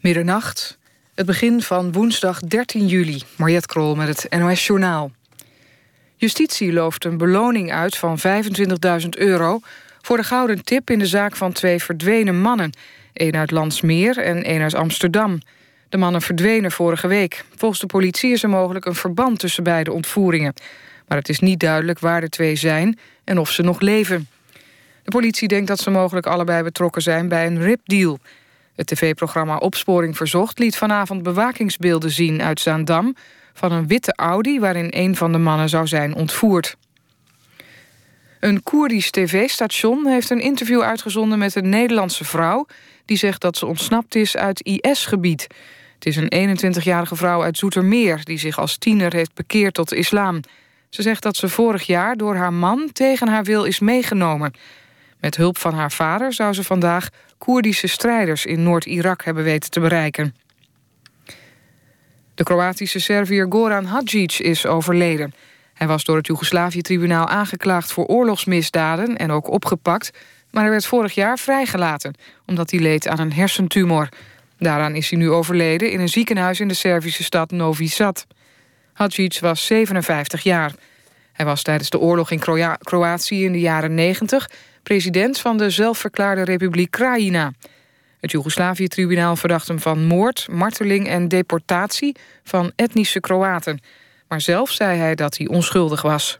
Middernacht, het begin van woensdag 13 juli. Mariette Krol met het NOS Journaal. Justitie looft een beloning uit van 25.000 euro... voor de gouden tip in de zaak van twee verdwenen mannen. één uit Landsmeer en één uit Amsterdam. De mannen verdwenen vorige week. Volgens de politie is er mogelijk een verband tussen beide ontvoeringen. Maar het is niet duidelijk waar de twee zijn en of ze nog leven. De politie denkt dat ze mogelijk allebei betrokken zijn bij een ripdeal... Het tv-programma Opsporing Verzocht liet vanavond bewakingsbeelden zien uit Zaandam... van een witte Audi waarin een van de mannen zou zijn ontvoerd. Een Koerdisch tv-station heeft een interview uitgezonden met een Nederlandse vrouw... die zegt dat ze ontsnapt is uit IS-gebied. Het is een 21-jarige vrouw uit Zoetermeer... die zich als tiener heeft bekeerd tot de islam. Ze zegt dat ze vorig jaar door haar man tegen haar wil is meegenomen... Met hulp van haar vader zou ze vandaag Koerdische strijders in Noord-Irak hebben weten te bereiken. De Kroatische Serviër Goran Hadjic is overleden. Hij was door het Joegoslavië-tribunaal aangeklaagd voor oorlogsmisdaden en ook opgepakt, maar hij werd vorig jaar vrijgelaten omdat hij leed aan een hersentumor. Daaraan is hij nu overleden in een ziekenhuis in de Servische stad Novi Sad. Hadjic was 57 jaar. Hij was tijdens de oorlog in Kroatië in de jaren 90 president van de zelfverklaarde Republiek Krajina. Het Joegoslavië-tribunaal verdacht hem van moord, marteling en deportatie van etnische Kroaten. Maar zelf zei hij dat hij onschuldig was.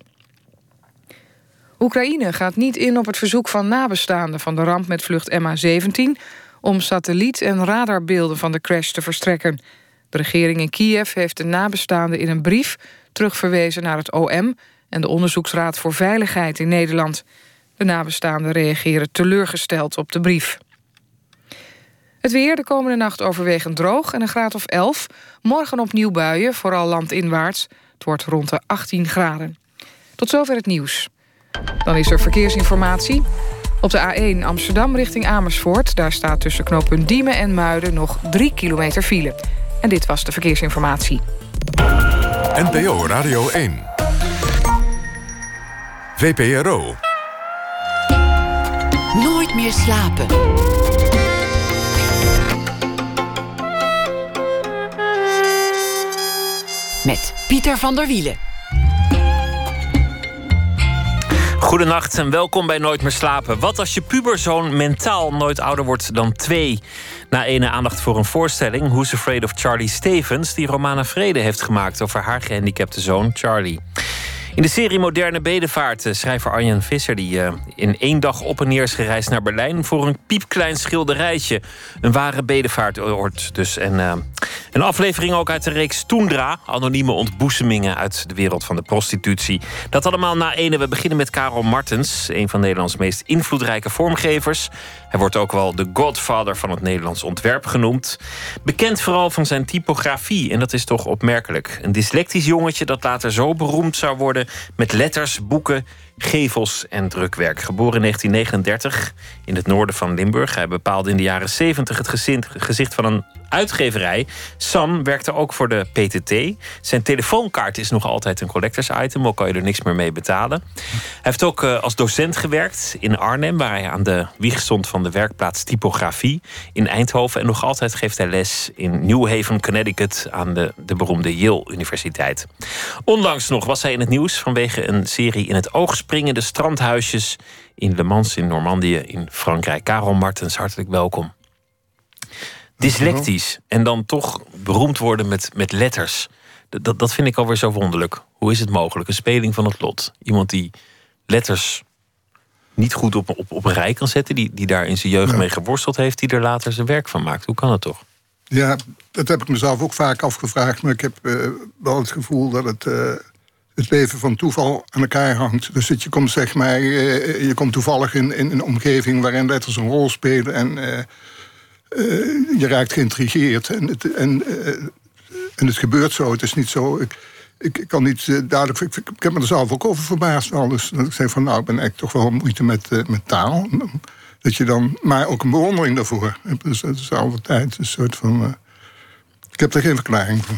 Oekraïne gaat niet in op het verzoek van nabestaanden van de ramp met vlucht MH17 om satelliet- en radarbeelden van de crash te verstrekken. De regering in Kiev heeft de nabestaanden in een brief terugverwezen naar het OM en de Onderzoeksraad voor Veiligheid in Nederland. De nabestaanden reageren teleurgesteld op de brief. Het weer de komende nacht overwegend droog en een graad of 11. Morgen opnieuw buien, vooral landinwaarts. Het wordt rond de 18 graden. Tot zover het nieuws. Dan is er verkeersinformatie. Op de A1 Amsterdam richting Amersfoort... daar staat tussen knooppunt Diemen en Muiden nog 3 kilometer file. En dit was de verkeersinformatie. NPO Radio 1. VPRO. Nooit meer slapen. Met Pieter van der Wielen. Goedenacht en welkom bij Nooit meer slapen. Wat als je puberzoon mentaal nooit ouder wordt dan twee? Na ene aandacht voor een voorstelling, Who's Afraid of Charlie Stevens... die Romana Vrede heeft gemaakt over haar gehandicapte zoon Charlie. In de serie Moderne Bedevaart, schrijver Arjen Visser... die uh, in één dag op en neer is gereisd naar Berlijn... voor een piepklein schilderijtje. Een ware bedevaartoord dus. En uh, een aflevering ook uit de reeks Toendra... anonieme ontboezemingen uit de wereld van de prostitutie. Dat allemaal na ene. We beginnen met Karel Martens... een van Nederlands meest invloedrijke vormgevers. Hij wordt ook wel de godfather van het Nederlands ontwerp genoemd. Bekend vooral van zijn typografie, en dat is toch opmerkelijk. Een dyslectisch jongetje dat later zo beroemd zou worden... met letters, boeken, gevels en drukwerk. Geboren in 1939 in het noorden van Limburg. Hij bepaalde in de jaren 70 het gezicht van een uitgeverij. Sam werkte ook voor de PTT. Zijn telefoonkaart is nog altijd een collectors item, ook kan je er niks meer mee betalen. Hij heeft ook eh, als docent gewerkt in Arnhem, waar hij aan de wieg stond van de werkplaats typografie in Eindhoven. En nog altijd geeft hij les in New Haven, Connecticut aan de, de beroemde Yale Universiteit. Onlangs nog was hij in het nieuws vanwege een serie in het oog springende strandhuisjes in Le Mans in Normandië in Frankrijk. Karel Martens, hartelijk welkom dyslectisch en dan toch beroemd worden met, met letters. Dat, dat vind ik alweer zo wonderlijk. Hoe is het mogelijk? Een speling van het lot. Iemand die letters niet goed op, op, op een rij kan zetten, die, die daar in zijn jeugd mee geworsteld heeft, die er later zijn werk van maakt. Hoe kan het toch? Ja, dat heb ik mezelf ook vaak afgevraagd, maar ik heb uh, wel het gevoel dat het. Uh, het leven van toeval aan elkaar hangt. Dus dat je komt, zeg maar, uh, je komt toevallig in, een omgeving waarin letters een rol spelen. En uh, je raakt geïntrigeerd. En het, en, en het gebeurt zo. Het is niet zo. Ik, ik, kan niet duidelijk. Ik, ik, heb me er zelf ook over verbaasd. Al. Dus dat ik zei van nou, ik ben echt toch wel moeite met, met taal. Dat je dan, maar ook een bewondering daarvoor. Dus dat is altijd tijd een soort van. ik heb er geen verklaring voor.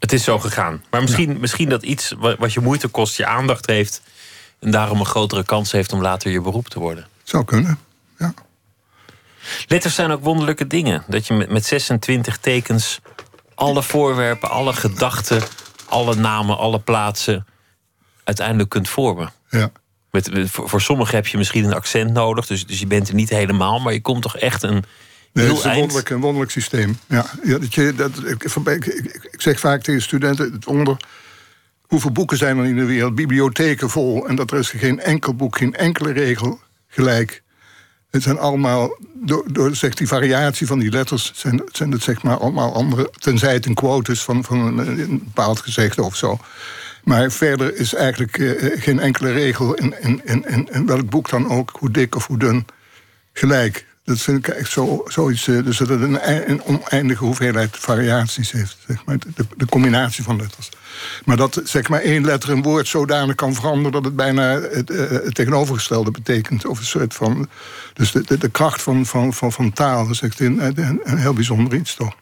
Het is zo gegaan. Maar misschien, misschien dat iets wat je moeite kost, je aandacht heeft. en daarom een grotere kans heeft om later je beroep te worden. Zou kunnen, ja. Letters zijn ook wonderlijke dingen. Dat je met, met 26 tekens alle voorwerpen, alle gedachten, alle namen, alle plaatsen uiteindelijk kunt vormen. Ja. Met, met- voor, voor sommigen heb je misschien een accent nodig, dus, dus je bent er niet helemaal, maar je komt toch echt een Nee, het is een wonderlijk, een wonderlijk systeem. Ja, ja, dat je, dat, ik, ik, ik- ik zeg vaak tegen studenten het onder. Hoeveel boeken zijn er in de wereld? Bibliotheken vol. En dat er is geen enkel boek, geen enkele regel gelijk. Het zijn allemaal, door, door zeg, die variatie van die letters, zijn, zijn het zeg maar allemaal andere. Tenzij het een quote is van, van een, een bepaald gezegde of zo. Maar verder is eigenlijk eh, geen enkele regel in, in, in, in welk boek dan ook, hoe dik of hoe dun, gelijk. Dat vind ik echt zo, zoiets. eh, Dus dat het een, ei- een oneindige hoeveelheid variaties heeft. Zeg maar, de, de combinatie van letters. Maar dat zeg maar één letter een woord zodanig kan veranderen dat het bijna het, eh, het tegenovergestelde betekent. Of een soort van. Dus de, de, de kracht van, van, van, van taal is echt een, een, een heel bijzonder iets toch.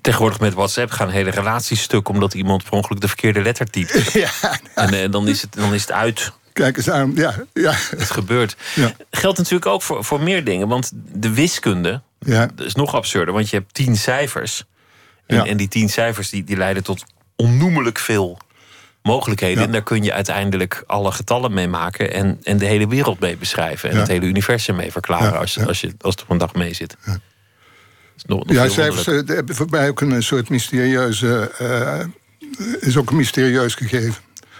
Tegenwoordig met WhatsApp gaan hele relaties stuk omdat iemand per ongeluk de verkeerde letter typt. Ja, En eh, dan, is het, dan is het uit. Kijk eens aan. Ja, ja, Het gebeurt. Ja. Geldt natuurlijk ook voor, voor meer dingen. Want de wiskunde ja. is nog absurder. Want je hebt tien cijfers. En, Ja. en die tien cijfers die, die leiden tot onnoemelijk veel mogelijkheden. Ja. En daar kun je uiteindelijk alle getallen mee maken. En, en de hele wereld mee beschrijven. En Ja. het hele universum mee verklaren. Ja, Als, ja. als, je, als het op een dag mee zit. Nog, nog Ja, veel cijfers eh, hebben voor mij ook een soort mysterieuze. eh, is ook een mysterieus gegeven.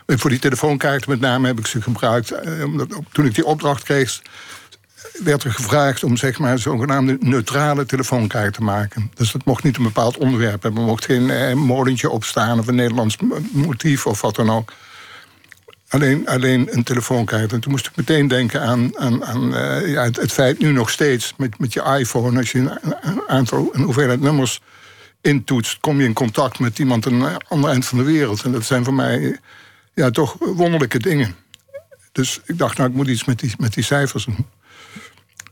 En Voor die telefoonkaarten met name heb ik ze gebruikt. eh, omdat toen ik die opdracht kreeg, werd er gevraagd om zeg maar zogenaamde neutrale telefoonkaart te maken. Dus dat mocht niet een bepaald onderwerp hebben. Er mocht geen eh, molentje opstaan of een Nederlands mo- motief of wat dan ook. Alleen, alleen een telefoonkaart. En toen moest ik meteen denken aan, aan, aan eh, ja, het, feit nu nog steeds met, met je iPhone, als je een, aantal, een hoeveelheid nummers intoetst, kom je in contact met iemand aan een ander eind van de wereld. En dat zijn voor mij ja, toch wonderlijke dingen. Dus ik dacht, nou, ik moet iets met die, met die cijfers doen.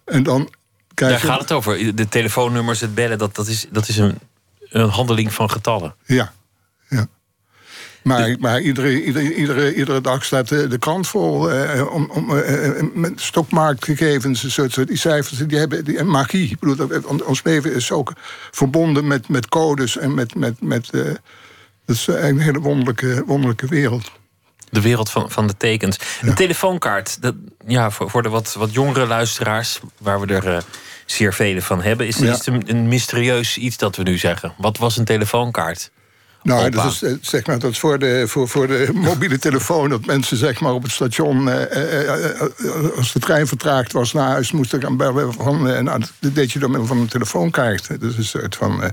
En dan krijg Daar je... gaat het over. De telefoonnummers, het bellen, dat, dat is, dat is een, een handeling van getallen. Ja, ja. Maar, maar iedere, iedere, iedere, iedere dag staat de, de krant vol eh, om, om, eh, eh, met stokmarktgegevens. Soort, soort, die cijfers, die hebben die, en magie. Ik bedoel, ons leven is ook verbonden met, met codes en met. met, met eh, dat is een hele wonderlijke, wonderlijke wereld. De wereld van, van de tekens. Een telefoonkaart, dat, ja, voor, voor de wat, wat jongere luisteraars, waar we er eh, zeer vele van hebben, is, Ja. is het een, een mysterieus iets dat we nu zeggen. Wat was een telefoonkaart? Nou, Opa. dat is, eh, zeg maar, dat is voor, de, voor, voor de mobiele telefoon. Dat mensen zeg maar, op het station, eh, eh, als de trein vertraagd was naar huis, moesten gaan bellen. Van, eh, nou, dat deed je door middel van een telefoonkaart. Dus een soort van. eh,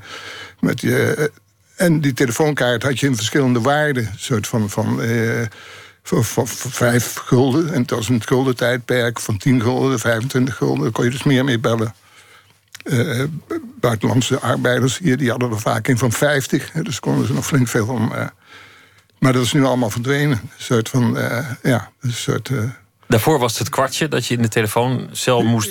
met je, en die telefoonkaart had je in verschillende waarden. Een soort van. van eh, vijf gulden. En het was een gulden tijdperk van 10 gulden, 25 gulden. Daar kon je dus meer mee bellen. Eh, buitenlandse arbeiders hier, die hadden er vaak in van 50. hè, Dus konden ze nog flink veel om. eh, maar dat is nu allemaal verdwenen. Een soort van, ja, een soort... eh, Daarvoor was het het kwartje dat je in de telefooncel moest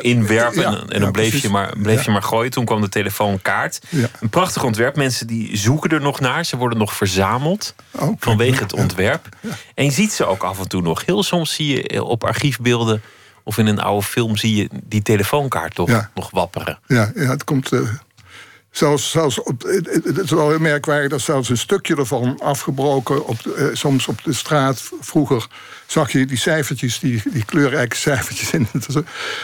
inwerpen. ja, en dan ja, bleef, je maar, bleef Ja. je maar gooien. Toen kwam de telefoonkaart. Een prachtig ontwerp. Mensen die zoeken er nog naar. Ze worden nog verzameld oh, vanwege het ontwerp. En je ziet ze ook af en toe nog. Heel soms zie je op archiefbeelden of in een oude film zie je die telefoonkaart toch nog wapperen. Ja, ja het komt. eh, zelfs, zelfs het, is wel heel merkwaardig dat zelfs een stukje ervan afgebroken. Op eh, soms op de straat vroeger zag je die cijfertjes, die, die kleurrijke cijfertjes in.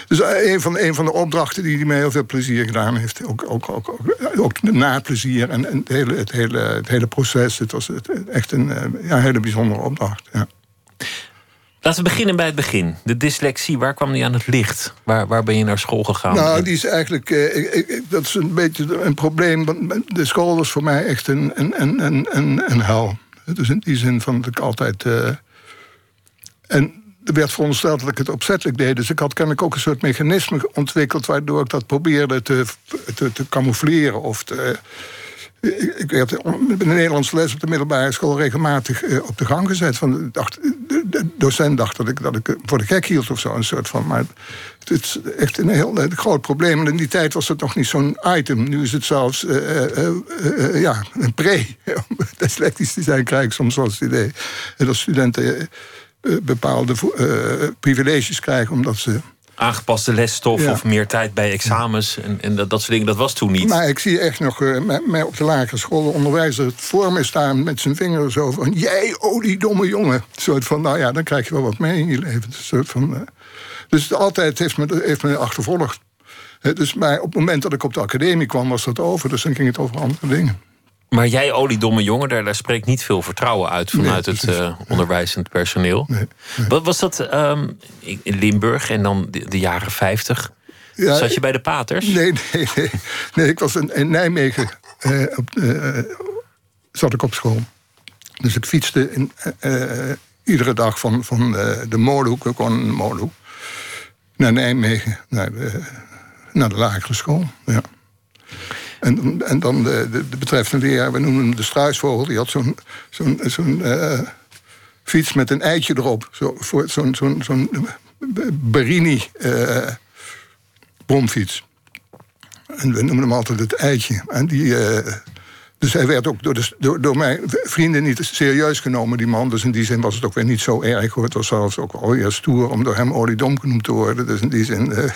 Dus een van, een van de opdrachten die, die mij heel veel plezier gedaan heeft. Ook, ook, ook, ook, ook de naplezier en, het, hele, het, hele, het hele proces. Het was echt een eh, ja, hele bijzondere opdracht. Ja. Laten we beginnen bij het begin. De dyslexie, waar kwam die aan het licht? Waar, waar ben je naar school gegaan? Nou, die is eigenlijk. eh, ik- ik- dat is een beetje een probleem. want De school was voor mij echt een, een, een, een, een, hel. Dus in die zin van dat ik altijd. eh, en er werd verondersteld dat ik het opzettelijk deed. Dus ik had kennelijk ook een soort mechanisme ontwikkeld. waardoor ik dat probeerde te, te, te camoufleren. Of te, ik werd met een Nederlandse les op de middelbare school regelmatig eh, op de gang gezet. Van, dacht, de, docent dacht dat ik, dat ik voor de gek hield of zo. Een soort van, maar het is echt een heel eh, groot probleem. En in die tijd was het nog niet zo'n item. Nu is het zelfs eh, ja, een pre. Om dyslectisch te zijn krijg ik soms wel het idee. Dat studenten bepaalde privileges krijgen omdat ze Aangepaste lesstof Ja. of meer tijd bij examens en, en dat, dat soort dingen, dat was toen niet. Maar ik zie echt nog eh, mij op de lagere school de onderwijzer voor me staan met zijn vinger zo van... Jij, oh die domme jongen. Een soort van, nou ja, dan krijg je wel wat mee in je leven. Een soort van, eh, dus altijd heeft me, heeft me achtervolgd. Dus, maar op het moment dat ik op de academie kwam, was dat over. Dus dan ging het over andere dingen. Maar jij, oliedomme jongen, daar, daar spreekt niet veel vertrouwen uit vanuit Nee, het eh, onderwijzend personeel. Nee, Wat was dat ehm, in Limburg en dan de, de jaren 50? Ja, Zat je bij de paters? Nee, nee, nee. nee ik was in, in Nijmegen. eh, op, eh, zat ik op school. Dus ik fietste in, iedere dag van, van de Molenhoek, woonden in de Molenhoek, naar Nijmegen, naar de, naar de lagere school. Ja. En, en dan de, de, de betreffende leraar, we noemen hem de struisvogel, die had zo'n zo'n zo'n eh, fiets met een eitje erop. Zo, zo'n zo'n zo'n Berini. eh, bromfiets. En we noemen hem altijd het eitje. En die, eh, dus hij werd ook door, de, door, door mijn vrienden niet serieus genomen, die man. Dus in die zin was het ook weer niet zo erg. Hoor. Het was zelfs ook wel weer stoer om door hem oliedom genoemd te worden. Dus in die zin... eh,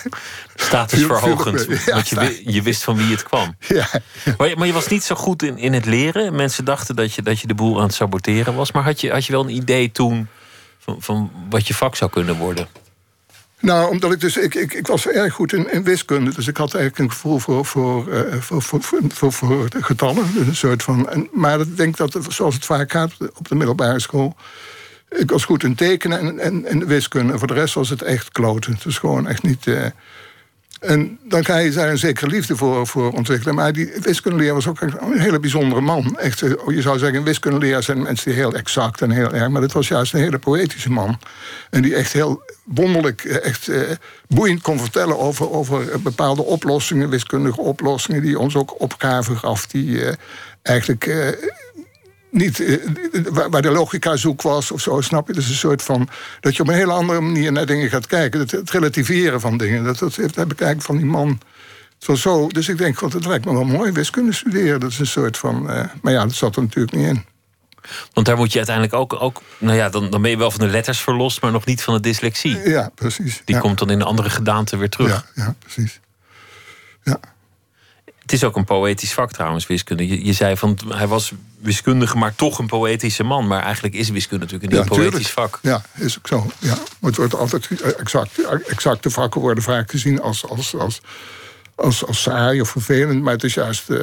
Statusverhogend, viel- want je, je wist van wie het kwam. ja, Maar je, maar je was niet zo goed in, in het leren. Mensen dachten dat je, dat je de boel aan het saboteren was. Maar had je, had je wel een idee toen van, van wat je vak zou kunnen worden? Nou, omdat ik dus. Ik, ik, ik was erg goed in, in wiskunde. Dus ik had eigenlijk een gevoel voor, voor, eh, voor, voor, voor, voor, getallen. Dus een soort van. En, maar ik denk dat, zoals het vaak gaat op de middelbare school. Ik was goed in tekenen en, en, en wiskunde. Voor de rest was het echt kloten. Het gewoon echt niet. eh, en dan ga je daar een zekere liefde voor, voor ontwikkelen. Maar die wiskundeleraar was ook een hele bijzondere man. Echt, eh, je zou zeggen, een wiskundeleraar zijn mensen die heel exact en heel erg. Maar dit was juist een hele poëtische man. En die echt heel wonderlijk, eh, echt eh, boeiend kon vertellen over, over bepaalde oplossingen, wiskundige oplossingen, die ons ook opgaven gaf. Die eigenlijk. Niet, eh, waar, de logica zoek was of zo, snap je? Dus een soort van. dat je op een hele andere manier naar dingen gaat kijken. Het, het relativeren van dingen. Dat, dat heeft- heb ik eigenlijk van die man. Was zo. Dus ik denk, god, het lijkt me wel mooi. Wiskunde studeren. Dat is een soort van. eh, maar ja, dat zat er natuurlijk niet in. Want daar moet je uiteindelijk ook... ook nou ja, dan, dan ben je wel van de letters verlost... maar nog niet van de dyslexie. Ja, precies. Die ja. komt dan in een andere gedaante weer terug. Ja, ja, precies. Ja. Het is ook een poëtisch vak trouwens, wiskunde. Je, je zei van hij was wiskundige, maar toch een poëtische man. Maar eigenlijk is wiskunde natuurlijk een Ja, heel poëtisch tuurlijk. vak. Ja, is ook zo. Ja. Maar het wordt altijd exact, exacte vakken worden vaak gezien als, als, als, als, als saai of vervelend. Maar het is juist. eh,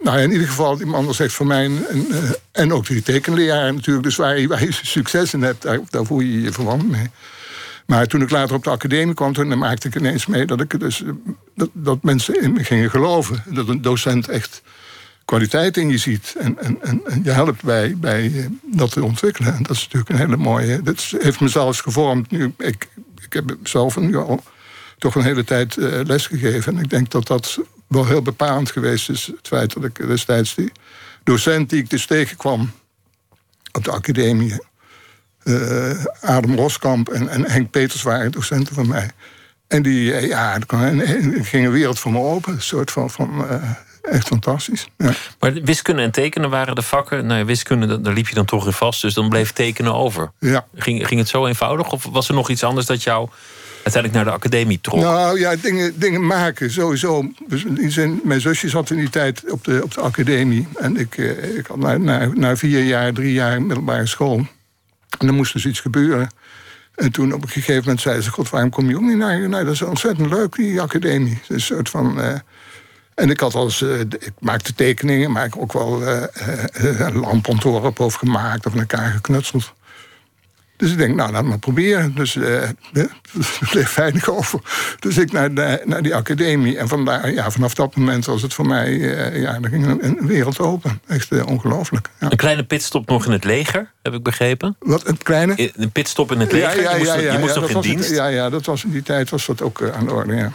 nou ja, in ieder geval, die man was echt voor mij. een- een, eh, en ook die tekenleraar natuurlijk. Dus waar je, waar je succes in hebt, daar, daar voel je je verwant mee. Maar toen ik later op de academie kwam, toen maakte ik ineens mee dat, ik dus, eh, dat, dat mensen in me gingen geloven. Dat een docent echt kwaliteit in je ziet. En, en, en, je helpt bij, bij eh, dat te ontwikkelen. En dat is natuurlijk een hele mooie. Dat heeft me zelfs gevormd. Nu, ik, ik heb zelf nu al toch een hele tijd eh, lesgegeven. En ik denk dat dat wel heel bepalend geweest is. Het feit dat ik destijds die docent die ik dus tegenkwam op de academie. Eh Adam Roskamp en, en Henk Peters waren docenten van mij. En die, eh, ja, ging een wereld voor me open. Een soort van, van eh, echt fantastisch. Ja. Maar wiskunde en tekenen waren de vakken. Nou ja, wiskunde, daar- liep je dan toch in vast. Dus dan bleef tekenen over. Ja. Ging, ging het zo eenvoudig? Of was er nog iets anders dat jou uiteindelijk naar de academie trok? Nou ja, dingen, dingen maken, sowieso. Dus zin, mijn zusje zat in die tijd op de, op de academie. En ik, ik had na, na, na vier jaar, drie jaar middelbare school. En er moest dus iets gebeuren. En toen op een gegeven moment zei ze... God, waarom kom je ook niet naar? Nou, dat is ontzettend leuk, die academie. Een soort van... eh, en ik had als, eh, ik maakte tekeningen, maar ik ook wel eh, eh, een lampontworp over gemaakt of elkaar geknutseld. Dus ik denk, nou, laat maar proberen. Dus eh, er bleef weinig over. Dus ik naar, de, naar die academie. En vandaar, ja, vanaf dat moment was het voor mij, eh, ja, er ging een, een wereld open. Echt eh, ongelooflijk. Ja. Een kleine pitstop nog in het leger, heb ik begrepen. Wat, een kleine? Een pitstop in het leger. je moest, je moest ja, nog in dienst. Het, ja, ja, dat was in die tijd was dat ook aan de orde, ja.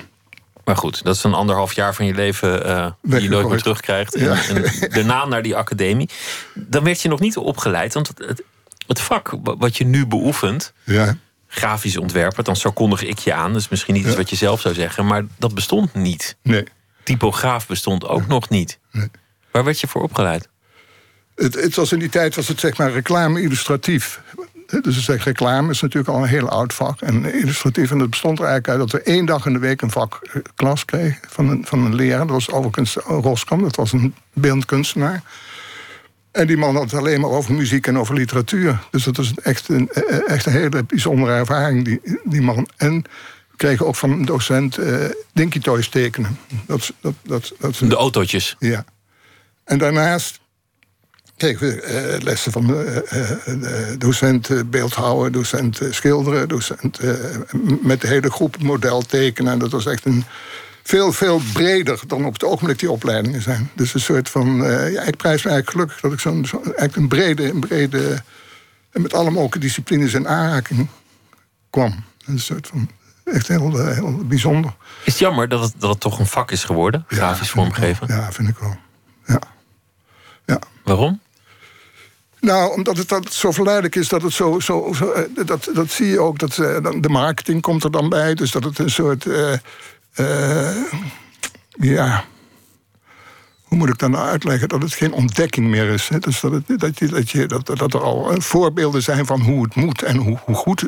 Maar goed, dat is een anderhalf jaar van je leven die je nooit meer terugkrijgt. En, Ja. en daarna naar die academie. Dan werd je nog niet opgeleid. Want het, het, vak wa- wat je nu beoefent, Ja, grafisch ontwerper, dan zo kondig ik je aan. Dus misschien niet iets wat je zelf zou zeggen. Maar dat bestond niet. nee. Typograaf bestond ook nog niet. Nee. Waar werd je voor opgeleid? Het, het was in die tijd was het zeg maar reclame-illustratief. Dus reclame is natuurlijk al een heel oud vak. En illustratief, en het bestond er eigenlijk uit dat we één dag in de week een vak eh, klas kregen van een, van een leraar. Dat was overigens Roskam, dat was een beeldkunstenaar. En die man had het alleen maar over muziek en over literatuur. Dus dat is echt een, echt een hele bijzondere ervaring, die, die man. En we kregen ook van een docent uh, Dinky Toys tekenen. Dat, dat, dat, dat, de autootjes? Ja. En daarnaast kregen we uh, lessen van uh, docent beeldhouden, docent schilderen, docent met de hele groep model tekenen. En dat was echt een veel, veel breder dan op het ogenblik die opleidingen zijn. Dus een soort van, ja, ik prijs me eigenlijk gelukkig dat ik zo'n zo, eigenlijk een brede, een brede, en met alle mogelijke disciplines in aanraking kwam. Een soort van, echt heel, heel bijzonder. Is het jammer dat het, dat het toch een vak is geworden, grafisch ja, vormgeven? Ja, vind ik wel. Ja. ja. Waarom? Nou, omdat het dat zo verleidelijk is dat het zo. zo, zo dat, dat zie je ook. Dat, de marketing komt er dan bij. Dus dat het een soort. Uh, uh, ja. Hoe moet ik dan nou uitleggen? Dat het geen ontdekking meer is. Hè? Dus dat, dat, dat, je, dat, dat er al voorbeelden zijn van hoe het moet en hoe, hoe goed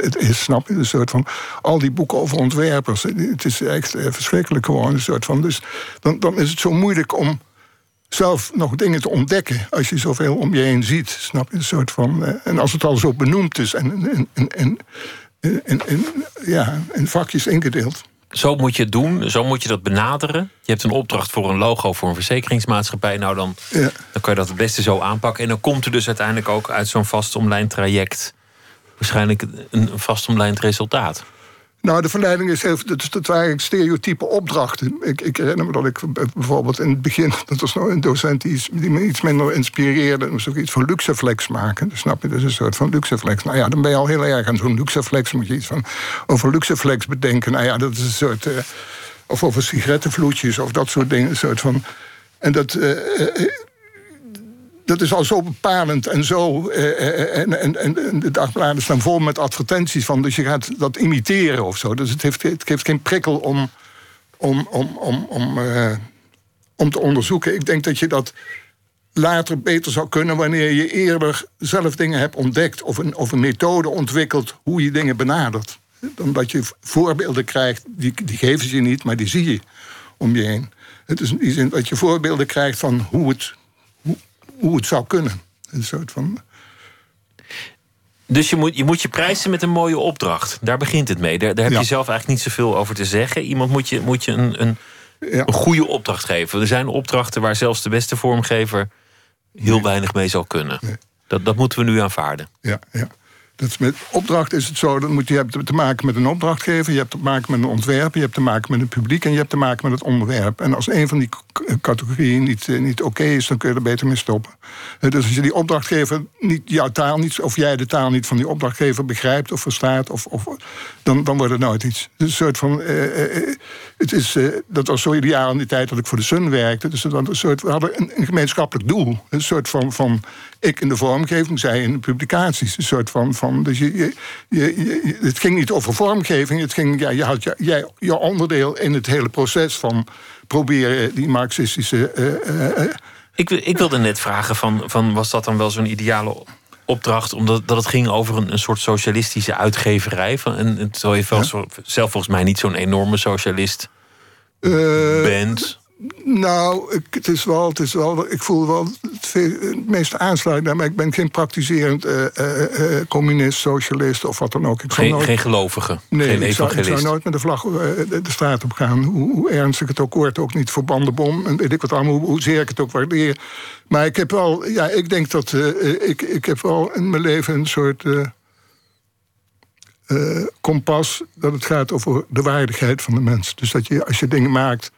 het is. Snap je? Een soort van. Al die boeken over ontwerpers. Het is echt verschrikkelijk gewoon. Een soort van. Dus dan, dan is het zo moeilijk om zelf nog dingen te ontdekken als je zoveel om je heen ziet. Snap je? Een soort van. En als het al zo benoemd is en, en, en, en ja, in vakjes ingedeeld. Zo moet je het doen, zo moet je dat benaderen. Je hebt een opdracht voor een logo voor een verzekeringsmaatschappij. Nou, dan, ja. dan kan je dat het beste zo aanpakken. En dan komt er dus uiteindelijk ook uit zo'n vastomlijnd traject waarschijnlijk een vastomlijnd resultaat. Nou, de verleiding is heel. Dat, dat eigenlijk stereotype opdrachten. Ik, ik, herinner me dat ik bijvoorbeeld in het begin. Dat was nou een docent die, me iets minder inspireerde. moest ook iets van Luxeflex maken. Dus snap je? Dus een soort van Luxeflex. Nou ja, dan ben je al heel erg aan zo'n Luxeflex. Moet je iets van over Luxeflex bedenken. Nou ja, dat is een soort. Uh, of over sigarettenvloedjes of dat soort dingen. Een soort van. En dat. Uh, uh, dat is al zo bepalend en zo. Eh, en, en, en, de dagbladen staan vol met advertenties van. Dus je gaat dat imiteren of zo. Dus het heeft, het geeft geen prikkel om, om, om, om, om, uh, om te onderzoeken. Ik denk dat je dat later beter zou kunnen wanneer je eerder zelf dingen hebt ontdekt. Of een, of een methode ontwikkelt hoe je dingen benadert. Dan dat je voorbeelden krijgt, die, die geven ze je niet, maar die zie je om je heen. Het is in die zin dat je voorbeelden krijgt van hoe het hoe het zou kunnen. Een soort van. Dus je moet, je moet je prijzen met een mooie opdracht. Daar begint het mee. Daar, daar heb je zelf eigenlijk niet zoveel over te zeggen. Iemand moet je, moet je een, een, ja. een goede opdracht geven. Er zijn opdrachten waar zelfs de beste vormgever heel weinig mee zou kunnen. Dat, dat moeten we nu aanvaarden. Ja, ja. Dat met opdracht is het zo, dan moet je, hebt te maken met een opdrachtgever, je hebt te maken met een ontwerper, je hebt te maken met een publiek en je hebt te maken met het onderwerp. En als een van die categorieën niet, eh, niet oké is, dan kun je er beter mee stoppen. Eh, dus als je die opdrachtgever niet, jouw taal niet, of jij de taal niet van die opdrachtgever begrijpt of verstaat, of, of, dan, dan wordt het nooit iets. Een soort van. Uh, het is, dat was zo ideaal in die tijd dat ik voor de Sun werkte. Dus we hadden een, een gemeenschappelijk doel. Een soort van, van ik in de vormgeving, zij in de publicaties. Een soort van. van dus je, je, je, het ging niet over vormgeving. Het ging, ja, je had jij, je onderdeel in het hele proces van proberen die marxistische. Uh, uh, ik, ik wilde net vragen: van, van, was dat dan wel zo'n ideale opdracht? Omdat dat het ging over een, een soort socialistische uitgeverij. Van, en, ja. zo, zelf volgens mij niet zo'n enorme socialist bent. Nou, ik, het is wel, het is wel, ik voel wel het, meeste aansluiting. Maar ik ben geen praktiserend uh, uh, uh, communist, socialist of wat dan ook. Ik geen, nooit, geen gelovige, nee, geen ik zou, ik zou, nooit met de vlag de straat op gaan. Hoe, hoe, ernstig het ook wordt, ook niet voor bandenbom. En weet ik wat allemaal, hoe, hoezeer ik het ook waardeer. Maar ik heb wel, ja, ik denk dat ik, ik heb wel in mijn leven een soort... kompas dat het gaat over de waardigheid van de mens. Dus dat je als je dingen maakt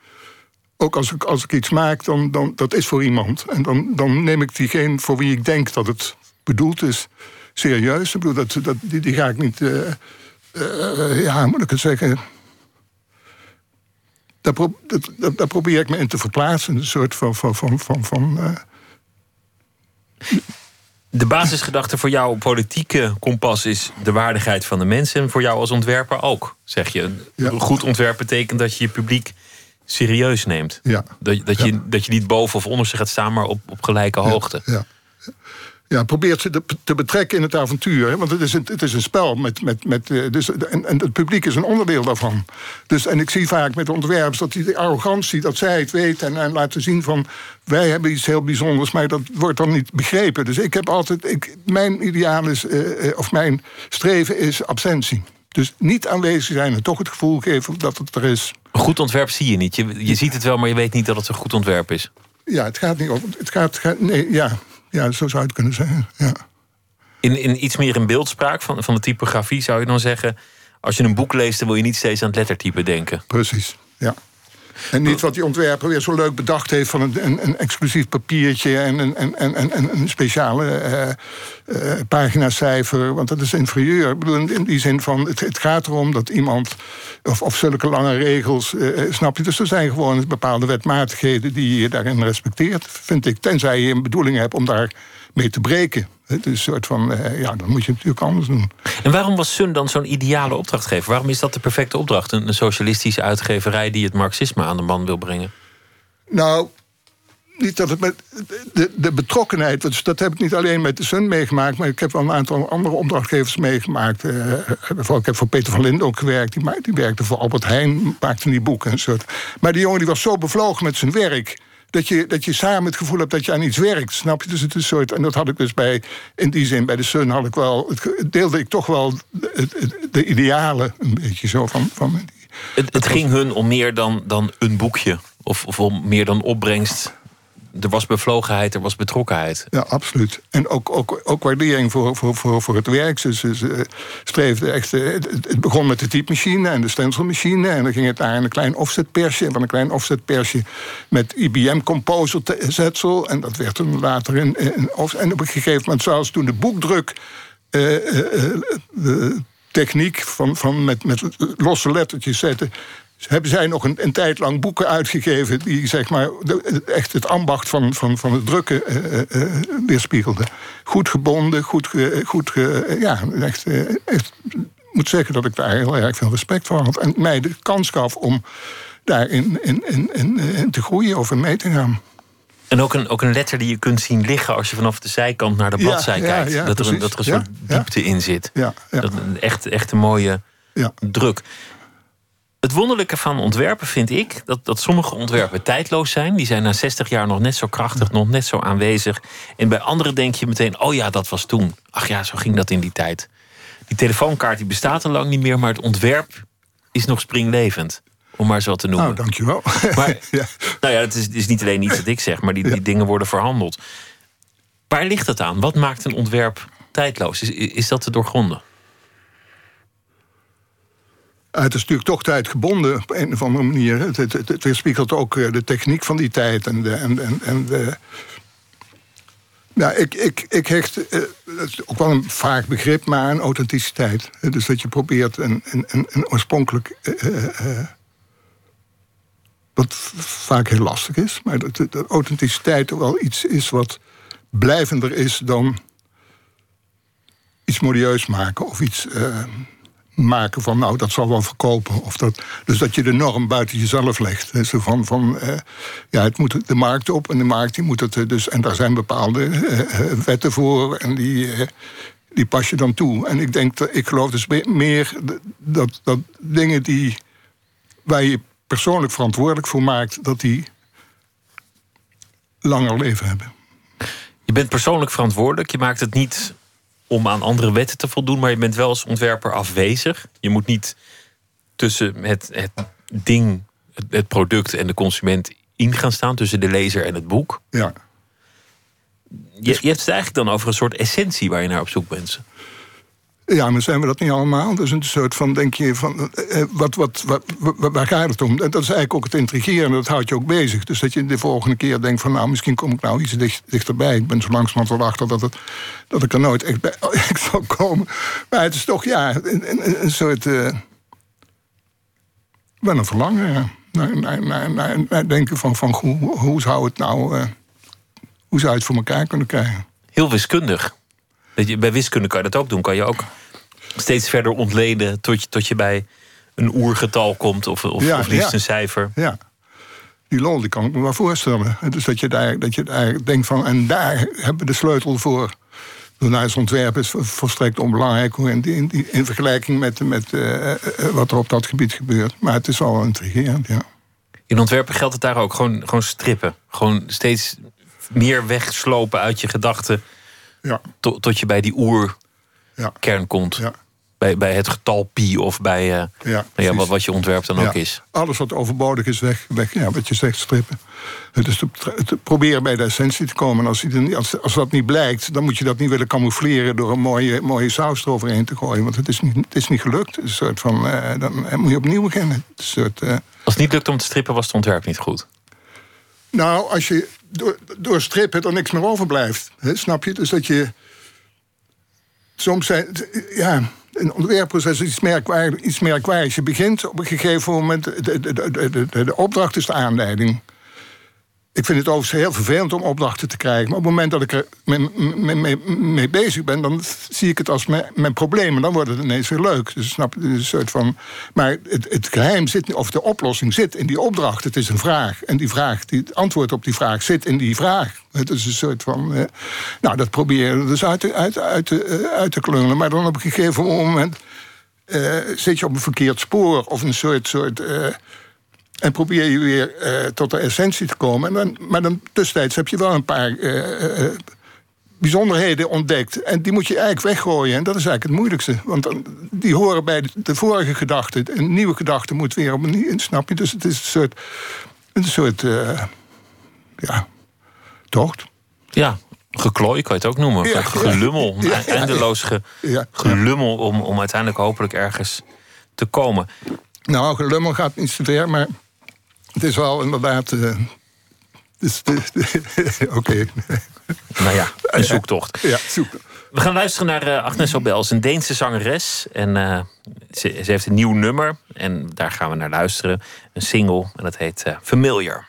ook als ik, als ik iets maak, dan, dan dat is voor iemand. En dan, dan neem ik diegene voor wie ik denk dat het bedoeld is serieus. Ik bedoel, dat, dat, die, die ga ik niet. Uh, uh, ja, moet ik het zeggen. Daar, pro, dat, daar, probeer ik me in te verplaatsen. Een soort van. van, van, van, van uh... De basisgedachte voor jouw politieke kompas is de waardigheid van de mensen. En voor jou als ontwerper ook, zeg je. Ja. Goed ontwerp betekent dat je je publiek serieus neemt. Ja. Dat, dat, je, dat je niet boven of onder zich gaat staan, maar op, op gelijke hoogte. Ja. ja, probeert ze te betrekken in het avontuur. Hè? Want het is een, het is een spel. Met, met, met, eh, dus, en, en het publiek is een onderdeel daarvan. Dus, en ik zie vaak met ontwerpers dat die arrogantie, dat zij het weten en, en laten zien van wij hebben iets heel bijzonders, maar dat wordt dan niet begrepen. Dus ik heb altijd, ik, mijn ideaal is, uh, of mijn streven is absentie. Dus niet aanwezig zijn en toch het gevoel geven dat het er is. Een goed ontwerp zie je niet. Je, je ziet het wel, maar je weet niet dat het een goed ontwerp is. Ja, het gaat niet over. Het gaat, gaat nee, ja, ja, zo zou je het kunnen zeggen. Ja. In, in iets meer in beeldspraak van, van de typografie zou je dan zeggen... als je een boek leest, dan wil je niet steeds aan het lettertype denken. Precies, ja. En niet wat die ontwerper weer zo leuk bedacht heeft van een, een, een exclusief papiertje en een, en, en, en, een speciale uh, uh, paginacijfer, want dat is inferieur. Bedoel, in die zin van het, gaat erom dat iemand, of, of zulke lange regels, uh, snap je? Dus er zijn gewoon bepaalde wetmatigheden die je daarin respecteert, vind ik. Tenzij je een bedoeling hebt om daar mee te breken. Het is een soort van, ja, dan moet je natuurlijk anders doen. En waarom was Sun dan zo'n ideale opdrachtgever? Waarom is dat de perfecte opdracht? Een, een socialistische uitgeverij die het marxisme aan de man wil brengen? Nou, niet dat het met de, de betrokkenheid, dus dat heb ik niet alleen met de Sun meegemaakt, maar ik heb wel een aantal andere opdrachtgevers meegemaakt. Uh, ik heb voor Peter van Linden ook gewerkt, die, die werkte voor Albert Heijn, maakte die boeken en soort. Maar die jongen die was zo bevlogen met zijn werk dat je, dat je samen het gevoel hebt dat je aan iets werkt. Snap je? Dus het is een soort. En dat had ik dus bij. In die zin, bij de Sun had ik wel. Het, deelde ik toch wel de, de idealen een beetje zo van. van het, het ging hun om meer dan, dan een boekje. Of, of om meer dan opbrengst er was bevlogenheid, er was betrokkenheid. Ja, absoluut. En ook, ook, ook waardering voor, voor, voor, voor het werk. Ze, ze, streefde echt. Eh, het, begon met de typemachine en de stencilmachine. En dan ging het naar een klein offsetpersje. En van een klein offsetpersje met IBM Composer zetsel. En dat werd toen later in. en op een gegeven moment, zoals toen de boekdruk. Uh, techniek van, van met, met losse lettertjes zetten hebben zij nog een, een, tijd lang boeken uitgegeven die zeg maar echt het ambacht van, van, van het drukken uh, uh, weerspiegelden. Goed gebonden, goed, goed ja, echt, echt moet zeggen dat ik daar heel erg veel respect voor had. En mij de kans gaf om daarin in, in, in, in te groeien of in mee te gaan. En ook een, ook een letter die je kunt zien liggen als je vanaf de zijkant naar de bladzij kijkt. dat, er een, dat er een soort diepte in zit. Dat een echt, echt een mooie druk. Het wonderlijke van ontwerpen vind ik dat, dat sommige ontwerpen tijdloos zijn. Die zijn na 60 jaar nog net zo krachtig, nog net zo aanwezig. En bij anderen denk je meteen: oh ja, dat was toen. Ach ja, zo ging dat in die tijd. Die telefoonkaart die bestaat al lang niet meer, maar het ontwerp is nog springlevend. Om maar zo te noemen. Nou, dankjewel. Maar, ja. Nou ja, het is, het is, niet alleen iets dat ik zeg, maar die, die dingen worden verhandeld. Waar ligt het aan? Wat maakt een ontwerp tijdloos? Is, is dat te doorgronden? Het is natuurlijk toch tijdgebonden op een of andere manier. Het, het, het weerspiegelt ook eh, de techniek van die tijd. En de, en, en, en de, ja, ik, ik, ik hecht, uh, dat is ook wel een vaag begrip, maar aan authenticiteit. Dus dat je probeert een, een, een oorspronkelijk. Uh, wat vaak heel lastig is, maar dat de authenticiteit wel iets is wat blijvender is dan iets modieus maken of iets maken van, nou, dat zal wel verkopen. Of dat, dus dat je de norm buiten jezelf legt. Dus van, van uh, ja, het moet de markt op en de markt die moet het eh, dus. En daar zijn bepaalde uh, wetten voor en die, die pas je dan toe. En ik denk, ik geloof dus meer dat, dat dingen die, waar je persoonlijk verantwoordelijk voor maakt, dat die langer leven hebben. Je bent persoonlijk verantwoordelijk. Je maakt het niet om aan andere wetten te voldoen, maar je bent wel als ontwerper afwezig. Je moet niet tussen het, het ding, het, product en de consument in gaan staan, tussen de lezer en het boek. Ja. Je, je hebt het eigenlijk dan over een soort essentie waar je naar op zoek bent. Ja, maar zijn we dat niet allemaal? Dus een soort van, denk je, van, eh, eh, wat, wat, wat, waar gaat het om? En dat is eigenlijk ook het intrigerende, dat houdt je ook bezig. Dus dat je de volgende keer denkt van, nou, misschien kom ik nou iets dicht, dichterbij. Ik ben zo langzamerhand wel achter dat, het, dat ik er nooit echt bij zal komen. Maar het is toch, ja, een, een, soort... Uh, wel een verlangen, ja. Naar, denken van, van hoe, hoe zou het nou... Uh, hoe zou je het voor elkaar kunnen krijgen? Heel wiskundig. Bij wiskunde kan je dat ook doen. Kan je ook steeds verder ontleden tot je, tot je bij een oergetal komt of, of, of liefst een cijfer. Ja. Die lol die kan ik me wel voorstellen. Dus dat je daar, dat je daar denkt van, en daar hebben we de sleutel voor. Naast ontwerp is volstrekt onbelangrijk in, in, in vergelijking met, met uh, wat er op dat gebied gebeurt. Maar het is wel intrigerend, ja. In ontwerpen geldt het daar ook gewoon, gewoon strippen. Gewoon steeds meer wegslopen uit je gedachten. Ja. Tot, tot je bij die oerkern ja. komt. Ja bij, bij het getal pi of bij uh, ja, nou ja, wat, wat je ontwerp dan ook is. Alles wat overbodig is, weg, weg ja, wat je zegt, strippen. Het is te, te proberen bij de essentie te komen. Als, als, als dat niet blijkt, dan moet je dat niet willen camoufleren... door een mooie, mooie saus eroverheen te gooien. Want het is niet, het is niet gelukt. Een soort van, uh, dan moet je opnieuw beginnen. Het soort, uh, als het niet lukt om te strippen, was het ontwerp niet goed? Nou, als je door, door strippen er niks meer overblijft. Hè, snap je? Dus dat je... Soms zijn... Ja, een ontwerpproces is iets merkwaardigs. Iets merkwaardigs. Je begint op een gegeven moment. De, de, de, de, opdracht is de aanleiding. Ik vind het overigens heel vervelend om opdrachten te krijgen. Maar op het moment dat ik er mee, mee, mee bezig ben, dan zie ik het als mijn, mijn probleem. En dan wordt het ineens weer leuk. Dus snap je, een soort van. Maar het, het geheim zit, of de oplossing zit in die opdracht. Het is een vraag. En die vraag, die, het antwoord op die vraag zit in die vraag. Het is een soort van. Eh, nou, dat proberen dus uit, uit, uit, uit, te klungelen. Maar dan op een gegeven moment. Uh, zit je op een verkeerd spoor of een soort. soort uh, en probeer je weer uh, tot de essentie te komen. En dan, maar dan tussentijds heb je wel een paar uh, bijzonderheden ontdekt. En die moet je eigenlijk weggooien. En dat is eigenlijk het moeilijkste. Want dan, die horen bij de, vorige gedachte. Een nieuwe gedachte moet weer op een snap je? Dus het is een soort, een soort ja, tocht. Ja, geklooi kan je het ook noemen. Ja, gelummel. Ja, eindeloos ge, gelummel om, om uiteindelijk hopelijk ergens te komen. Nou, gelummel gaat niet zo ver, maar het is wel inderdaad. Uh, Oké. Nou ja, een zoektocht. Ja, zoektocht. We gaan luisteren naar uh, Agnes Obel, een Deense zangeres. En uh, ze, ze, heeft een nieuw nummer. En daar gaan we naar luisteren. Een single. En dat heet Familiar.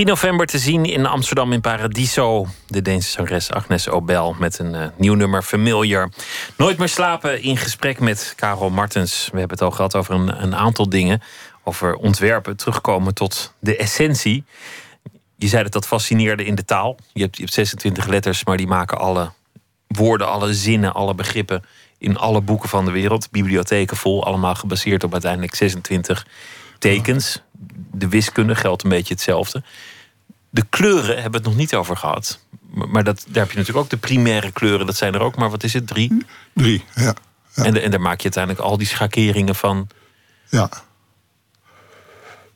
3 november te zien in Amsterdam in Paradiso. De Deense zangeres Agnes Obel met een uh, nieuw nummer Familiar. Nooit meer slapen in gesprek met Karel Martens. We hebben het al gehad over een, een aantal dingen. Over ontwerpen, terugkomen tot de essentie. Je zei dat dat fascineerde in de taal. Je hebt, je hebt 26 letters, maar die maken alle woorden, alle zinnen, alle begrippen in alle boeken van de wereld. Bibliotheken vol, allemaal gebaseerd op uiteindelijk 26 tekens. De wiskunde geldt een beetje hetzelfde. De kleuren hebben we het nog niet over gehad. Maar dat, daar heb je natuurlijk ook de primaire kleuren. Dat zijn er ook, maar wat is het? Drie? Drie, ja. ja. En, en daar maak je uiteindelijk al die schakeringen van. Ja.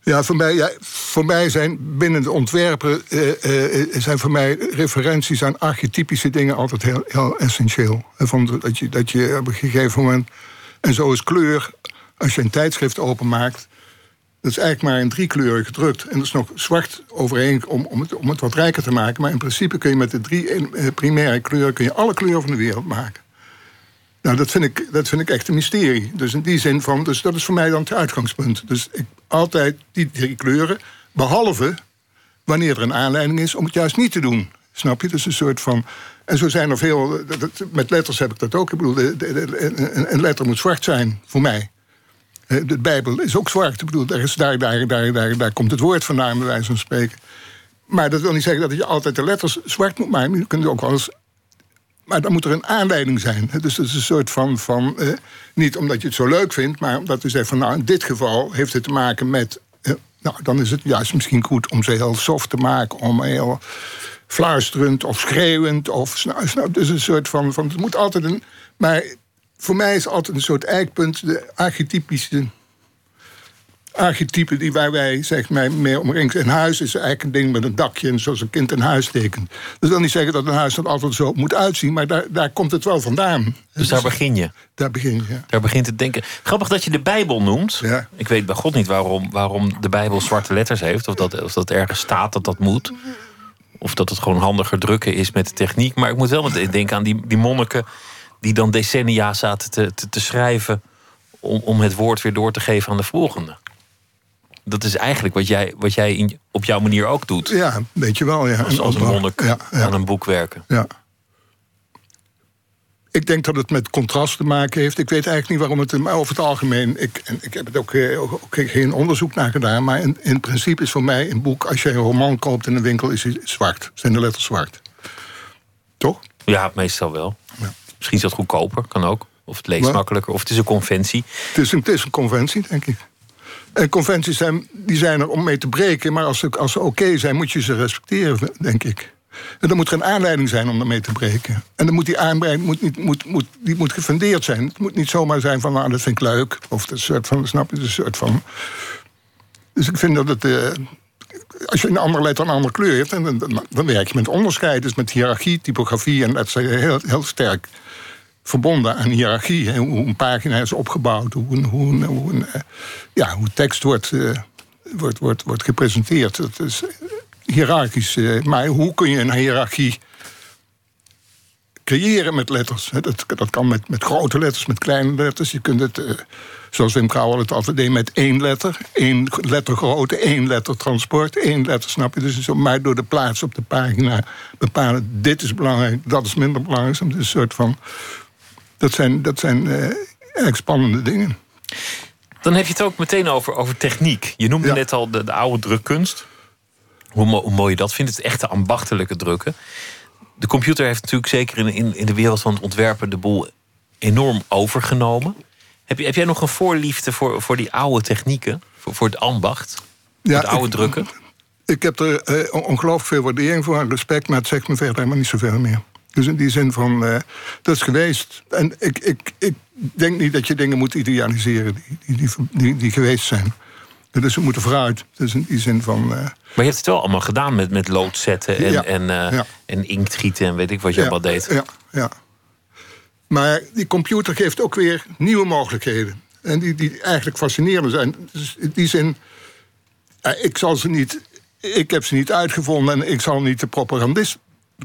Ja, voor mij, ja, voor mij zijn binnen de ontwerpen uh, uh, zijn voor mij referenties aan archetypische dingen altijd heel, heel essentieel. Van dat, je, dat je op een gegeven moment. En zo is kleur, als je een tijdschrift openmaakt. Dat is eigenlijk maar in drie kleuren gedrukt. En dat is nog zwart overeen om, om, het, om het wat rijker te maken. Maar in principe kun je met de drie primaire kleuren kun je alle kleuren van de wereld maken. Nou, dat vind, ik, dat vind ik echt een mysterie. Dus in die zin van, dus dat is voor mij dan het uitgangspunt. Dus ik altijd die drie kleuren, behalve wanneer er een aanleiding is om het juist niet te doen. Snap je? Dus een soort van. En zo zijn er veel. Met letters heb ik dat ook. Ik bedoel, een letter moet zwart zijn voor mij. De Bijbel is ook zwart. Ik bedoel, daar, is, daar, daar, daar, daar komt het woord vandaan, bij wijze van spreken. Maar dat wil niet zeggen dat je altijd de letters zwart moet maken. Je kunt ook wel eens maar dan moet er een aanleiding zijn. Dus dat is een soort van. van eh, niet omdat je het zo leuk vindt, maar omdat je zegt van nou, in dit geval heeft het te maken met. Eh, nou, dan is het juist misschien goed om ze heel soft te maken, om heel fluisterend of schreeuwend. Of, nou, nou, dus een soort van, van. Het moet altijd een. Maar voor mij is altijd een soort eikpunt, de archetypische archetypen die waar wij zeg maar, mee omringd. Een huis is eigenlijk een ding met een dakje en zoals een kind een huis tekent. Dat wil niet zeggen dat een huis er altijd zo moet uitzien, maar daar, daar komt het wel vandaan. Dus daar begin je? Daar begin je, ja. Daar begint het denken. Grappig dat je de Bijbel noemt. Ja. Ik weet bij God niet waarom, waarom de Bijbel zwarte letters heeft. Of dat, of dat ergens staat dat dat moet. Of dat het gewoon handiger drukken is met de techniek. Maar ik moet wel denken aan die, die monniken... die dan decennia zaten te, te, te schrijven... Om, om het woord weer door te geven aan de volgende dat is eigenlijk wat jij, wat jij in, op jouw manier ook doet. Ja, weet je wel. Ja. Als, als een monnik ja, aan een boek werken. Ja. Ik denk dat het met contrast te maken heeft. Ik weet eigenlijk niet waarom het... Maar over het algemeen... Ik, en ik heb het ook, eh, ook, geen onderzoek naar gedaan... maar in, in principe is voor mij een boek... als je een roman koopt in een winkel, is hij zwart. Zijn de letters zwart. Toch? Ja, meestal wel. Ja. Misschien is dat goedkoper, kan ook. Of het leest makkelijker, of het is een conventie. Het is een, het is een conventie, denk ik. En conventies zijn, die zijn er om mee te breken, maar als ze, als ze oké zijn, moet je ze respecteren, denk ik. En dan moet er een aanleiding zijn om ermee te breken. En dan moet die aanleiding moet niet, moet, moet, die moet gefundeerd zijn. Het moet niet zomaar zijn van, nou, dat vind ik leuk. Of een soort van, snap je, een soort van... Dus ik vind dat het... Uh, als je een andere letter een andere kleur hebt, dan, dan, dan, werk je met onderscheid. Dus met hiërarchie, typografie en dat is heel, heel sterk verbonden aan hiërarchie. Hoe een pagina is opgebouwd, hoe, hoe, hoe, een, eh, ja, hoe tekst wordt, uh, wordt, wordt, wordt gepresenteerd. Dat is hiërarchisch. Uh, maar hoe kun je een hiërarchie creëren met letters? Dat, dat kan met, met grote letters, met kleine letters. Je kunt het, zoals Wim Krauwel het altijd deed, met één letter. één letter grootte, één letter transport, één letter, snap je? Dus zo, maar door de plaats op de pagina bepalen... dit is belangrijk, dat is minder belangrijk. Is een soort van dat zijn, dat zijn uh, erg spannende dingen. Dan heb je het ook meteen over, over techniek. Je noemde net al de, de oude drukkunst. Hoe, hoe, mooi je dat vindt, het echte ambachtelijke drukken. De computer heeft natuurlijk zeker in, in, in de wereld van het ontwerpen de boel enorm overgenomen. Heb, je, heb jij nog een voorliefde voor, voor die oude technieken? Voor, voor het ambacht? Ja, het oude drukken? Ik heb er uh, ongelooflijk veel waardering voor en respect, maar het zegt me verder helemaal niet zoveel meer. Dus in die zin van, uh, dat is geweest. En ik, ik, ik denk niet dat je dingen moet idealiseren die, die, die, die geweest zijn. Dus we moeten vooruit. Dus in die zin van. Uh... Maar je hebt het wel allemaal gedaan met, met lood zetten en, ja, en, uh, ja. en inkt gieten en weet ik wat je ja, allemaal deed. Ja, ja. Maar die computer geeft ook weer nieuwe mogelijkheden. En die, die eigenlijk fascinerend zijn. Dus in die zin, ik zal ze niet. Ik heb ze niet uitgevonden en ik zal niet de propagandist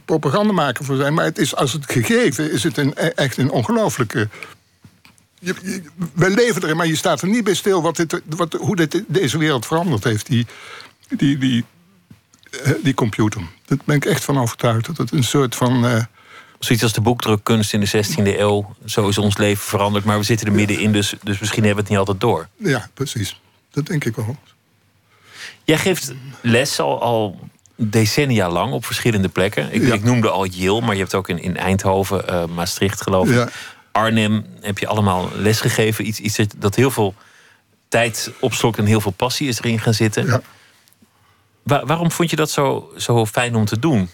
propaganda maken voor zijn. Maar het is, als het gegeven is het een, e- echt een ongelooflijke. Je, wij leven erin, maar je staat er niet bij stil wat dit, wat, hoe dit deze wereld veranderd heeft. Die, die, die, eh, die computer. Daar ben ik echt van overtuigd. Dat het een soort van. Uh, Zoiets als de boekdrukkunst in de 16e eeuw. Zo is ons leven veranderd. Maar we zitten er middenin, dus, dus misschien hebben we het niet altijd door. Ja, precies. Dat denk ik wel. Jij geeft les al, al decennia lang op verschillende plekken. Ik, ik noemde al Yale, maar je hebt ook in, in Eindhoven, uh, Maastricht geloof ik. Ja. Arnhem heb je allemaal lesgegeven. Iets, iets dat heel veel tijd opslokt en heel veel passie is erin gaan zitten. Ja. waarom vond je dat zo, zo fijn om te doen?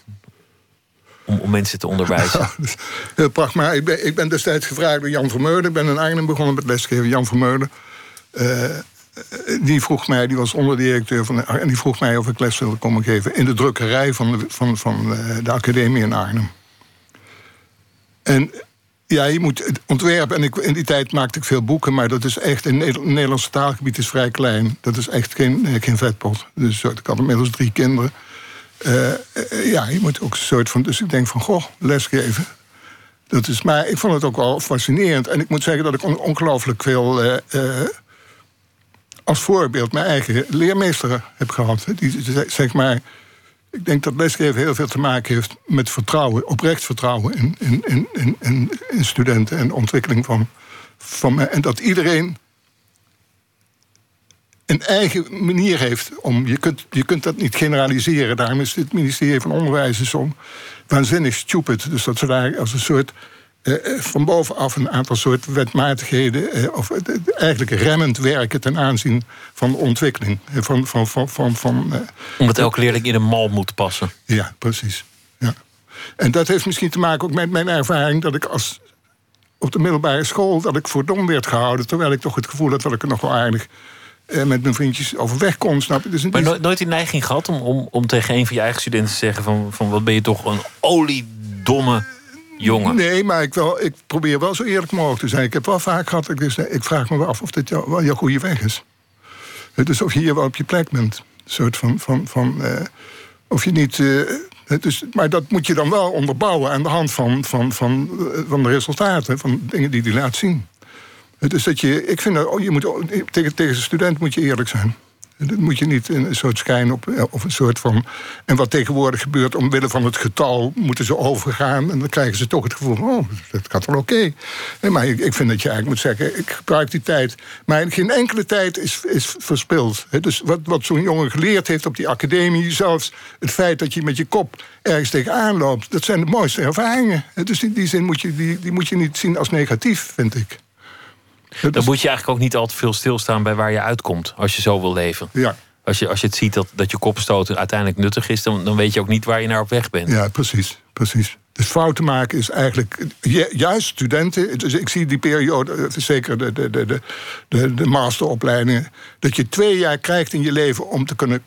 Om, om mensen te onderwijzen? heel prachtig. Maar ik ben, ik ben destijds gevraagd door Jan Vermeulen. Ik ben in Arnhem begonnen met lesgeven. Jan Vermeulen. Uh, die vroeg mij, die was onderdirecteur van de, en die vroeg mij of ik les wilde komen geven in de drukkerij van de, van, eh, de academie in Arnhem. En ja, je moet het ontwerpen. En in die tijd maakte ik veel boeken, maar dat is echt. In het Nederlandse taalgebied is vrij klein. Dat is echt geen, eh, geen vetpot. Dus ik had inmiddels drie kinderen. Ja, je moet ook een soort van. Dus ik denk van, goh, lesgeven. Dat is, maar ik vond het ook wel fascinerend. En ik moet zeggen dat ik on, ongelooflijk veel. Als voorbeeld mijn eigen leermeester heb gehad. Die zeg maar ik denk dat lesgeven heel veel te maken heeft met vertrouwen, oprecht vertrouwen in, in, in, in, in studenten en ontwikkeling van, van. En dat iedereen een eigen manier heeft om. Je kunt, je kunt dat niet generaliseren. Daarom is het ministerie van Onderwijs zo waanzinnig stupid. Dus dat ze daar als een soort eh, eh, van bovenaf een aantal soort wetmatigheden, eh, of eigenlijk remmend werken ten aanzien van de ontwikkeling. Van, van, van, van, van, Omdat elke leerling in een mal moet passen. Ja, precies. Ja. En dat heeft misschien te maken ook met mijn ervaring dat ik als op de middelbare school dat ik voor dom werd gehouden, terwijl ik toch het gevoel had dat ik er nog wel aardig met mijn vriendjes overweg kon. Snap je? Dus maar nooit, nooit die neiging gehad om, om, om tegen een van je eigen studenten te zeggen: van, van wat ben je toch een oliedomme jongen. Nee, maar ik, wel, ik probeer wel zo eerlijk mogelijk te zijn. Ik heb wel vaak gehad, ik, dus, ik vraag me wel af of dit jou, wel jouw goede weg is. Dus of je hier wel op je plek bent. Een soort van, van, van uh, of je niet... Uh, dus, maar dat moet je dan wel onderbouwen aan de hand van, van, van, van de resultaten, van dingen die die laat zien. Dus dat je, ik vind dat, oh, je moet, tegen, tegen de student moet je eerlijk zijn. Dat moet je niet een soort schijn op, eh, of een soort van. En wat tegenwoordig gebeurt, omwille van het getal, moeten ze overgaan. En dan krijgen ze toch het gevoel: oh, dat gaat wel oké. Maar ik, ik, vind dat je eigenlijk moet zeggen: ik gebruik die tijd. Maar geen enkele tijd is, is verspild. Dus wat, wat zo'n jongen geleerd heeft op die academie, zelfs het feit dat je met je kop ergens tegenaan loopt, dat zijn de mooiste ervaringen. Dus in die zin moet je, die, die moet je niet zien als negatief, vind ik. Dan moet je eigenlijk ook niet al te veel stilstaan bij waar je uitkomt. Als je zo wil leven. Ja. Als je, als je het ziet dat, dat je kopstoten uiteindelijk nuttig is, dan, dan weet je ook niet waar je naar op weg bent. Ja, precies. precies. Dus fouten maken is eigenlijk. Juist studenten. Dus ik zie die periode, eh, zeker de, de, de, de, de masteropleidingen. dat je twee jaar krijgt in je leven om te kunnen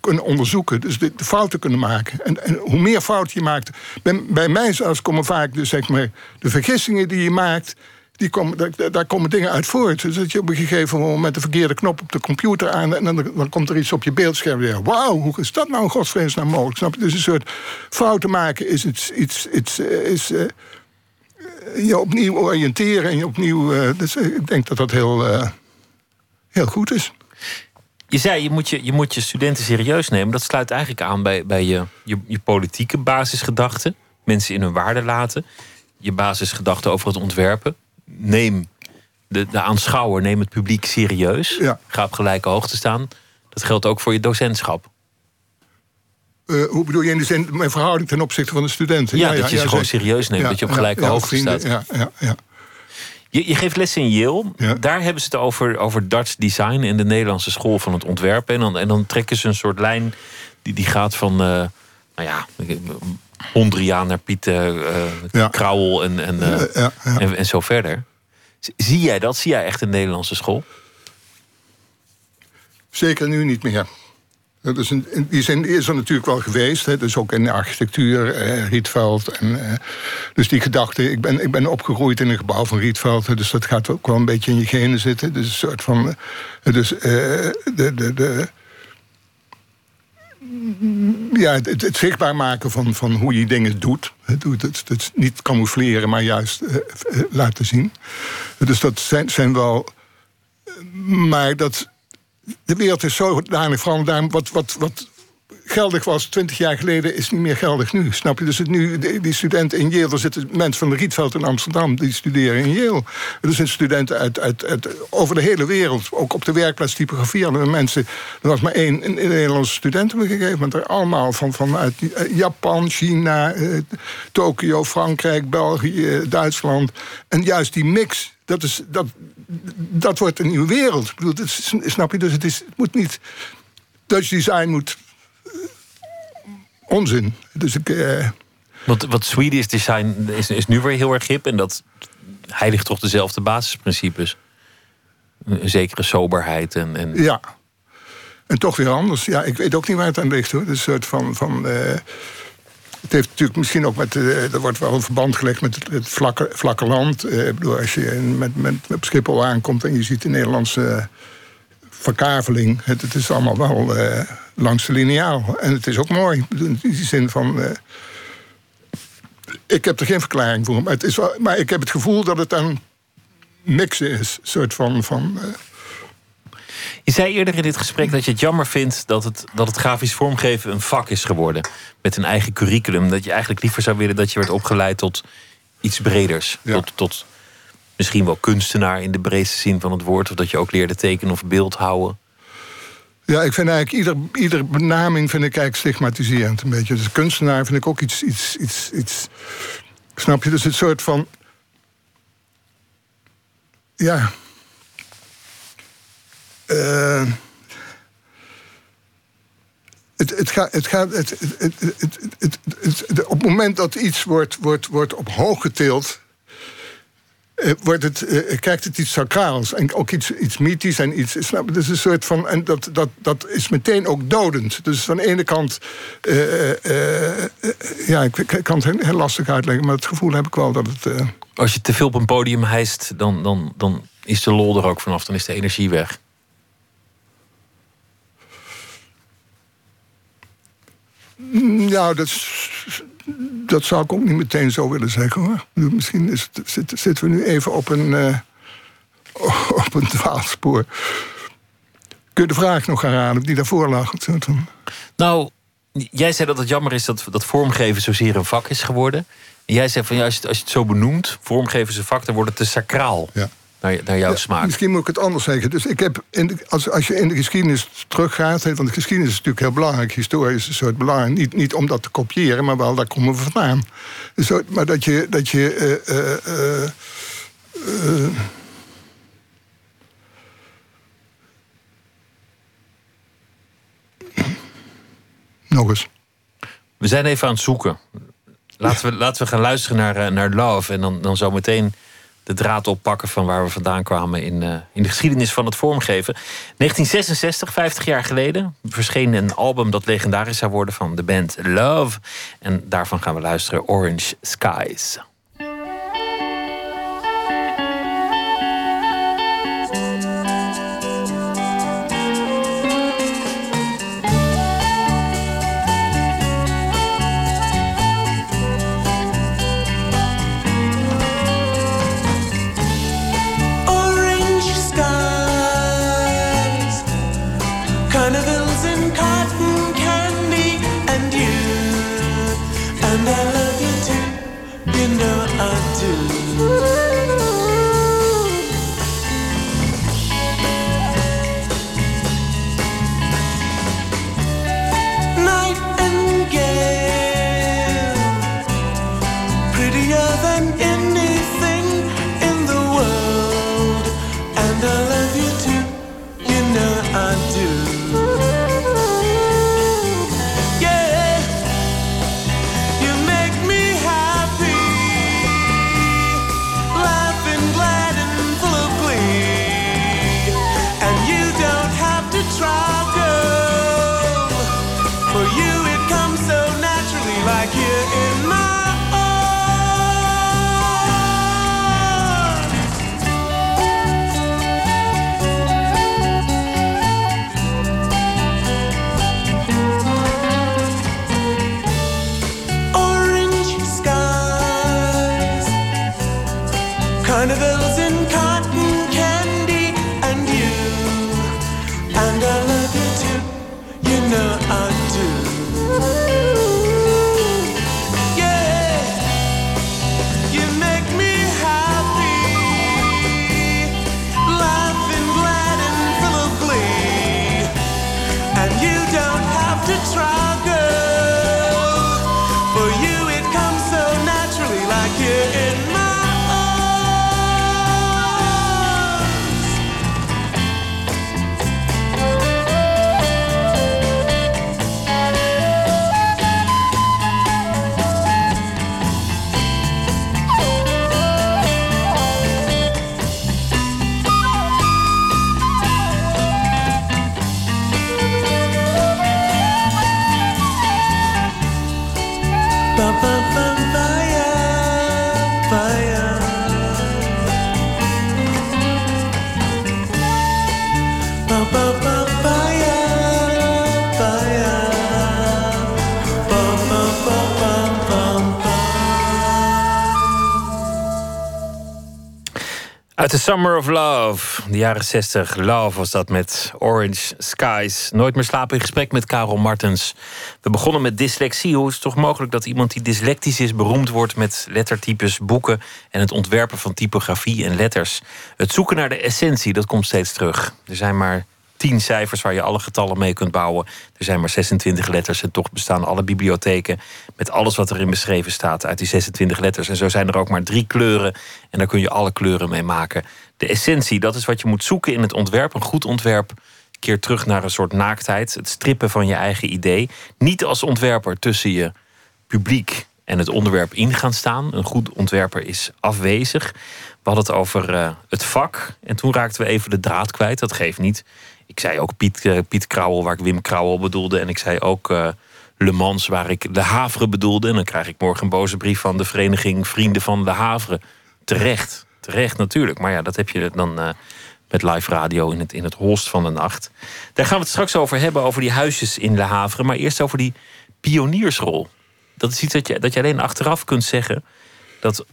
kunnen onderzoeken. Dus de, de, fouten kunnen maken. En, en, hoe meer fouten je maakt. Bij, bij mij zelfs komen vaak dus, zeg maar, de vergissingen die je maakt die komen, daar, komen dingen uit voort. Dus dat je op een gegeven moment de verkeerde knop op de computer aan... en dan, dan komt er iets op je beeldscherm. Wauw, hoe is dat nou godsvrees mogelijk? Snap je? Dus een soort fouten maken is iets... iets, iets eh, is, uh, je opnieuw oriënteren en je opnieuw... Uh, ik denk dat dat heel, heel goed is. Je zei, je moet je, je moet je studenten serieus nemen. Dat sluit eigenlijk aan bij, bij je, je, je politieke basisgedachten. Mensen in hun waarde laten. Je basisgedachten over het ontwerpen neem de, de aanschouwer, neem het publiek serieus. Ja. Ga op gelijke hoogte staan. Dat geldt ook voor je docentschap. Uh, hoe bedoel je in de zin, mijn verhouding ten opzichte van de studenten? Ja, dat je ze gewoon serieus neemt, dat je op gelijke hoogte staat. Ja, ja, ja. Je, je geeft les in Yale. Daar hebben ze het over, over Dutch design in de Nederlandse school van het ontwerpen. En dan, en dan trekken ze een soort lijn die, die gaat van, uh, nou ja, Ondriaan naar Piet uh, Krauwel en, en, uh, en, en, zo verder. Zie jij dat? Zie jij echt een Nederlandse school? Zeker nu niet meer. Dat is een, die zijn, is er natuurlijk wel geweest. Hè. Dus ook in de architectuur, eh, Rietveld. En, eh, dus die gedachte, ik ben, ik ben opgegroeid in een gebouw van Rietveld. Dus dat gaat ook wel een beetje in je genen zitten. Dus een soort van. dus de, de, de, ja, het, zichtbaar maken van, van hoe je dingen doet. Het, het, het niet camoufleren, maar juist uh, laten zien. Dus dat zijn, zijn wel. Maar dat. De wereld is zo dadelijk veranderd. Wat, wat, wat geldig was 20 jaar geleden, is niet meer geldig nu. Snap je? Dus het nu, die studenten in Yale, er zitten mensen van de Rietveld in Amsterdam, die studeren in Yale. Er zijn studenten uit, uit, over de hele wereld, ook op de werkplaats typografie hadden mensen. Er was maar één een, Nederlandse student op een gegeven moment. Er allemaal van, vanuit eh, Japan, China, eh, Tokio, Frankrijk, België, Duitsland. En juist die mix dat, is, dat, dat wordt een nieuwe wereld. Ik bedoel, snap je? Dus het, is, het moet niet. Dutch design moet. Onzin. Dus ik. Uh, wat, wat Swedish design is, is nu weer heel erg hip. En dat heiligt toch dezelfde basisprincipes. Een zekere soberheid. En, en... Ja. En toch weer anders. Ja, ik weet ook niet waar het aan ligt hoor. Een soort van. van uh, het heeft natuurlijk misschien ook met. Er wordt wel een verband gelegd met het, het vlakke, vlakke land. Uh, bedoel, als je met, met, op Schiphol aankomt en je ziet de Nederlandse verkaveling. Het, het is allemaal wel uh, langs de lineaal. En het is ook mooi. In die zin van. ik heb er geen verklaring voor. Maar, het is wel, maar ik heb het gevoel dat het een mix is. Een soort van. van je zei eerder in dit gesprek dat je het jammer vindt dat het, dat het grafisch vormgeven een vak is geworden. Met een eigen curriculum. Dat je eigenlijk liever zou willen dat je werd opgeleid tot iets breders. Tot, tot misschien wel kunstenaar in de breedste zin van het woord. Of dat je ook leerde tekenen of beeld houden. Ja, ik vind eigenlijk ieder, ieder benaming vind ik eigenlijk stigmatiserend een beetje. Dus kunstenaar vind ik ook iets, iets, iets, iets. Snap je? Dus het soort van. Ja, uh, het, het, gaat, het gaat, het, het, op het moment dat iets wordt, wordt, wordt op hoog getild, uh, wordt het, uh, krijgt het iets sacraals en ook iets, iets mythisch en iets. Snap, dus een soort van. En dat, dat, dat is meteen ook dodend. Dus van de ene kant. ja, ik, ik, kan het heel lastig uitleggen, maar het gevoel heb ik wel dat het. Als je te veel op een podium hijst, dan, dan, dan is de lol er ook vanaf, dan is de energie weg. Nou, dat, dat zou ik ook niet meteen zo willen zeggen hoor. Misschien is het, zitten we nu even op een, uh, op een dwaalspoor. Kun je de vraag nog herhalen die daarvoor lag? Nou, jij zei dat het jammer is dat, dat vormgeven zozeer een vak is geworden. En jij zei van ja, als je, als je het zo benoemt, vormgeven is een vak, dan wordt het te sacraal. Ja naar, naar jouw smaak. Misschien moet ik het anders zeggen. Dus ik heb in als, als je in de geschiedenis teruggaat, want de geschiedenis is natuurlijk heel belangrijk, historisch is een soort belangrijk. Niet, niet om dat te kopiëren, maar wel daar komen we vandaan. Dus, maar dat je. Dat je uh, uh, nog eens. We zijn even aan het zoeken. Laten we, laten we gaan luisteren naar, naar Love. En dan, dan zo meteen de draad oppakken van waar we vandaan kwamen in, uh, in de geschiedenis van het vormgeven. 1966, 50 jaar geleden, verscheen een album dat legendarisch zou worden van de band Love. En daarvan gaan we luisteren Orange Skies. Do. Summer of Love, de jaren 60. Love was dat met Orange Skies. Nooit meer slapen in gesprek met Karel Martens. We begonnen met dyslexie. Hoe is het toch mogelijk dat iemand die dyslectisch is... beroemd wordt met lettertypes, boeken... en het ontwerpen van typografie en letters? Het zoeken naar de essentie, dat komt steeds terug. Er zijn maar tien cijfers waar je alle getallen mee kunt bouwen. Er zijn maar 26 letters en toch bestaan alle bibliotheken met alles wat erin beschreven staat uit die 26 letters. En zo zijn er ook maar drie kleuren en daar kun je alle kleuren mee maken. De essentie, dat is wat je moet zoeken in het ontwerp. Een goed ontwerp keert terug naar een soort naaktheid. Het strippen van je eigen idee. Niet als ontwerper tussen je publiek en het onderwerp in gaan staan. Een goed ontwerper is afwezig. We hadden het over uh, het vak. En toen raakten we even de draad kwijt. Dat geeft niet. Ik zei ook Piet, uh, Piet Krauwel, waar ik Wim Krauwel bedoelde. En ik zei ook uh, Le Mans, waar ik de Havre bedoelde. En dan krijg ik morgen een boze brief van de vereniging Vrienden van de Havre. Terecht, terecht natuurlijk. Maar ja, dat heb je dan uh, met live radio in het, in het holst van de nacht. Daar gaan we het straks over hebben, over die huisjes in Le Havre. Maar eerst over die pioniersrol. Dat is iets dat je, dat je alleen achteraf kunt zeggen. Dat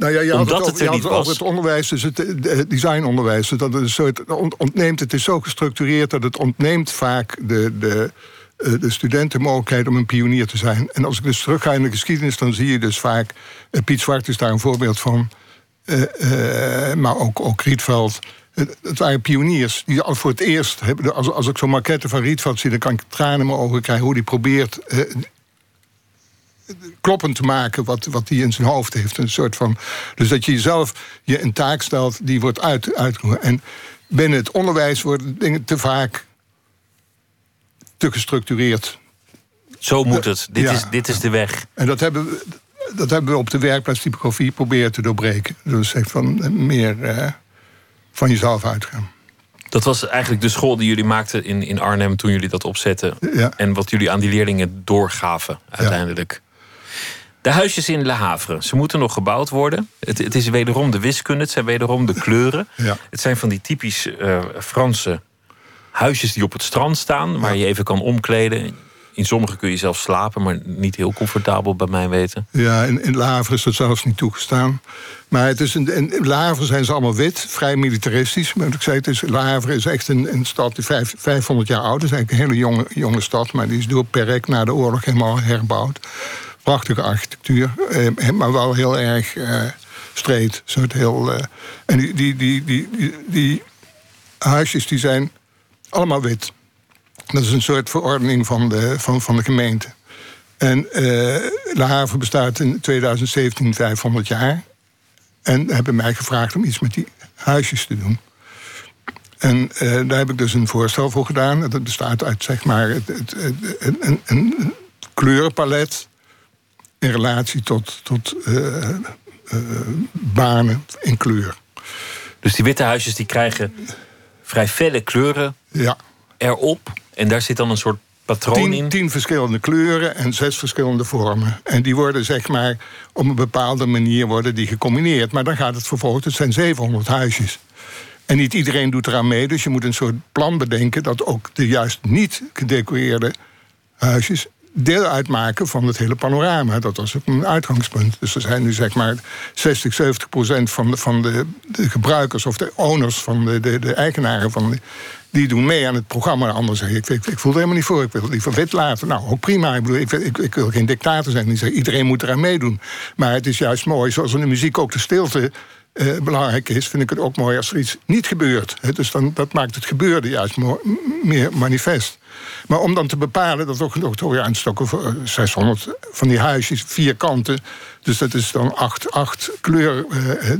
nou ja, je had het, over, het, over het onderwijs, dus het, het designonderwijs. Dus dat het, soort ontneemt, het is zo gestructureerd dat het ontneemt vaak de, de, eh, de studenten mogelijkheid om een pionier te zijn. En als ik dus terugga in de geschiedenis, dan zie je dus vaak. Uh, Piet Zwart is daar een voorbeeld van. Uh, maar ook, ook Rietveld. Het waren pioniers die al voor het eerst. Als, als ik zo'n maquette van Rietveld zie, dan kan ik tranen in mijn ogen krijgen hoe die probeert kloppend te maken wat, wat hij in zijn hoofd heeft. Een soort van, dus dat je jezelf je een taak stelt die wordt uit, uitgevoerd. En binnen het onderwijs worden dingen te vaak te gestructureerd. Zo moet het. Dit, is, dit is de weg. En dat hebben we, dat hebben we op de werkplaats typografie proberen te doorbreken. Dus echt van meer eh, van jezelf uitgaan. Dat was eigenlijk de school die jullie maakten in, in Arnhem toen jullie dat opzetten. Ja. En wat jullie aan die leerlingen doorgaven uiteindelijk. De huisjes in Le Havre, ze moeten nog gebouwd worden. Het, het is wederom de wiskunde, het zijn wederom de kleuren. Ja. Het zijn van die typisch uh, Franse huisjes die op het strand staan, waar je even kan omkleden. In sommige kun je zelf slapen, maar niet heel comfortabel bij mij weten. Ja, in, in Le Havre is dat zelfs niet toegestaan. Maar het is een, in Le Havre zijn ze allemaal wit, vrij militaristisch. Maar ik zei, het is, Le Havre is echt een, een stad die vijf, 500 jaar oud is. Eigenlijk een hele jonge, jonge stad, maar die is door Perec na de oorlog helemaal herbouwd prachtige architectuur, eh, maar wel heel erg uh, streed. Soort heel, uh, en die, die, die, die, die, huisjes die zijn allemaal wit. Dat is een soort verordening van de, van, van de gemeente. En uh, La Haven bestaat in 2017 500 jaar. En hebben mij gevraagd om iets met die huisjes te doen. En daar heb ik dus een voorstel voor gedaan. Dat bestaat uit zeg maar het, een, een, kleurenpalet in relatie tot, tot uh, uh, banen in kleur. Dus die witte huisjes die krijgen vrij felle kleuren ja. erop. En daar zit dan een soort patroon tien, in? Tien verschillende kleuren en zes verschillende vormen. En die worden zeg maar op een bepaalde manier worden die gecombineerd. Maar dan gaat het vervolgens, het zijn 700 huisjes. En niet iedereen doet eraan mee, dus je moet een soort plan bedenken... dat ook de juist niet gedecoreerde huisjes deel uitmaken van het hele panorama. Dat was ook een uitgangspunt. Dus er zijn nu zeg maar 60, 70 procent van de, van de, de gebruikers of de owners van de, de, de eigenaren van die doen mee aan het programma. Anders zeg ik, ik, ik voel er helemaal niet voor. Ik wil het liever wit laten. Nou, ook prima. Ik, bedoel, ik, ik, wil geen dictator zijn. Die zegt, iedereen moet eraan meedoen. Maar het is juist mooi, zoals in de muziek ook de stilte uh, belangrijk is, vind ik het ook mooi als er iets niet gebeurt. dus dan, dat maakt het gebeurde juist meer manifest. Maar om dan te bepalen dat ook nog toch aanstokken voor 600 eh, van die huisjes, vier kanten. Dus dat is dan acht, acht kleuren. Uh,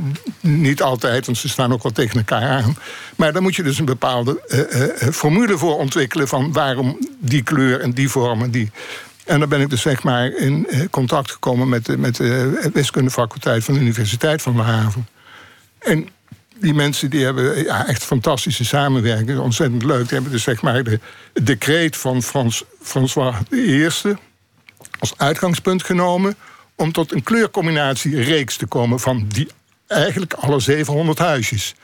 niet altijd, want ze staan ook wel tegen elkaar aan. Maar dan moet je dus een bepaalde formule voor ontwikkelen van waarom die kleur en die vorm die. En dan ben ik dus zeg maar in contact gekomen met, de, met de wiskundefaculteit van de Universiteit van de Haven. En die mensen die hebben ja, echt fantastische samenwerking. Ontzettend leuk. Die hebben dus zeg maar de decreet van Frans, François I als uitgangspunt genomen om tot een kleurcombinatie reeks te komen van die eigenlijk alle 700 huisjes.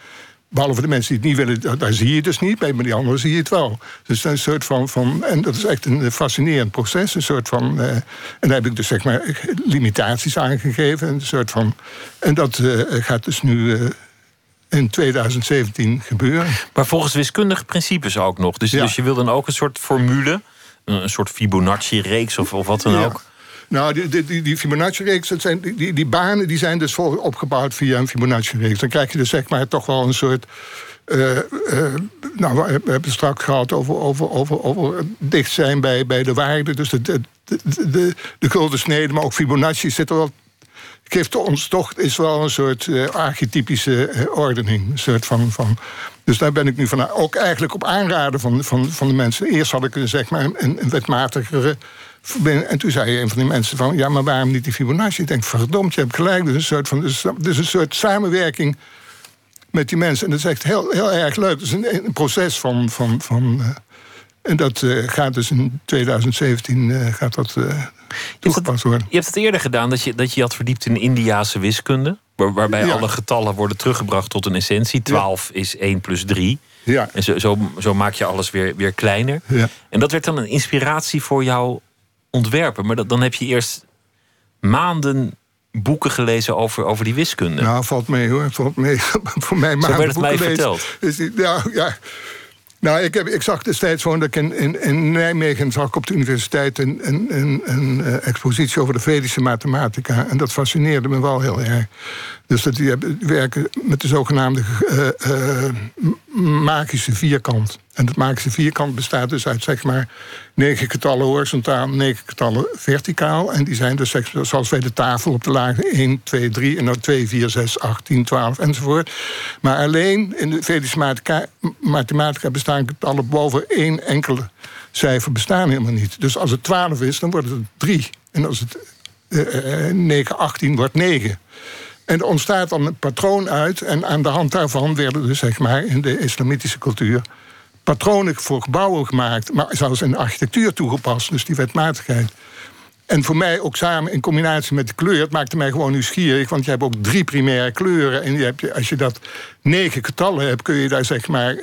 Behalve de mensen die het niet willen, daar zie je dus niet. Bij die anderen zie je het wel. Dus een soort van, van. En dat is echt een fascinerend proces. Een soort van. Uh, en daar heb ik dus zeg maar limitaties aangegeven. Een soort van. En dat uh, gaat dus nu. Uh, in 2017 gebeuren. Maar volgens wiskundige principes ook nog. Dus, ja. dus je wil dan ook een soort formule, een soort Fibonacci-reeks of, of wat dan ook. Nou, die, die, die Fibonacci-reeks, die, die, die banen die zijn dus voor opgebouwd via een Fibonacci-reeks. Dan krijg je dus zeg maar toch wel een soort. Uh, uh, nou, we hebben het straks gehad over, over, over, over dicht zijn bij, bij de waarde. Dus de, de, de, de, de gulden snede, maar ook Fibonacci zit er wel geeft ons toch is wel een soort uh, archetypische uh, ordening. Een soort van, van, dus daar ben ik nu van. Ook eigenlijk op aanraden van, van, van de mensen. Eerst had ik een, zeg maar, een, wetmatigere en toen zei een van die mensen van... ja, maar waarom niet die Fibonacci? Ik denk, verdomd, je hebt gelijk. Dus een soort, van, dus, een soort samenwerking met die mensen. En dat is echt heel, heel erg leuk. Het is een, een proces van... van, van en dat uh, gaat dus in 2017 uh, gaat dat, toegepast worden. Je hebt het eerder gedaan dat je dat je had verdiept in Indiase wiskunde. Waar, waarbij ja. alle getallen worden teruggebracht tot een essentie. 12 ja. is 1 plus 3. Ja. En zo, zo, zo, maak je alles weer, weer kleiner. Ja. En dat werd dan een inspiratie voor jouw ontwerpen. Maar dat, dan heb je eerst maanden boeken gelezen over, over die wiskunde. Nou, valt mee hoor. Valt mee. Voor mij maanden Zo werd het mij verteld. Ja, ja. Nou, ik, ik zag destijds gewoon dat ik in, in, in Nijmegen zag ik op de universiteit een, een, een, uh, expositie over de Vedische mathematica. En dat fascineerde me wel heel erg. Dus dat die, werken met de zogenaamde uh, uh, magische vierkant. En het magische vierkant bestaat dus uit zeg maar negen getallen horizontaal, negen getallen verticaal. En die zijn dus zoals wij de tafel op de lagen 1, 2, 3 en dan 2, 4, 6, 8, 10, 12 enzovoort. Maar alleen in de Vedische mathematica bestaan getallen boven één enkele cijfer bestaan helemaal niet. Dus als het 12 is, dan wordt het 3. En als het uh, 9, 18 wordt 9. En er ontstaat dan een patroon uit. En aan de hand daarvan werden dus zeg maar in de islamitische cultuur patronen voor gebouwen gemaakt, maar zelfs in de architectuur toegepast, dus die wetmatigheid. En voor mij ook samen in combinatie met de kleur, het maakte mij gewoon nieuwsgierig, want je hebt ook drie primaire kleuren. En je hebt, als je dat negen getallen hebt, kun je daar zeg maar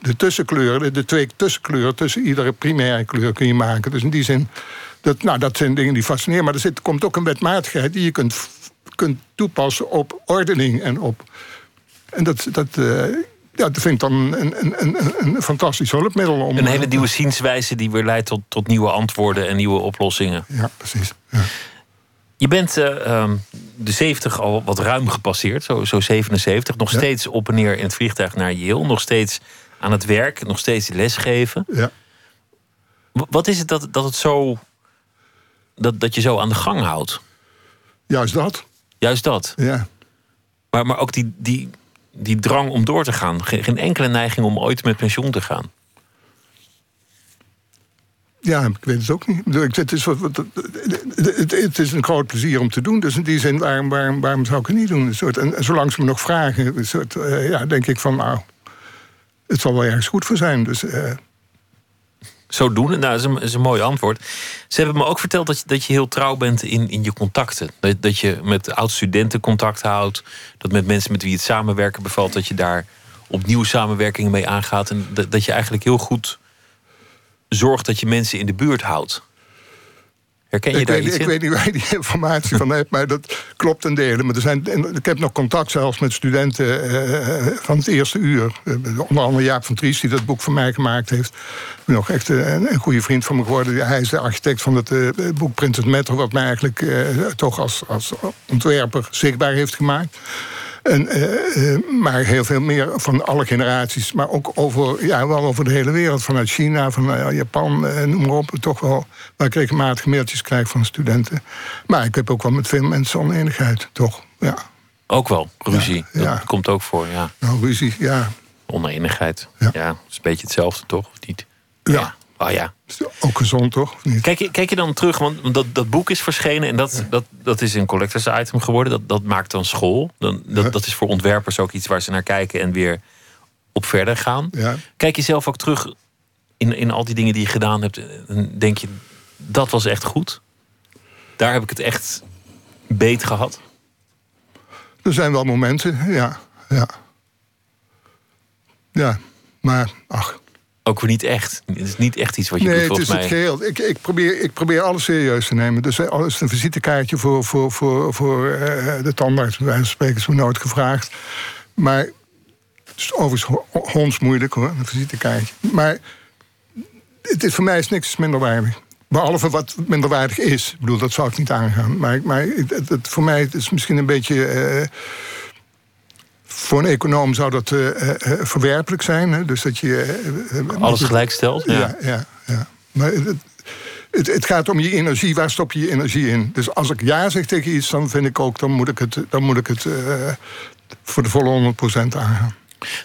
de tussenkleuren, de twee tussenkleuren tussen iedere primaire kleur kun je maken. Dus in die zin, dat, nou, dat zijn dingen die fascineren. Maar er zit, komt ook een wetmatigheid die je kunt, kunt toepassen op ordening en op. En dat, dat, uh, ja, dat vind ik dan een, een, een, een fantastisch hulpmiddel. Om, een hele nieuwe zienswijze die weer leidt tot, tot nieuwe antwoorden en nieuwe oplossingen. Ja, precies. Ja. Je bent uh, de 70 al wat ruim gepasseerd, zo, zo 77. Nog ja. steeds op en neer in het vliegtuig naar Yale. Nog steeds aan het werk, nog steeds lesgeven. Ja. Wat is het dat, dat het zo. Dat, dat je zo aan de gang houdt? Juist dat. Juist dat. Ja. Maar, maar ook die, die, die drang om door te gaan. Geen, enkele neiging om ooit met pensioen te gaan. Ja, ik weet het ook niet. Het is, het is een groot plezier om te doen. Dus in die zin, waarom, waarom, waarom zou ik het niet doen? Een soort, en zolang ze me nog vragen, een soort, uh, ja, denk ik van, nou, het zal wel ergens goed voor zijn. Dus, uh, zo doen. Nou, dat is, een, is een mooi antwoord. Ze hebben me ook verteld dat je, dat je heel trouw bent in, in je contacten. Dat, dat je met oud-studenten contact houdt. Dat met mensen met wie het samenwerken bevalt, dat je daar opnieuw samenwerkingen mee aangaat. En dat, dat je eigenlijk heel goed zorgt dat je mensen in de buurt houdt. Herken je ik daar weet, iets ik in? weet niet waar je die informatie van hebt, maar dat klopt een deel. Maar er zijn, ik heb nog contact zelfs met studenten uh, van het eerste uur. Uh, onder andere Jaap van Tries, die dat boek voor mij gemaakt heeft. Nog echt een, een goede vriend van me geworden. Hij is de architect van het boek Printed Matter... wat mij eigenlijk toch als, als ontwerper zichtbaar heeft gemaakt. En, uh, uh, maar heel veel meer van alle generaties. Maar ook over, ja, wel over de hele wereld. Vanuit China, van uh, Japan, noem maar op. Toch wel waar ik regelmatig mailtjes krijg van studenten. Maar ik heb ook wel met veel mensen oneenigheid, toch? Ja. Ook wel, ruzie. Ja, ja. Dat komt ook voor, ja. Nou, ruzie, ja. Oneenigheid. Ja. Ja, dat is een beetje hetzelfde, toch? Of niet? Ja. Oh ja. Is ook gezond, toch? Of niet? Kijk je, kijk je dan terug, want dat, dat boek is verschenen en dat, dat, dat is een collectors item geworden. Dat, dat maakt dan school. Dan, dat, Ja. dat is voor ontwerpers ook iets waar ze naar kijken en weer op verder gaan. Ja. Kijk je zelf ook terug in, in al die dingen die je gedaan hebt en denk je, dat was echt goed? Daar heb ik het echt beet gehad. Er zijn wel momenten, ja. ja. Ja, maar ach. Ook niet echt. Het is niet echt iets wat je nee, doet, volgens het is het geheel. Ik, ik, probeer, ik probeer alles serieus te nemen. Dus eh, alles een visitekaartje voor, voor, voor, voor uh, de tandarts, bij wijze van spreken, is me nooit gevraagd. Maar het is overigens hondsmoeilijk hoor, een visitekaartje. Maar het is, voor mij is niks minderwaardig. Behalve wat minderwaardig is. Ik bedoel, dat zou ik niet aangaan. Maar, maar het, het, voor mij is misschien een beetje. Uh, voor een econoom zou dat uh, verwerpelijk zijn. Hè? Dus dat je. Alles gelijk stelt? Ja, ja. ja, ja. Maar het, het, het, gaat om je energie. Waar stop je je energie in? Dus als ik ja zeg tegen iets, dan vind ik ook. dan moet ik het, dan moet ik het voor de volle 100% aangaan.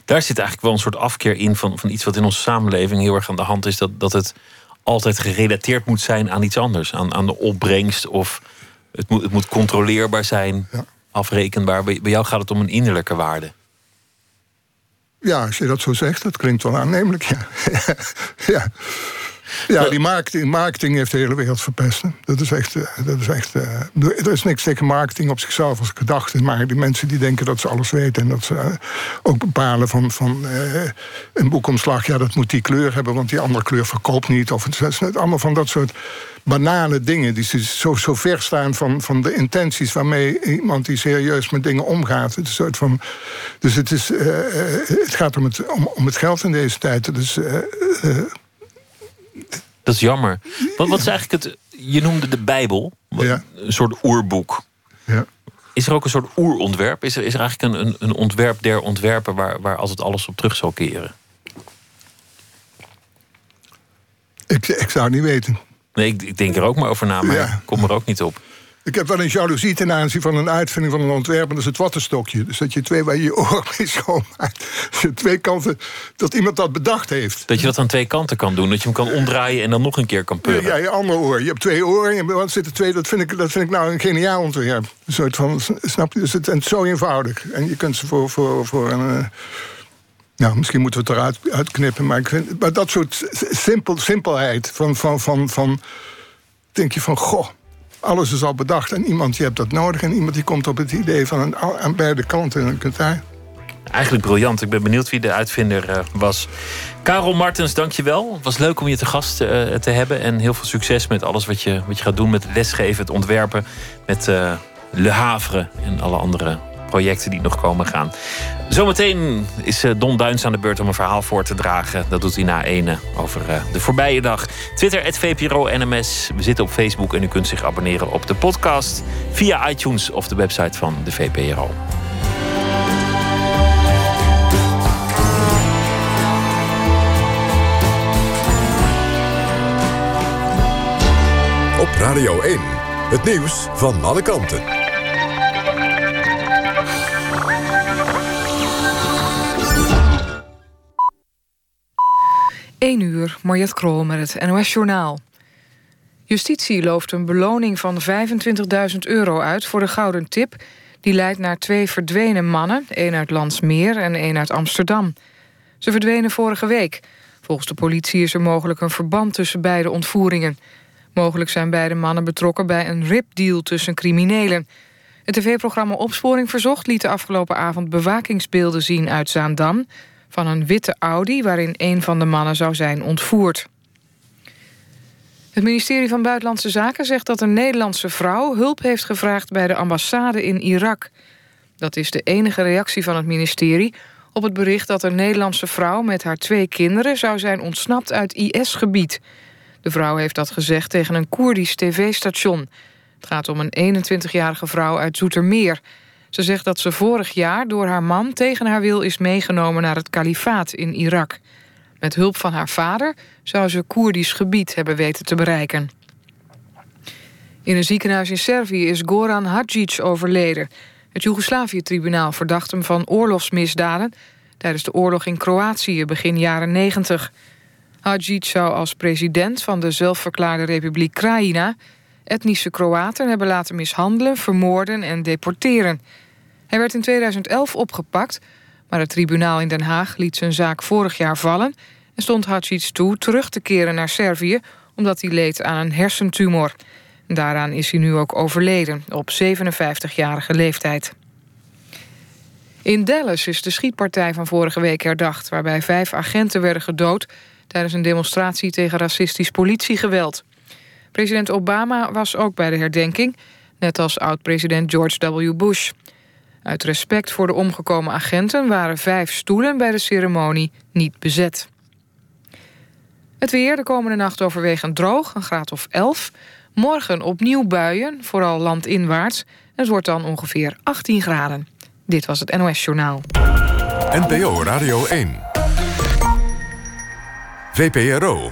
Daar zit eigenlijk wel een soort afkeer in van, van iets wat in onze samenleving heel erg aan de hand is. Dat, dat het altijd gerelateerd moet zijn aan iets anders. Aan, aan de opbrengst of het moet, het moet controleerbaar zijn, ja. Afrekenbaar. Bij, jou gaat het om een innerlijke waarde. Ja, als je dat zo zegt, dat klinkt wel aannemelijk, ja. ja. Ja, die marketing, marketing heeft de hele wereld verpest. Dat is echt. Eh, dat is echt uh, er is niks tegen marketing op zichzelf als gedachte. Maar die mensen die denken dat ze alles weten. En dat ze uh, ook bepalen van, van uh, een boekomslag. Ja, dat moet die kleur hebben, want die andere kleur verkoopt niet. Of het is allemaal van dat soort banale dingen. Die zo, zo ver staan van, van de intenties waarmee iemand die serieus met dingen omgaat. Het is soort van, dus het, is, het gaat om het, om, om het geld in deze tijd. Dus dat is jammer. Wat, wat is eigenlijk het. Je noemde de Bijbel, een soort oerboek. Ja. Is er ook een soort oerontwerp? Is er, is er eigenlijk een, een, een ontwerp der ontwerpen waar, waar als het alles op terug zal keren? Ik, ik zou het niet weten. Nee, ik, ik denk er ook maar over na, maar ja. kom er ook niet op. Ik heb wel een jaloezie ten aanzien van een uitvinding van een ontwerp. dat is het wattenstokje. Dus dat je twee waar je oor mee schoonmaakt. twee kanten, dat iemand dat bedacht heeft. Dat je dat aan twee kanten kan doen. Dat je hem kan omdraaien en dan nog een keer kan peuren. Ja, je andere oor. Je hebt twee oren. En wat zitten twee? Dat vind ik, dat vind ik nou een geniaal ontwerp. Een soort van, snap je? Dus het, is zo eenvoudig. En je kunt ze voor, voor, voor een... Uh, nou, misschien moeten we het eruit uitknippen. Maar, ik vind, maar dat soort simpel, simpelheid van, van, van, van... Denk je van, goh alles is al bedacht en iemand die hebt dat nodig... en iemand die komt op het idee van een, aan beide kanten. En kunt daar... Eigenlijk briljant. Ik ben benieuwd wie de uitvinder uh, was. Karel Martens, dankjewel. Het was leuk om je te gast uh, te hebben. En heel veel succes met alles wat je, wat je gaat doen met lesgeven, het ontwerpen. Met uh, Le Havre en alle andere projecten die nog komen gaan. Zometeen is eh, Don Duins aan de beurt om een verhaal voor te dragen. Dat doet hij na ene over eh, de voorbije dag. Twitter, VPRO NMS. We zitten op Facebook en u kunt zich abonneren op de podcast... via iTunes of de website van de VPRO. Op Radio 1, het nieuws van alle kanten. 1 uur, Mariette Krol met het NOS Journaal. Justitie looft een beloning van 25.000 euro uit voor de gouden tip... die leidt naar twee verdwenen mannen, één uit Landsmeer en één uit Amsterdam. Ze verdwenen vorige week. Volgens de politie is er mogelijk een verband tussen beide ontvoeringen. Mogelijk zijn beide mannen betrokken bij een ripdeal tussen criminelen. Het tv-programma Opsporing Verzocht liet de afgelopen avond bewakingsbeelden zien uit Zaandam van een witte Audi... waarin een van de mannen zou zijn ontvoerd. Het ministerie van Buitenlandse Zaken zegt dat een Nederlandse vrouw... hulp heeft gevraagd bij de ambassade in Irak. Dat is de enige reactie van het ministerie op het bericht dat een Nederlandse vrouw met haar twee kinderen zou zijn ontsnapt uit IS-gebied. De vrouw heeft dat gezegd tegen een Koerdisch tv-station. Het gaat om een 21-jarige vrouw uit Zoetermeer. Ze zegt dat ze vorig jaar door haar man tegen haar wil is meegenomen naar het kalifaat in Irak. Met hulp van haar vader zou ze Koerdisch gebied hebben weten te bereiken. In een ziekenhuis in Servië is Goran Hadjic overleden. Het Joegoslavië-tribunaal verdacht hem van oorlogsmisdaden... tijdens de oorlog in Kroatië begin jaren 90. Hadjic zou als president van de zelfverklaarde Republiek Krajina... etnische Kroaten hebben laten mishandelen, vermoorden en deporteren... Hij werd in 2011 opgepakt, maar het tribunaal in Den Haag liet zijn zaak vorig jaar vallen en stond Hadjic toe terug te keren naar Servië omdat hij leed aan een hersentumor. Daaraan is hij nu ook overleden, op 57-jarige leeftijd. In Dallas is de schietpartij van vorige week herdacht... waarbij vijf agenten werden gedood... tijdens een demonstratie tegen racistisch politiegeweld. President Obama was ook bij de herdenking... net als oud-president George W. Bush. Uit respect voor de omgekomen agenten... waren vijf stoelen bij de ceremonie niet bezet. Het weer de komende nacht overwegend droog, een graad of 11. Morgen opnieuw buien, vooral landinwaarts. Het wordt dan ongeveer 18 graden. Dit was het NOS Journaal. NPO Radio 1. VPRO.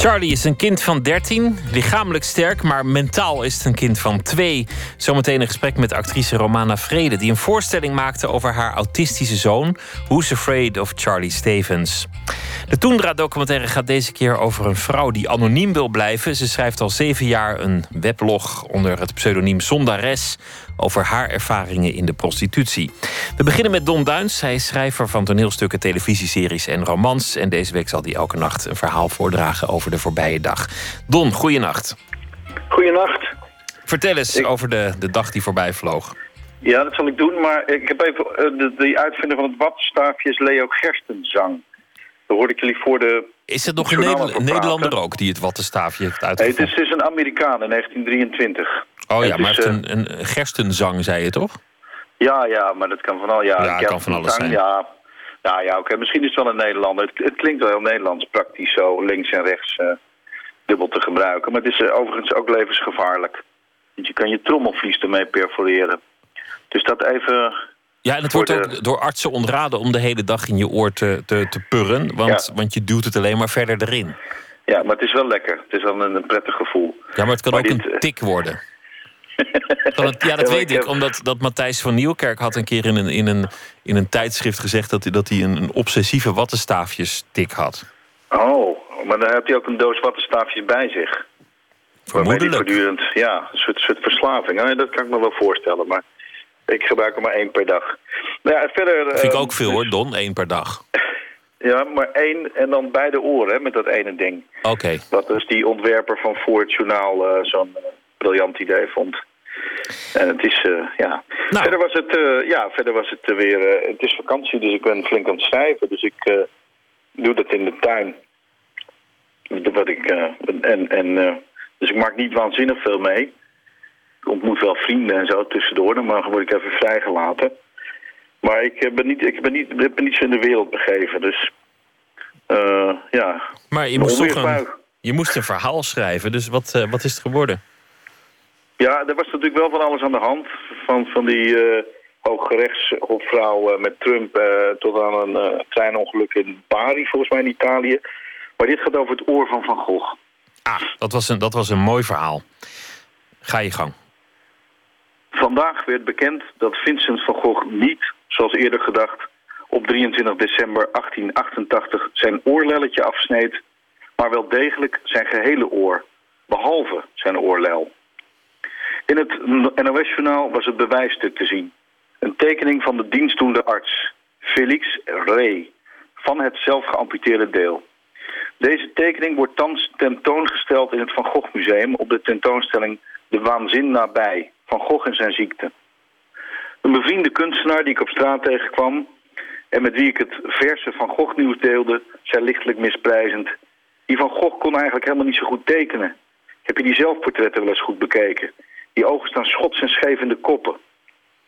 Charlie is een kind van 13, lichamelijk sterk, maar mentaal is het een kind van 2. Zometeen een gesprek met actrice Romana Vrede, die een voorstelling maakte over haar autistische zoon, Who's Afraid of Charlie Stevens. De Toendra-documentaire gaat deze keer over een vrouw die anoniem wil blijven. Ze schrijft al zeven jaar een weblog onder het pseudoniem Sondares over haar ervaringen in de prostitutie. We beginnen met Don Duins. Hij is schrijver van toneelstukken, televisieseries en romans. En deze week zal hij elke nacht een verhaal voordragen over de voorbije dag. Don, goeienacht. Goeienacht. Vertel eens over de, de dag die voorbij vloog. Ja, dat zal ik doen, maar ik heb even... eh, de, de uitvinder van het wattenstaafje is Leo Gerstenzang. Daar hoorde ik jullie voor de... Is het nog een journaal Nederl- over praten. Nederlander ook die het wattenstaafje heeft Nee, het is, een Amerikaan in 1923. oh ja, het maar is, het eh, heeft een, een gerstenzang, zei je toch? Ja, ja, maar dat kan van al... Ja, Ja, het kan van alles zijn. Ja, ja, ja oké. Misschien is het wel een Nederlander. Het, het klinkt wel heel Nederlands, praktisch zo links en rechts eh, dubbel te gebruiken. Maar het is eh, overigens ook levensgevaarlijk. Want je kan je trommelvlies ermee perforeren. Dus dat even... Ja, en het wordt de- ook door artsen ontraden om de hele dag in je oor te, te, te purren. Want, Ja. want je duwt het alleen maar verder erin. Ja, maar het is wel lekker. Het is wel een, een prettig gevoel. Ja, maar het kan Maar ook dit, een eh, tik worden. Het- ja, dat weet ik heb- Omdat dat Matthijs van Nieuwkerk had een keer in een, in een, in een tijdschrift gezegd... dat hij, dat hij een, een obsessieve wattenstaafjes-tik had. Oh, maar dan heeft hij ook een doos wattenstaafjes bij zich. Vermoedelijk. voortdurend, ja, een soort, soort verslaving. Nou, dat kan ik me wel voorstellen, maar ik gebruik er maar één per dag. Nou ja, verder... Vind ik eh, ook veel hoor, Don. één per dag. Ja, maar één en dan beide oren, hè, met dat ene ding. Oké. Dat dus die ontwerper van voor het journaal eh, zo'n eh, briljant idee vond. En het is, eh, ja... Nou. Verder was het, ja, verder was het weer... het is vakantie, dus ik ben flink aan het schrijven. Dus ik doe dat in de tuin. Wat ik, en, en, dus ik maak niet waanzinnig veel mee. Ik ontmoet wel vrienden en zo tussendoor, dan word ik even vrijgelaten. Maar ik, eh, ben niet, ik ben niet, ik ben niet zo in de wereld begeven, dus... eh, ja, Maar je moest toch een, je moest een verhaal schrijven. Dus wat, eh, wat is het geworden? Ja, er was natuurlijk wel van alles aan de hand. Van, van die eh hooggerechtshofvrouw met Trump tot aan een eh, treinongeluk in Bari, volgens mij in Italië. Maar dit gaat over het oor van Van Gogh. Ah, dat was een, dat was een mooi verhaal. Ga je gang. Vandaag werd bekend dat Vincent van Gogh niet, zoals eerder gedacht, op 23 december 1888 zijn oorlelletje afsneed, maar wel degelijk zijn gehele oor, behalve zijn oorlel. In het NOS-journaal was het bewijsstuk te zien. Een tekening van de dienstdoende arts, Felix Rey, van het zelf geamputeerde deel. Deze tekening wordt thans tentoongesteld in het Van Gogh Museum op de tentoonstelling De Waanzin nabij, Van Gogh en zijn ziekte. Een bevriende kunstenaar die ik op straat tegenkwam en met wie ik het verse Van Gogh nieuws deelde, zei lichtelijk misprijzend. Die Van Gogh kon eigenlijk helemaal niet zo goed tekenen. Heb je die zelfportretten wel eens goed bekeken? Die ogen staan schots en scheef in de koppen.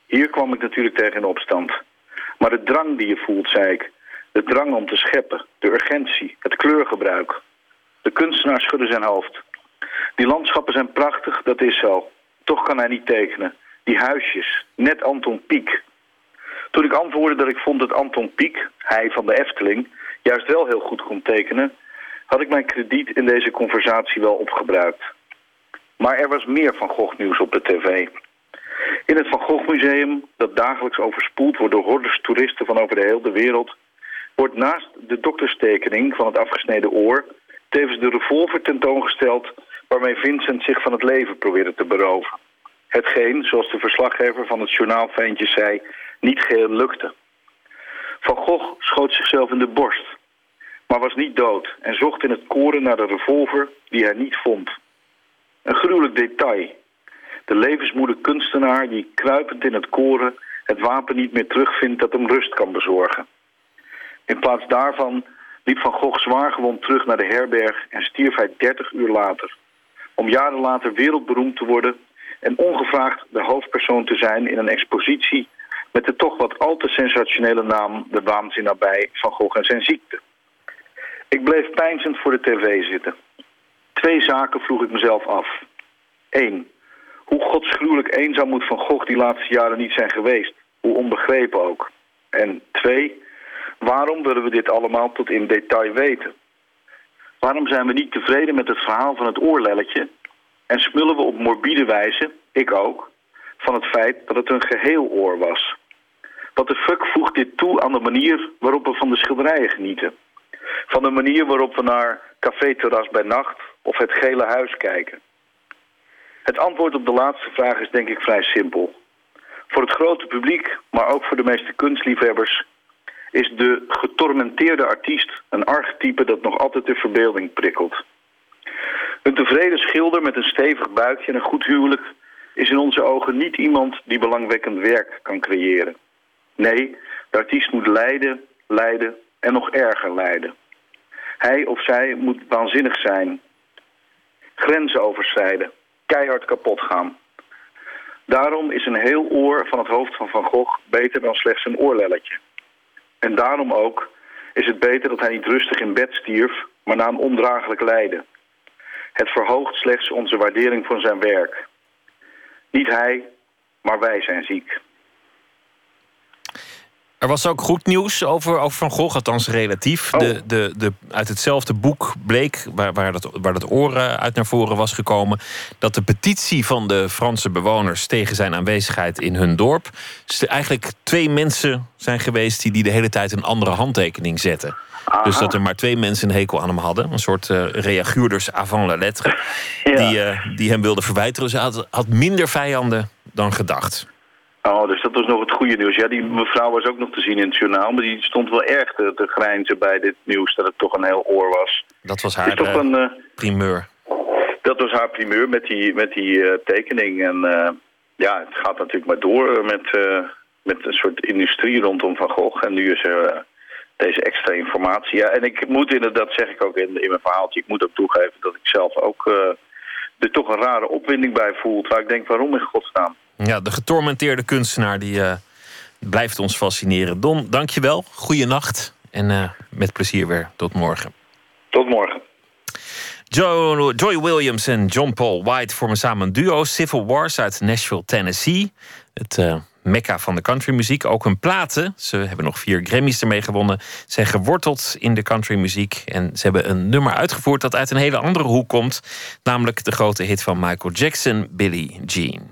Hier kwam ik natuurlijk tegen in opstand. Maar de drang die je voelt, zei ik. De drang om te scheppen, de urgentie, het kleurgebruik. De kunstenaar schudde zijn hoofd. Die landschappen zijn prachtig, dat is zo. Toch kan hij niet tekenen. Die huisjes, net Anton Pieck. Toen ik antwoordde dat ik vond dat Anton Pieck, hij van de Efteling, juist wel heel goed kon tekenen, had ik mijn krediet in deze conversatie wel opgebruikt. Maar er was meer Van Gogh nieuws op de tv. In het Van Gogh Museum, dat dagelijks overspoeld wordt door hordes toeristen van over de hele wereld, wordt naast de dokterstekening van het afgesneden oor tevens de revolver tentoongesteld waarmee Vincent zich van het leven probeerde te beroven. Hetgeen, zoals de verslaggever van het journaalveentje zei, niet geheel lukte. Van Gogh schoot zichzelf in de borst, maar was niet dood en zocht in het koren naar de revolver die hij niet vond. Een gruwelijk detail. De levensmoede kunstenaar die kruipend in het koren het wapen niet meer terugvindt dat hem rust kan bezorgen. In plaats daarvan liep Van Gogh zwaargewond terug naar de herberg en stierf hij 30 uur later. Om jaren later wereldberoemd te worden en ongevraagd de hoofdpersoon te zijn in een expositie met de toch wat al te sensationele naam De Waanzin nabij Van Gogh en zijn ziekte. Ik bleef pijnzend voor de tv zitten. Twee zaken vroeg ik mezelf af. Eén, hoe godsgruwelijk eenzaam moet Van Gogh die laatste jaren niet zijn geweest. Hoe onbegrepen ook. En twee, waarom willen we dit allemaal tot in detail weten? Waarom zijn we niet tevreden met het verhaal van het oorlelletje... en smullen we op morbide wijze, ik ook, van het feit dat het een geheel oor was? Wat de fuck voegt dit toe aan de manier waarop we van de schilderijen genieten? Van de manier waarop we naar café-terras bij nacht of het gele huis kijken? Het antwoord op de laatste vraag is denk ik vrij simpel. Voor het grote publiek, maar ook voor de meeste kunstliefhebbers... is de getormenteerde artiest een archetype dat nog altijd de verbeelding prikkelt. Een tevreden schilder met een stevig buikje en een goed huwelijk... is in onze ogen niet iemand die belangwekkend werk kan creëren. Nee, de artiest moet lijden, lijden en nog erger lijden. Hij of zij moet waanzinnig zijn, grenzen overschrijden, keihard kapot gaan. Daarom is een heel oor van het hoofd van Van Gogh beter dan slechts een oorlelletje. En daarom ook is het beter dat hij niet rustig in bed stierf, maar na een ondraaglijk lijden. Het verhoogt slechts onze waardering van zijn werk. Niet hij, maar wij zijn ziek. Er was ook goed nieuws over, over Van Gogh, althans relatief. Oh. De, de, de, uit hetzelfde boek bleek, waar, waar, dat, waar dat oor eh, uit naar voren was gekomen... dat de petitie van de Franse bewoners tegen zijn aanwezigheid in hun dorp... dus eigenlijk twee mensen zijn geweest die, die de hele tijd een andere handtekening zetten. Dus dat er maar twee mensen een hekel aan hem hadden. Een soort eh reaguurders avant la lettre. Ja. Die, eh, die hem wilden verwijteren. Ze had, had minder vijanden dan gedacht. Oh, dus dat was nog het goede nieuws. Ja, die mevrouw was ook nog te zien in het journaal... maar die stond wel erg te, te grijnzen bij dit nieuws... dat het toch een heel oor was. Dat was haar toch eh, een... eh, primeur. Dat was haar primeur met die, met die eh, tekening. En ja, het gaat natuurlijk maar door met, met een soort industrie rondom Van Gogh. En nu is er deze extra informatie. Ja, en ik moet inderdaad, zeg ik ook in, in mijn verhaaltje... ik moet ook toegeven dat ik zelf ook er toch een rare opwinding bij voel. Waar ik denk, waarom in godsnaam? Ja, de getormenteerde kunstenaar die eh, blijft ons fascineren. Don, dank je wel. Goeienacht. En eh, met plezier weer. Tot morgen. Tot morgen. Jo- Joy Williams en John Paul White vormen samen een duo. Civil Wars uit Nashville, Tennessee. Het eh, mekka van de countrymuziek. Ook hun platen, ze hebben nog vier Grammys ermee gewonnen... zijn geworteld in de countrymuziek. En ze hebben een nummer uitgevoerd dat uit een hele andere hoek komt. Namelijk de grote hit van Michael Jackson, Billie Jean.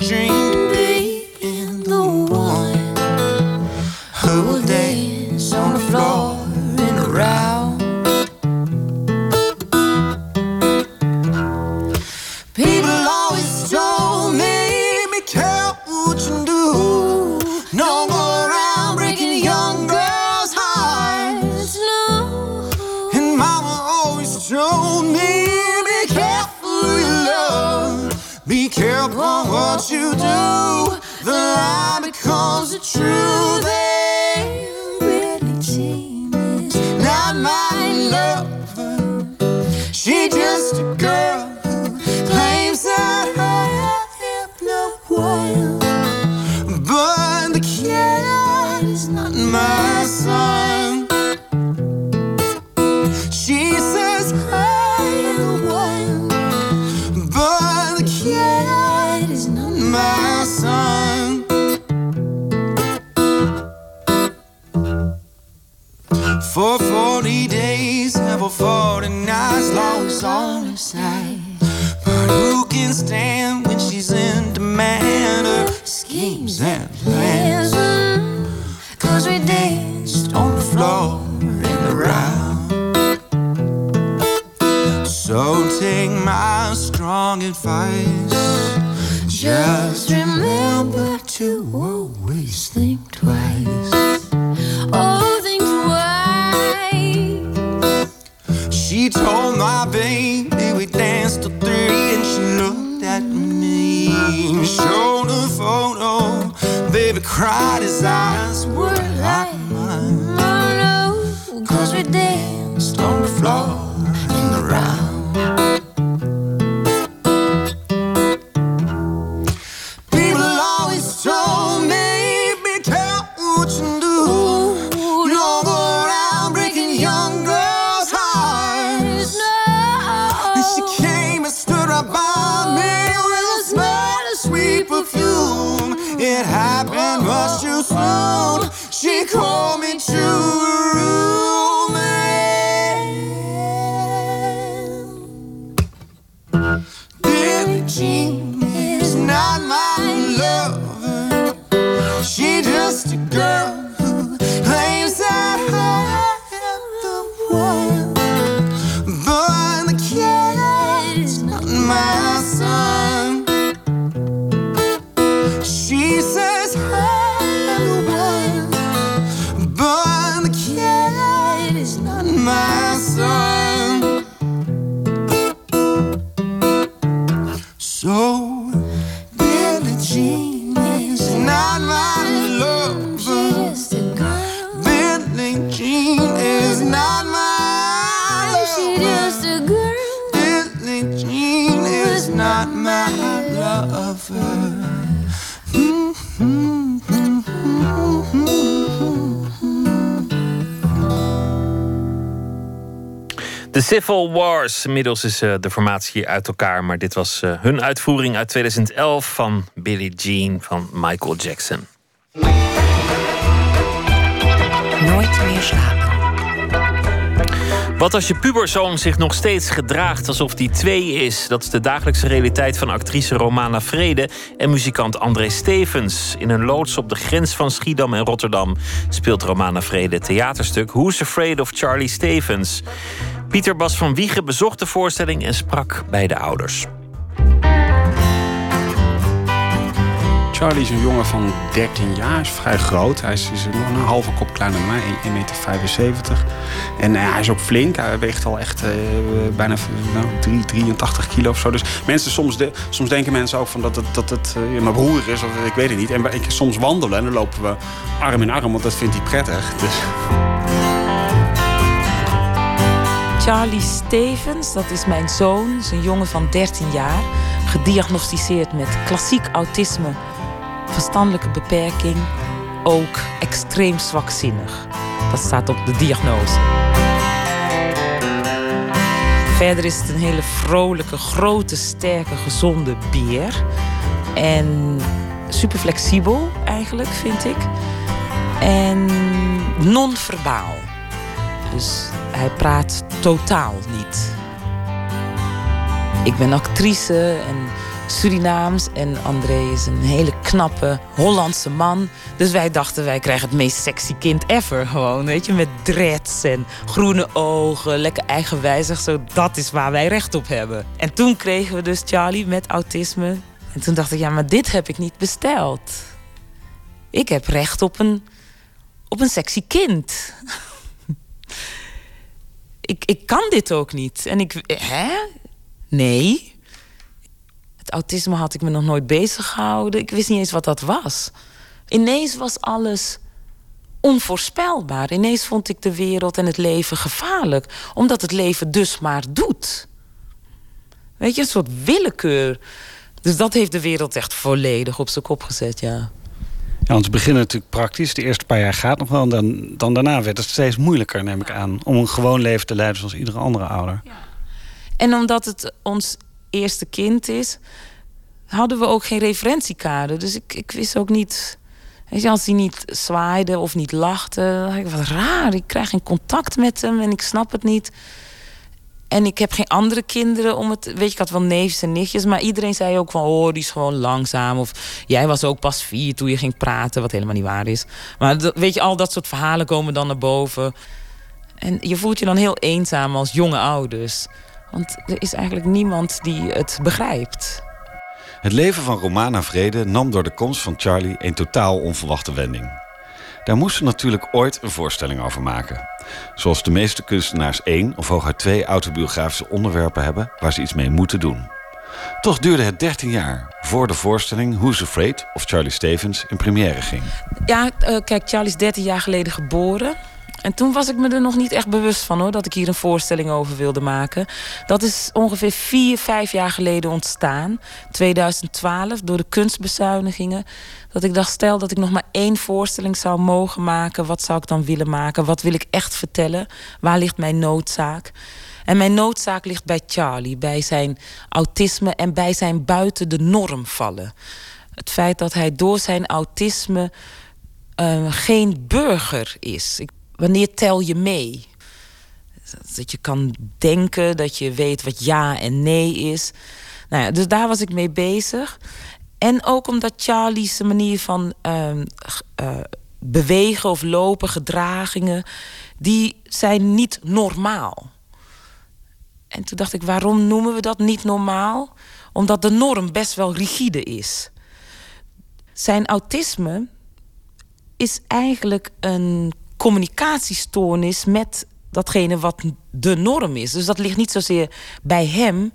dream. The lie becomes the truth. For 40 days and for 40 nights, lost on her side. But who can stand when she's in demand? Her schemes and plans. Cause we danced on the floor in the round. So take my strong advice. Just remember to always think twice. Oh, She told my baby we danced till three, and she looked at me. Showed a photo, baby cried, his eyes were like mine. Oh no, cause we danced on the floor in the round. She called me to De Civil Wars. Inmiddels is eh, de formatie uit elkaar. Maar dit was eh, hun uitvoering uit 2011 van Billie Jean van Michael Jackson. Nooit meer slapen. Wat als je puberzoon zich nog steeds gedraagt alsof die twee is? Dat is de dagelijkse realiteit van actrice Romana Vrede en muzikant André Stevens. In een loods op de grens van Schiedam en Rotterdam speelt Romana Vrede het theaterstuk Who's Afraid of Charlie Stevens. Pieter Bas van Wiegen bezocht de voorstelling en sprak bij de ouders. Charlie is een jongen van 13 jaar, is vrij groot. Hij is, nog een halve kop kleiner dan mij, 1,75 meter. En eh, hij is ook flink, hij weegt al echt eh, bijna nou, 3, 83 kilo of zo. Dus mensen, soms, de, soms denken mensen ook van dat het, dat het eh, mijn broer is, of ik weet het niet. En ik, soms wandelen en dan lopen we arm in arm, want dat vindt hij prettig. Dus... Charlie Stevens, dat is mijn zoon, een jongen van 13 jaar, gediagnosticeerd met klassiek autisme, verstandelijke beperking, ook extreem zwakzinnig. Dat staat op de diagnose. Verder is het een hele vrolijke, grote, sterke, gezonde beer. En super flexibel eigenlijk, vind ik. En non-verbaal. Dus hij praat totaal niet. Ik ben actrice en Surinaams en André is een hele knappe Hollandse man. Dus wij dachten wij krijgen het meest sexy kind ever gewoon, weet je, met dreads en groene ogen, lekker eigenwijzig, zo dat is waar wij recht op hebben. En toen kregen we dus Charlie met autisme en toen dacht ik ja, maar dit heb ik niet besteld. Ik heb recht op een op een sexy kind ik, ik kan dit ook niet. En ik, hè? Nee. Het autisme had ik me nog nooit bezig gehouden. Ik wist niet eens wat dat was. Ineens was alles onvoorspelbaar. Ineens vond ik de wereld en het leven gevaarlijk. Omdat het leven dus maar doet. Weet je, een soort willekeur. Dus dat heeft de wereld echt volledig op zijn kop gezet, ja. Ja, want ze beginnen natuurlijk praktisch. De eerste paar jaar gaat nog wel. En dan, dan daarna werd het steeds moeilijker, neem ik aan. Om een gewoon leven te leiden zoals iedere andere ouder. En omdat het ons eerste kind is, hadden we ook geen referentiekader. Dus ik, ik wist ook niet. Weet je, als hij niet zwaaide of niet lachte, dacht ik wat raar. Ik krijg geen contact met hem en ik snap het niet. En ik heb geen andere kinderen om het. Weet je, ik had wel neefjes en nichtjes, maar iedereen zei ook van: oh, die is gewoon langzaam. Of jij was ook pas vier toen je ging praten, wat helemaal niet waar is. Maar weet je, al dat soort verhalen komen dan naar boven. En je voelt je dan heel eenzaam als jonge ouders. Want er is eigenlijk niemand die het begrijpt. Het leven van Romana Vrede nam door de komst van Charlie een totaal onverwachte wending. Daar moest ze natuurlijk ooit een voorstelling over maken. Zoals de meeste kunstenaars één of hooguit twee autobiografische onderwerpen hebben waar ze iets mee moeten doen. Toch duurde het 13 jaar voor de voorstelling Who's Afraid of Charlie Stevens in première ging. Ja, eh, kijk, Charlie is 13 jaar geleden geboren. En toen was ik me er nog niet echt bewust van hoor, dat ik hier een voorstelling over wilde maken. Dat is ongeveer vier, vijf jaar geleden ontstaan. 2012, door de kunstbezuinigingen. Dat ik dacht, stel dat ik nog maar één voorstelling zou mogen maken. Wat zou ik dan willen maken? Wat wil ik echt vertellen? Waar ligt mijn noodzaak? En mijn noodzaak ligt bij Charlie, bij zijn autisme en bij zijn buiten de norm vallen. Het feit dat hij door zijn autisme eh, geen burger is. Wanneer tel je mee? Dat je kan denken, dat je weet wat ja en nee is. Nou ja, dus daar was ik mee bezig. En ook omdat Charlie's manier van ehm, eh, bewegen of lopen, gedragingen, die zijn niet normaal. En toen dacht ik, waarom noemen we dat niet normaal? Omdat de norm best wel rigide is. Zijn autisme is eigenlijk een communicatiestoornis met datgene wat de norm is. Dus dat ligt niet zozeer bij hem,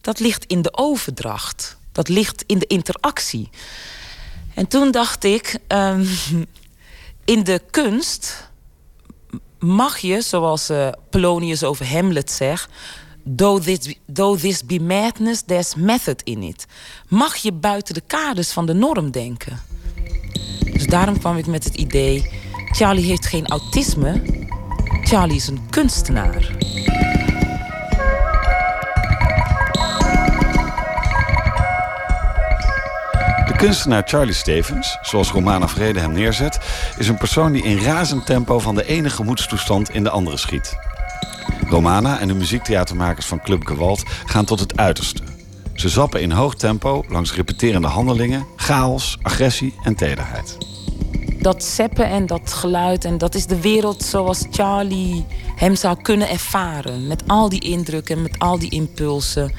dat ligt in de overdracht. Dat ligt in de interactie. En toen dacht ik, ehm, in de kunst mag je, zoals eh, Polonius over Hamlet zegt, though this, though this be madness, there's method in it. Mag je buiten de kaders van de norm denken. Dus daarom kwam ik met het idee, Charlie heeft geen autisme, Charlie is een kunstenaar. Kunstenaar Charlie Stevens, zoals Romana Vrede hem neerzet, is een persoon die in razend tempo van de ene gemoedstoestand in de andere schiet. Romana en de muziektheatermakers van Club Gewalt gaan tot het uiterste. Ze zappen in hoog tempo langs repeterende handelingen, chaos, agressie en tederheid. dat zeppen en dat geluid. En dat is de wereld zoals Charlie hem zou kunnen ervaren. Met al die indrukken, met al die impulsen.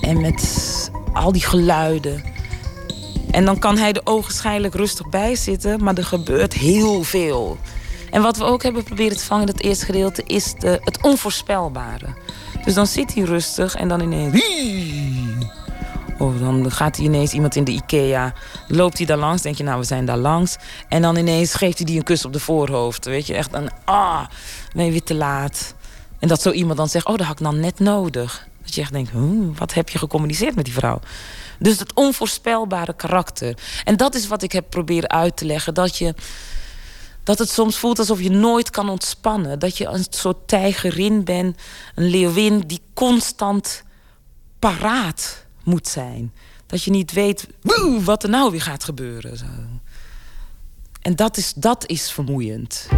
En met al die geluiden. En dan kan hij er ogenschijnlijk rustig bij zitten, maar er gebeurt heel veel. En wat we ook hebben proberen te vangen in het eerste gedeelte is de, het onvoorspelbare. Dus dan zit hij rustig en dan ineens. Of dan gaat hij ineens iemand in de IKEA. Loopt hij daar langs, denk je, nou, we zijn daar langs. En dan ineens geeft hij die een kus op de voorhoofd. Weet je, echt een ah, ben je weer te laat. En dat zo iemand dan zegt, oh, dat had ik dan net nodig. Dat je echt denkt, hm, wat heb je gecommuniceerd met die vrouw? Dus het onvoorspelbare karakter. En dat is wat ik heb proberen uit te leggen. Dat je dat het soms voelt alsof je nooit kan ontspannen. Dat je een soort tijgerin bent, een leeuwin die constant paraat moet zijn. Dat je niet weet wat er nou weer gaat gebeuren. En dat is, dat is vermoeiend.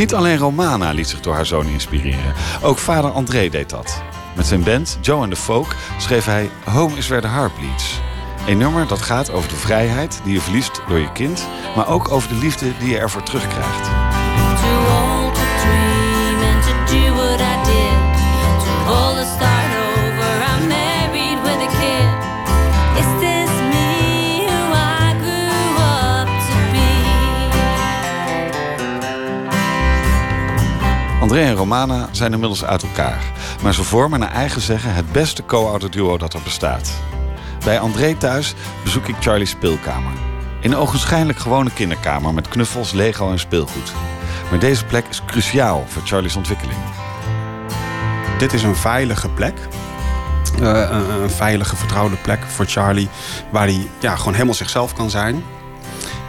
Niet alleen Romana liet zich door haar zoon inspireren. Ook vader André deed dat. Met zijn band Joe and the Folk schreef hij Home is where the heart bleeds. Een nummer dat gaat over de vrijheid die je verliest door je kind... maar ook over de liefde die je ervoor terugkrijgt. André en Romana zijn inmiddels uit elkaar. Maar ze vormen naar eigen zeggen het beste co-ouder duo dat er bestaat. Bij André thuis bezoek ik Charlie's speelkamer. Een ogenschijnlijk gewone kinderkamer met knuffels, Lego en speelgoed. Maar deze plek is cruciaal voor Charlie's ontwikkeling. Dit is een veilige plek. Uh, een, veilige, vertrouwde plek voor Charlie. Waar hij ja, gewoon helemaal zichzelf kan zijn.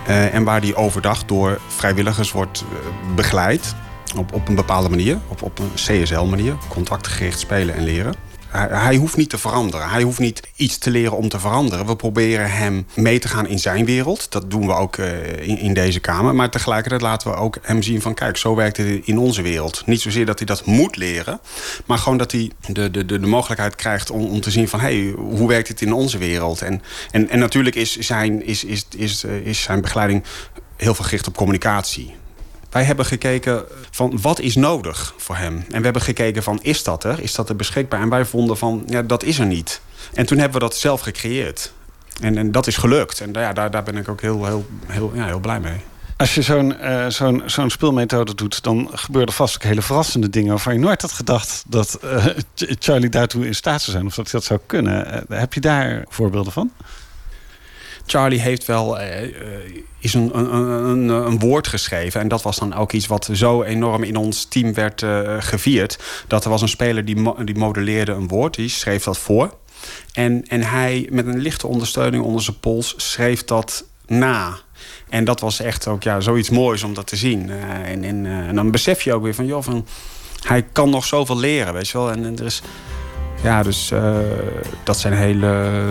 Uh, en waar hij overdag door vrijwilligers wordt uh, begeleid. Op, op een bepaalde manier. Op, op een CSL-manier. Contactgericht spelen en leren. Hij, hij, hoeft niet te veranderen. Hij hoeft niet iets te leren om te veranderen. We proberen hem mee te gaan in zijn wereld. Dat doen we ook uh, in, in, deze kamer. Maar tegelijkertijd laten we ook hem zien van... kijk, zo werkt het in onze wereld. Niet zozeer dat hij dat moet leren... maar gewoon dat hij de, de, de, de mogelijkheid krijgt om, om te zien van... hé, hey, hoe werkt het in onze wereld? En, en, en natuurlijk is zijn, is, is, is, is zijn begeleiding heel veel gericht op communicatie. Wij hebben gekeken van wat is nodig voor hem. En we hebben gekeken van is dat er? Is dat er beschikbaar? En wij vonden van ja, dat is er niet. En toen hebben we dat zelf gecreëerd. En, en dat is gelukt. En ja, daar, daar ben ik ook heel, heel, heel, ja, heel blij mee. Als je zo'n uh, zo'n zo'n speelmethode doet, dan gebeuren vast ook hele verrassende dingen waarvan je nooit had gedacht dat uh, Charlie daartoe in staat zou zijn of dat dat zou kunnen. Uh, heb je daar voorbeelden van? Charlie heeft wel uh, is een, een, een, een, woord geschreven. En dat was dan ook iets wat zo enorm in ons team werd uh, gevierd. Dat er was een speler die, mo die modelleerde een woord. Die schreef dat voor. En, en hij met een lichte ondersteuning onder zijn pols schreef dat na. En dat was echt ook ja, zoiets moois om dat te zien. En, en, en, dan besef je ook weer van, joh, van, hij kan nog zoveel leren, weet je wel. En er is, ja, dus dat zijn hele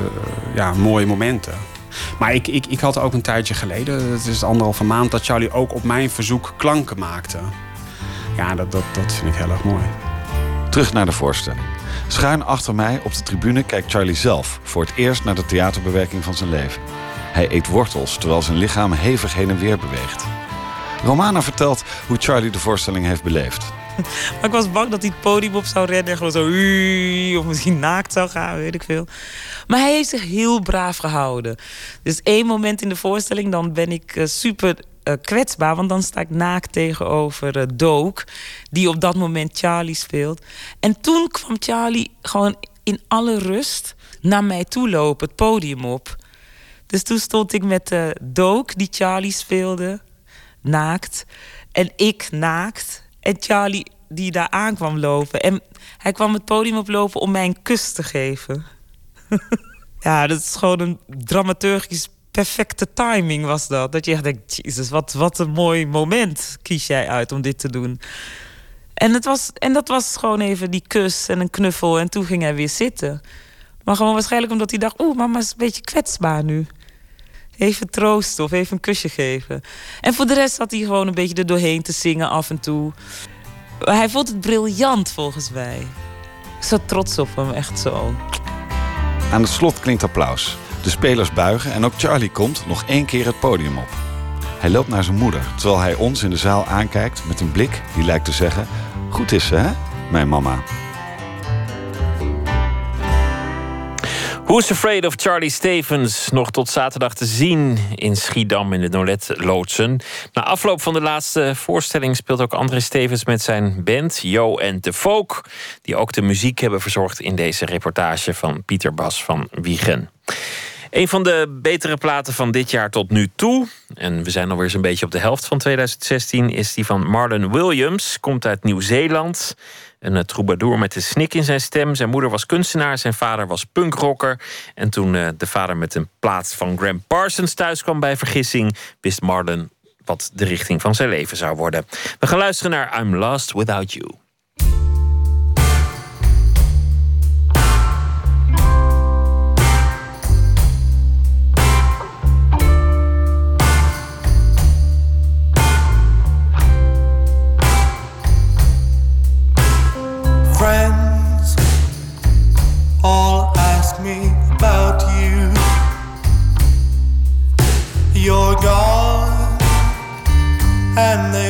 ja, mooie momenten. Maar ik, ik, ik had ook een tijdje geleden, het is anderhalve maand, dat Charlie ook op mijn verzoek klanken maakte. Ja, dat, dat, dat vind ik heel erg mooi. Terug naar de voorstelling. Schuin achter mij op de tribune kijkt Charlie zelf voor het eerst naar de theaterbewerking van zijn leven. Hij eet wortels terwijl zijn lichaam hevig heen en weer beweegt. Romana vertelt hoe Charlie de voorstelling heeft beleefd. Maar ik was bang dat hij het podium op zou rennen en gewoon zo... of misschien naakt zou gaan, weet ik veel. Maar hij heeft zich heel braaf gehouden. Dus één moment in de voorstelling, dan ben ik uh, super uh, kwetsbaar. Want dan sta ik naakt tegenover uh, Dook, die op dat moment Charlie speelt. En toen kwam Charlie gewoon in alle rust naar mij toe lopen, het podium op. Dus toen stond ik met uh, Dook, die Charlie speelde, naakt. En ik naakt. En Charlie die daar aankwam lopen. En hij kwam het podium oplopen om mij een kus te geven. ja, dat is gewoon een dramaturgisch perfecte timing was dat. Dat je echt denkt, jezus, wat, wat een mooi moment kies jij uit om dit te doen. En, het was, en dat was gewoon even die kus en een knuffel. En toen ging hij weer zitten. Maar gewoon waarschijnlijk omdat hij dacht... oeh, mama is een beetje kwetsbaar nu. Even troosten of even een kusje geven. En voor de rest zat hij gewoon een beetje er doorheen te zingen af en toe. Hij vond het briljant volgens mij. Ik zat trots op hem, echt zo. Aan het slot klinkt applaus. De spelers buigen en ook Charlie komt nog één keer het podium op. Hij loopt naar zijn moeder, terwijl hij ons in de zaal aankijkt met een blik die lijkt te zeggen: Goed is ze, hè, mijn mama. Who's Afraid of Charlie Stevens nog tot zaterdag te zien in Schiedam in de Nolet Loodsen. Na afloop van de laatste voorstelling speelt ook André Stevens met zijn band Jo en de Folk, die ook de muziek hebben verzorgd in deze reportage van Pieter Bas van Wiegen. Een van de betere platen van dit jaar tot nu toe, en we zijn alweer zo'n beetje op de helft van 2016, is die van Marlon Williams. Komt uit Nieuw-Zeeland. Een eh, troubadour met een snik in zijn stem. Zijn moeder was kunstenaar, zijn vader was punkrocker. En toen uh, de vader met een plaats van Graham Parsons thuis kwam bij vergissing, wist Marlon wat de richting van zijn leven zou worden. We gaan luisteren naar I'm Lost Without You. Gone, and they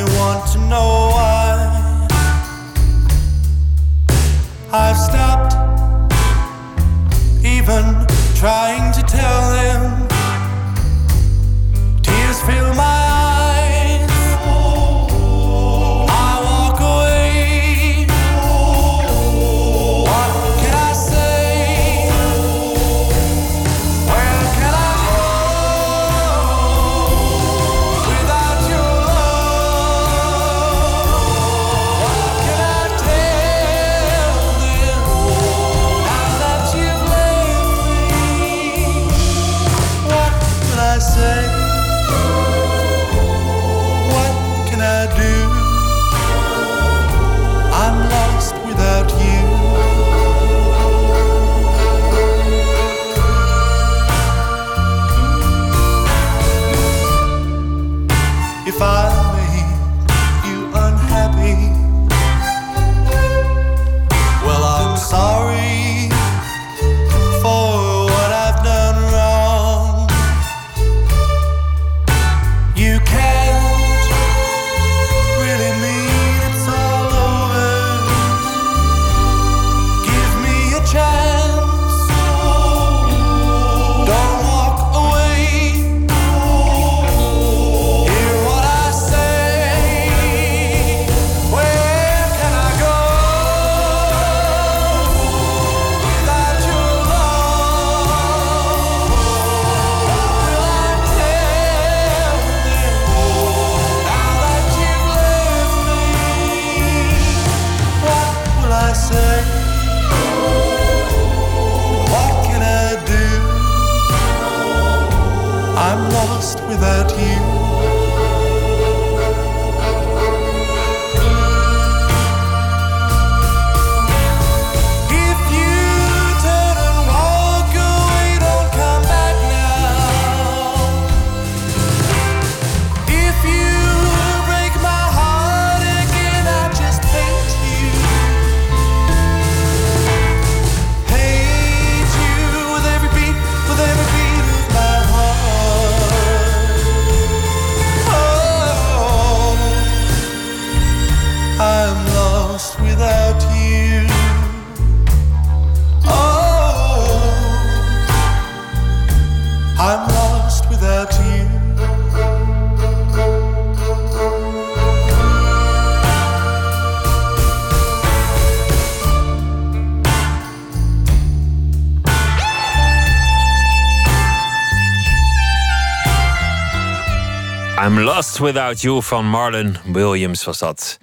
Without You van Marlon Williams was dat.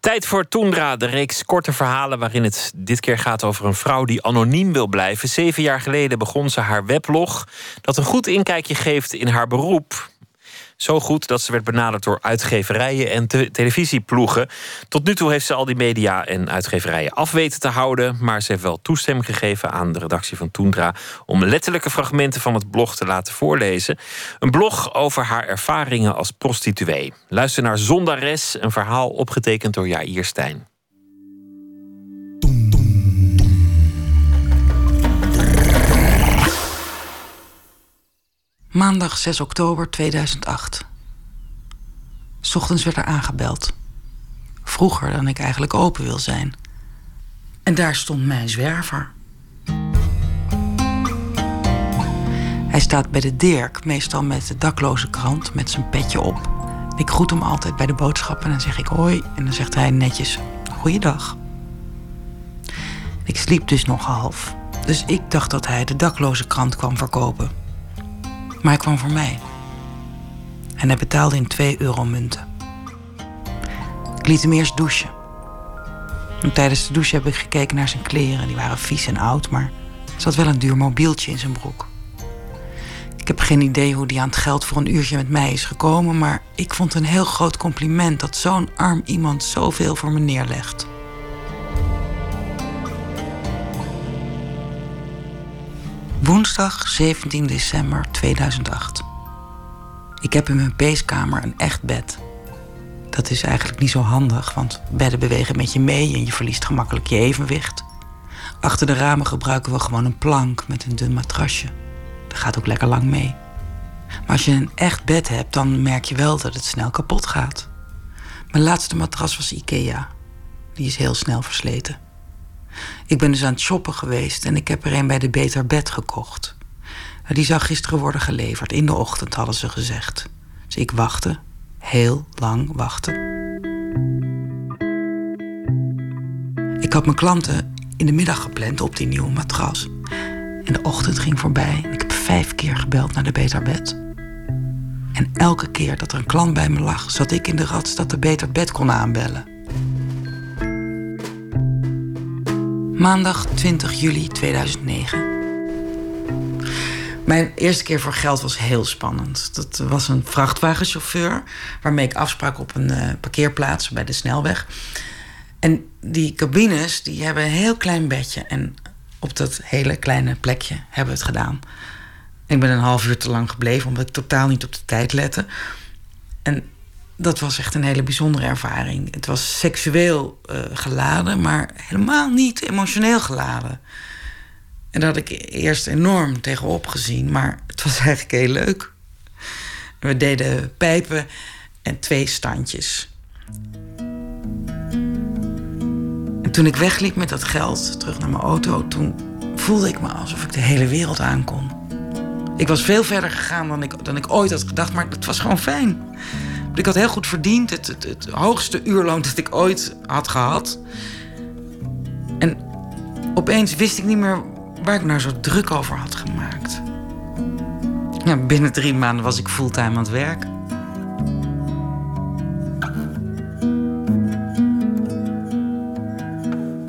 Tijd voor Toendra, de reeks korte verhalen waarin het dit keer gaat over een vrouw die anoniem wil blijven. Zeven jaar geleden begon ze haar weblog dat een goed inkijkje geeft in haar beroep. Zo goed dat ze werd benaderd door uitgeverijen en te- televisieploegen. Tot nu toe heeft ze al die media en uitgeverijen af weten te houden. Maar ze heeft wel toestemming gegeven aan de redactie van Toendra om letterlijke fragmenten van het blog te laten voorlezen. Een blog over haar ervaringen als prostituee. Luister naar Zondares, een verhaal opgetekend door Jair Stijn. Maandag 6 oktober 2008. 's ochtends werd er aangebeld. Vroeger dan ik eigenlijk open wil zijn. En daar stond mijn zwerver. Hij staat bij de Dirk, meestal met de dakloze krant, met zijn petje op. Ik groet hem altijd bij de boodschappen en dan zeg ik hoi. En dan zegt hij netjes, goeiedag. Ik sliep dus nog half. Dus ik dacht dat hij de dakloze krant kwam verkopen. Maar hij kwam voor mij. En hij betaalde in 2 euro munten. Ik liet hem eerst douchen. En tijdens de douche heb ik gekeken naar zijn kleren. Die waren vies en oud, maar er zat wel een duur mobieltje in zijn broek. Ik heb geen idee hoe die aan het geld voor een uurtje met mij is gekomen, maar ik vond een heel groot compliment dat zo'n arm iemand zoveel voor me neerlegt. Woensdag 17 december 2008. Ik heb in mijn peeskamer een echt bed. Dat is eigenlijk niet zo handig, want bedden bewegen met je mee en je verliest gemakkelijk je evenwicht. Achter de ramen gebruiken we gewoon een plank met een dun matrasje. Dat gaat ook lekker lang mee. Maar als je een echt bed hebt, dan merk je wel dat het snel kapot gaat. Mijn laatste matras was Ikea. Die is heel snel versleten. Ik ben dus aan het shoppen geweest en ik heb er een bij de Beter Bed gekocht. Die zou gisteren worden geleverd. In de ochtend hadden ze gezegd. Dus ik wachtte. Heel lang wachten. Ik had mijn klanten in de middag gepland op die nieuwe matras. En de ochtend ging voorbij. en Ik heb vijf keer gebeld naar de Beter Bed. En elke keer dat er een klant bij me lag, zat ik in de rats dat de Beter Bed kon aanbellen. Maandag 20 juli 2009. Mijn eerste keer voor geld was heel spannend. Dat was een vrachtwagenchauffeur waarmee ik afsprak op een eh, parkeerplaats bij de snelweg. En die cabines die hebben een heel klein bedje. En op dat hele kleine plekje hebben we het gedaan. Ik ben een half uur te lang gebleven omdat ik totaal niet op de tijd lette. En dat was echt een hele bijzondere ervaring. Het was seksueel eh, geladen, maar helemaal niet emotioneel geladen. En daar had ik eerst enorm tegenop gezien, maar het was eigenlijk heel leuk. We deden pijpen en twee standjes. En toen ik wegliep met dat geld terug naar mijn auto, toen voelde ik me alsof ik de hele wereld aankon. Ik was veel verder gegaan dan ik, dan ik ooit had gedacht, maar het was gewoon fijn. Ik had heel goed verdiend, het, het, het hoogste uurloon dat ik ooit had gehad. En opeens wist ik niet meer waar ik nou zo druk over had gemaakt. Ja, binnen drie maanden was ik fulltime aan het werk.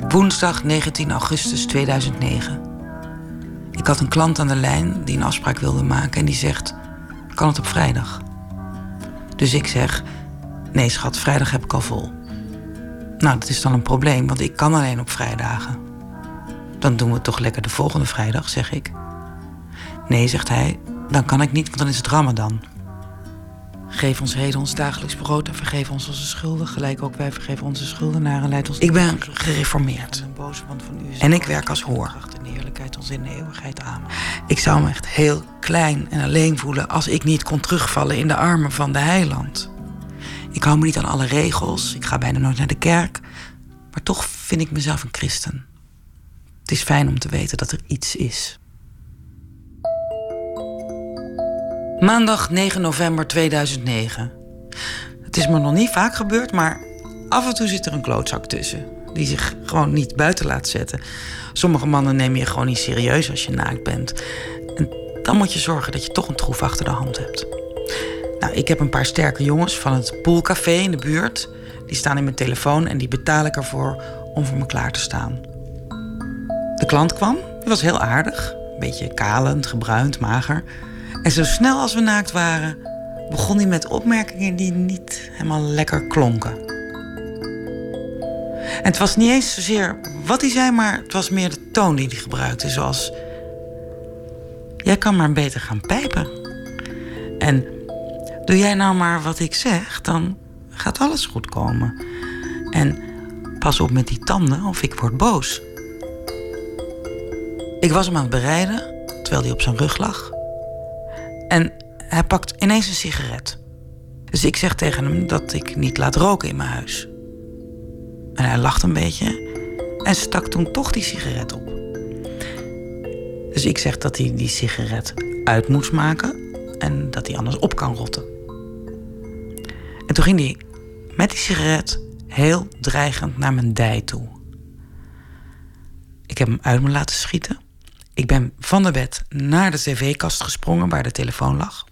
Woensdag 19 augustus 2009. Ik had een klant aan de lijn die een afspraak wilde maken en die zegt: kan het op vrijdag? Dus ik zeg: Nee, schat, vrijdag heb ik al vol. Nou, dat is dan een probleem, want ik kan alleen op vrijdagen. Dan doen we het toch lekker de volgende vrijdag, zeg ik. Nee, zegt hij, dan kan ik niet, want dan is het Ramadan. Geef ons heden ons dagelijks brood en vergeef ons onze schulden. Gelijk ook wij vergeven onze schuldenaren. Leid ons ik ben gereformeerd. En ik werk als hoor. Ik zou me echt heel klein en alleen voelen als ik niet kon terugvallen in de armen van de heiland. Ik hou me niet aan alle regels. Ik ga bijna nooit naar de kerk. Maar toch vind ik mezelf een christen. Het is fijn om te weten dat er iets is. Maandag 9 november 2009. Het is me nog niet vaak gebeurd, maar af en toe zit er een klootzak tussen. Die zich gewoon niet buiten laat zetten. Sommige mannen nemen je gewoon niet serieus als je naakt bent. En dan moet je zorgen dat je toch een troef achter de hand hebt. Nou, ik heb een paar sterke jongens van het poolcafé in de buurt. Die staan in mijn telefoon en die betaal ik ervoor om voor me klaar te staan. Klant kwam, die was heel aardig. Een beetje kalend, gebruind, mager. En zo snel als we naakt waren, begon hij met opmerkingen die niet helemaal lekker klonken. En het was niet eens zozeer wat hij zei, maar het was meer de toon die hij gebruikte. Zoals: Jij kan maar beter gaan pijpen. En doe jij nou maar wat ik zeg, dan gaat alles goed komen. En pas op met die tanden of ik word boos. Ik was hem aan het bereiden, terwijl hij op zijn rug lag. En hij pakt ineens een sigaret. Dus ik zeg tegen hem dat ik niet laat roken in mijn huis. En hij lacht een beetje en stak toen toch die sigaret op. Dus ik zeg dat hij die sigaret uit moet maken en dat hij anders op kan rotten. En toen ging hij met die sigaret heel dreigend naar mijn dij toe. Ik heb hem uit me laten schieten. Ik ben van de bed naar de tv-kast gesprongen waar de telefoon lag.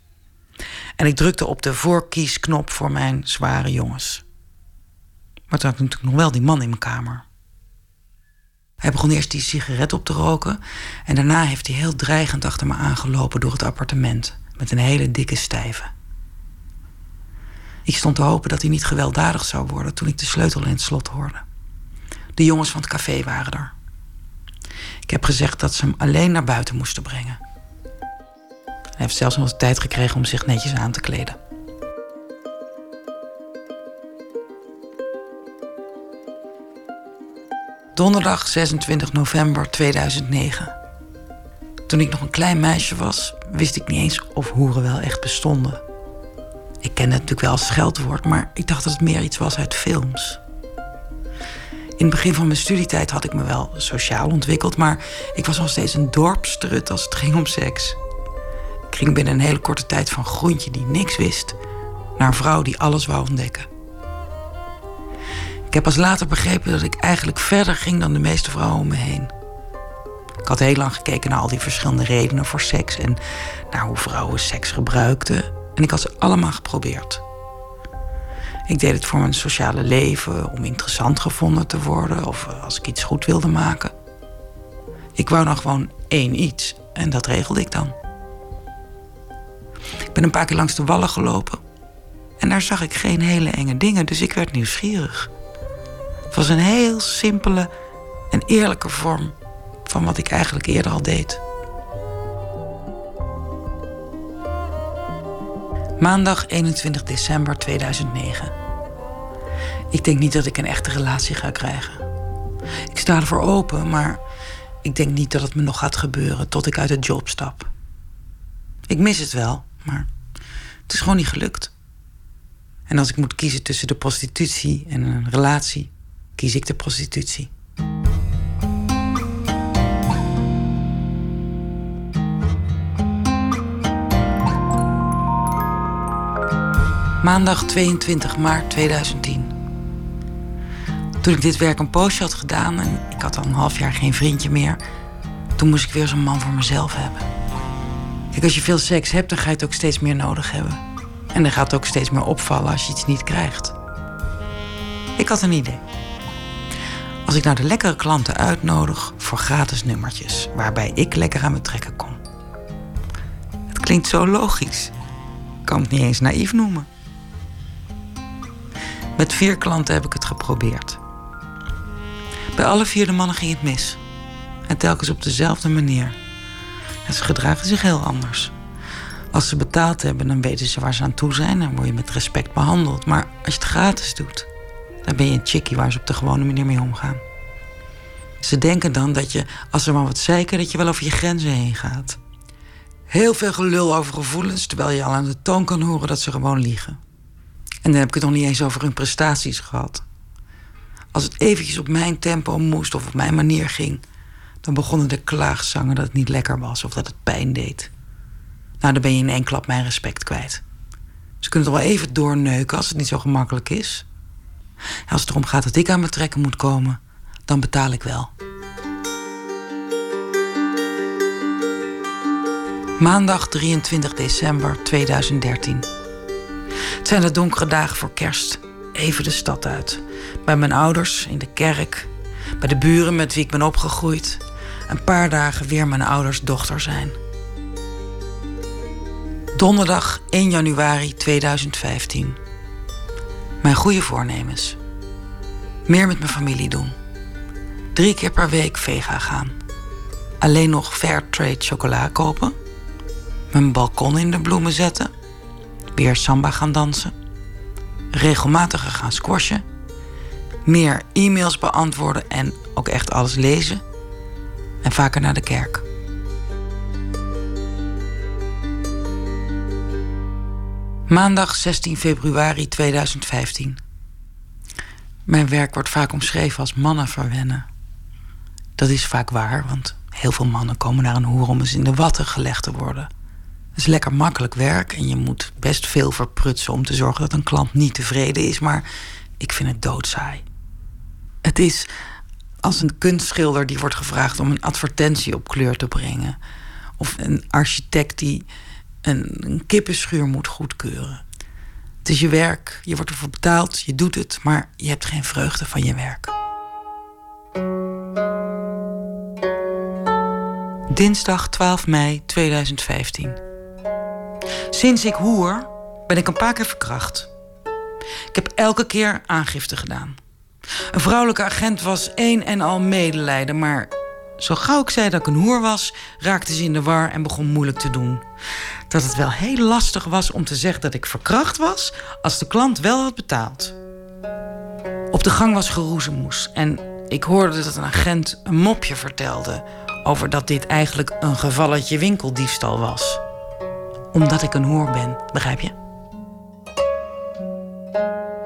En ik drukte op de voorkiesknop voor mijn zware jongens. Maar toen had ik natuurlijk nog wel die man in mijn kamer. Hij begon eerst die sigaret op te roken en daarna heeft hij heel dreigend achter me aangelopen door het appartement met een hele dikke stijve. Ik stond te hopen dat hij niet gewelddadig zou worden toen ik de sleutel in het slot hoorde. De jongens van het café waren er. Ik heb gezegd dat ze hem alleen naar buiten moesten brengen. Hij heeft zelfs nog de tijd gekregen om zich netjes aan te kleden. Donderdag 26 november 2009. Toen ik nog een klein meisje was, wist ik niet eens of hoeren wel echt bestonden. Ik kende het natuurlijk wel als scheldwoord, maar ik dacht dat het meer iets was uit films. In het begin van mijn studietijd had ik me wel sociaal ontwikkeld, maar ik was nog steeds een dorpstrut als het ging om seks. Ik ging binnen een hele korte tijd van groentje die niks wist, naar een vrouw die alles wou ontdekken. Ik heb pas later begrepen dat ik eigenlijk verder ging dan de meeste vrouwen om me heen. Ik had heel lang gekeken naar al die verschillende redenen voor seks en naar hoe vrouwen seks gebruikten. En ik had ze allemaal geprobeerd. Ik deed het voor mijn sociale leven, om interessant gevonden te worden of eh, als ik iets goed wilde maken. Ik wou dan gewoon één iets en dat regelde ik dan. Ik ben een paar keer langs de wallen gelopen en daar zag ik geen hele enge dingen, dus ik werd nieuwsgierig. Het was een heel simpele en eerlijke vorm van wat ik eigenlijk eerder al deed. Maandag 21 december 2009. Ik denk niet dat ik een echte relatie ga krijgen. Ik sta ervoor open, maar ik denk niet dat het me nog gaat gebeuren tot ik uit de job stap. Ik mis het wel, maar het is gewoon niet gelukt. En als ik moet kiezen tussen de prostitutie en een relatie, kies ik de prostitutie. Maandag 22 maart 2010. Toen ik dit werk een poosje had gedaan en ik had al een half jaar geen vriendje meer, toen moest ik weer zo'n man voor mezelf hebben. Kijk, als je veel seks hebt, dan ga je het ook steeds meer nodig hebben. En dan gaat het ook steeds meer opvallen als je iets niet krijgt. Ik had een idee. Als ik nou de lekkere klanten uitnodig voor gratis nummertjes, waarbij ik lekker aan me trekken kon. Het klinkt zo logisch. kan het niet eens naïef noemen. Met vier klanten heb ik het geprobeerd. Bij alle vier de mannen ging het mis. En telkens op dezelfde manier. En ze gedragen zich heel anders. Als ze betaald hebben, dan weten ze waar ze aan toe zijn en word je met respect behandeld. Maar als je het gratis doet, dan ben je een chickie waar ze op de gewone manier mee omgaan. Ze denken dan dat je, als ze maar wat zeiken, dat je wel over je grenzen heen gaat. Heel veel gelul over gevoelens, terwijl je al aan de toon kan horen dat ze gewoon liegen. En dan heb ik het nog niet eens over hun prestaties gehad. Als het eventjes op mijn tempo moest of op mijn manier ging, dan begonnen de klaagzangen dat het niet lekker was of dat het pijn deed. Nou, dan ben je in één klap mijn respect kwijt. Ze kunnen toch wel even doorneuken als het niet zo gemakkelijk is. als het erom gaat dat ik aan mijn trekken moet komen, dan betaal ik wel. Maandag 23 december 2013. Het zijn de donkere dagen voor kerst. Even de stad uit. Bij mijn ouders, in de kerk. Bij de buren met wie ik ben opgegroeid. Een paar dagen weer mijn ouders dochter zijn. Donderdag 1 januari 2015. Mijn goede voornemens. Meer met mijn familie doen. Drie keer per week vega gaan. Alleen nog fair trade chocola kopen. Mijn balkon in de bloemen zetten. Weer samba gaan dansen. Regelmatiger gaan squashen. Meer e-mails beantwoorden en ook echt alles lezen. En vaker naar de kerk. Maandag 16 februari 2015. Mijn werk wordt vaak omschreven als mannen verwennen. Dat is vaak waar, want heel veel mannen komen naar een hoer om eens in de watten gelegd te worden. Het is lekker makkelijk werk en je moet best veel verprutsen om te zorgen dat een klant niet tevreden is, maar ik vind het doodsaai. Het is als een kunstschilder die wordt gevraagd om een advertentie op kleur te brengen. Of een architect die een, een kippenschuur moet goedkeuren. Het is je werk, je wordt ervoor betaald, je doet het, maar je hebt geen vreugde van je werk. Dinsdag 12 mei 2015. Sinds ik hoer ben ik een paar keer verkracht. Ik heb elke keer aangifte gedaan. Een vrouwelijke agent was één en al medelijden, maar zo gauw ik zei dat ik een hoer was, raakte ze in de war en begon moeilijk te doen. Dat het wel heel lastig was om te zeggen dat ik verkracht was als de klant wel had betaald. Op de gang was geroezemoes en ik hoorde dat een agent een mopje vertelde over dat dit eigenlijk een gevalletje winkeldiefstal was. Omdat ik een hoer ben, begrijp je?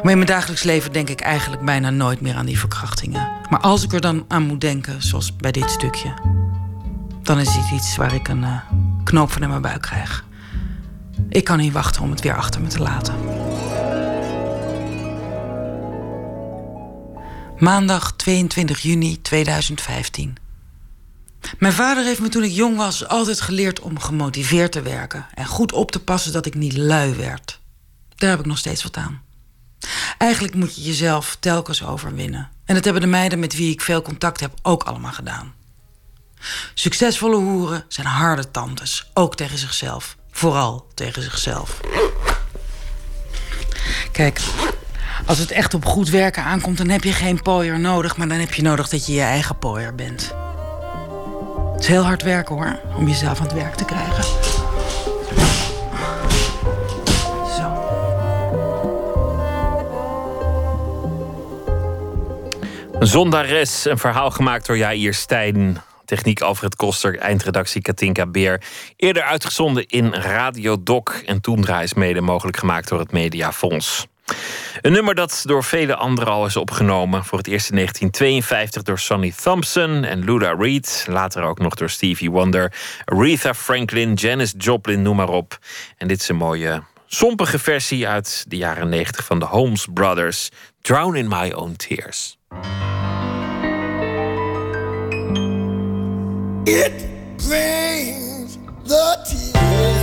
Maar in mijn dagelijks leven denk ik eigenlijk bijna nooit meer aan die verkrachtingen. Maar als ik er dan aan moet denken, zoals bij dit stukje, dan is dit iets waar ik een uh, knoop van in mijn buik krijg. Ik kan niet wachten om het weer achter me te laten. Maandag 22 juni 2015. Mijn vader heeft me toen ik jong was altijd geleerd om gemotiveerd te werken en goed op te passen dat ik niet lui werd. Daar heb ik nog steeds wat aan. Eigenlijk moet je jezelf telkens overwinnen. En dat hebben de meiden met wie ik veel contact heb ook allemaal gedaan. Succesvolle hoeren zijn harde tantes, ook tegen zichzelf. Vooral tegen zichzelf. Kijk, als het echt op goed werken aankomt, dan heb je geen pooier nodig, maar dan heb je nodig dat je je eigen pooier bent. Het is heel hard werken hoor, om jezelf aan het werk te krijgen. Zondares, een verhaal gemaakt door Jair Stijn. Techniek Alfred Koster, eindredactie Katinka Beer. Eerder uitgezonden in Radio Doc en Toendra is mede mogelijk gemaakt door het Mediafonds. Een nummer dat door vele anderen al is opgenomen. Voor het eerst in 1952 door Sonny Thompson en Luda Reed. Later ook nog door Stevie Wonder, Aretha Franklin, Janis Joplin, noem maar op. En dit is een mooie, sompige versie uit de jaren 90 van de Holmes Brothers. Drown in My Own Tears. It brings the tears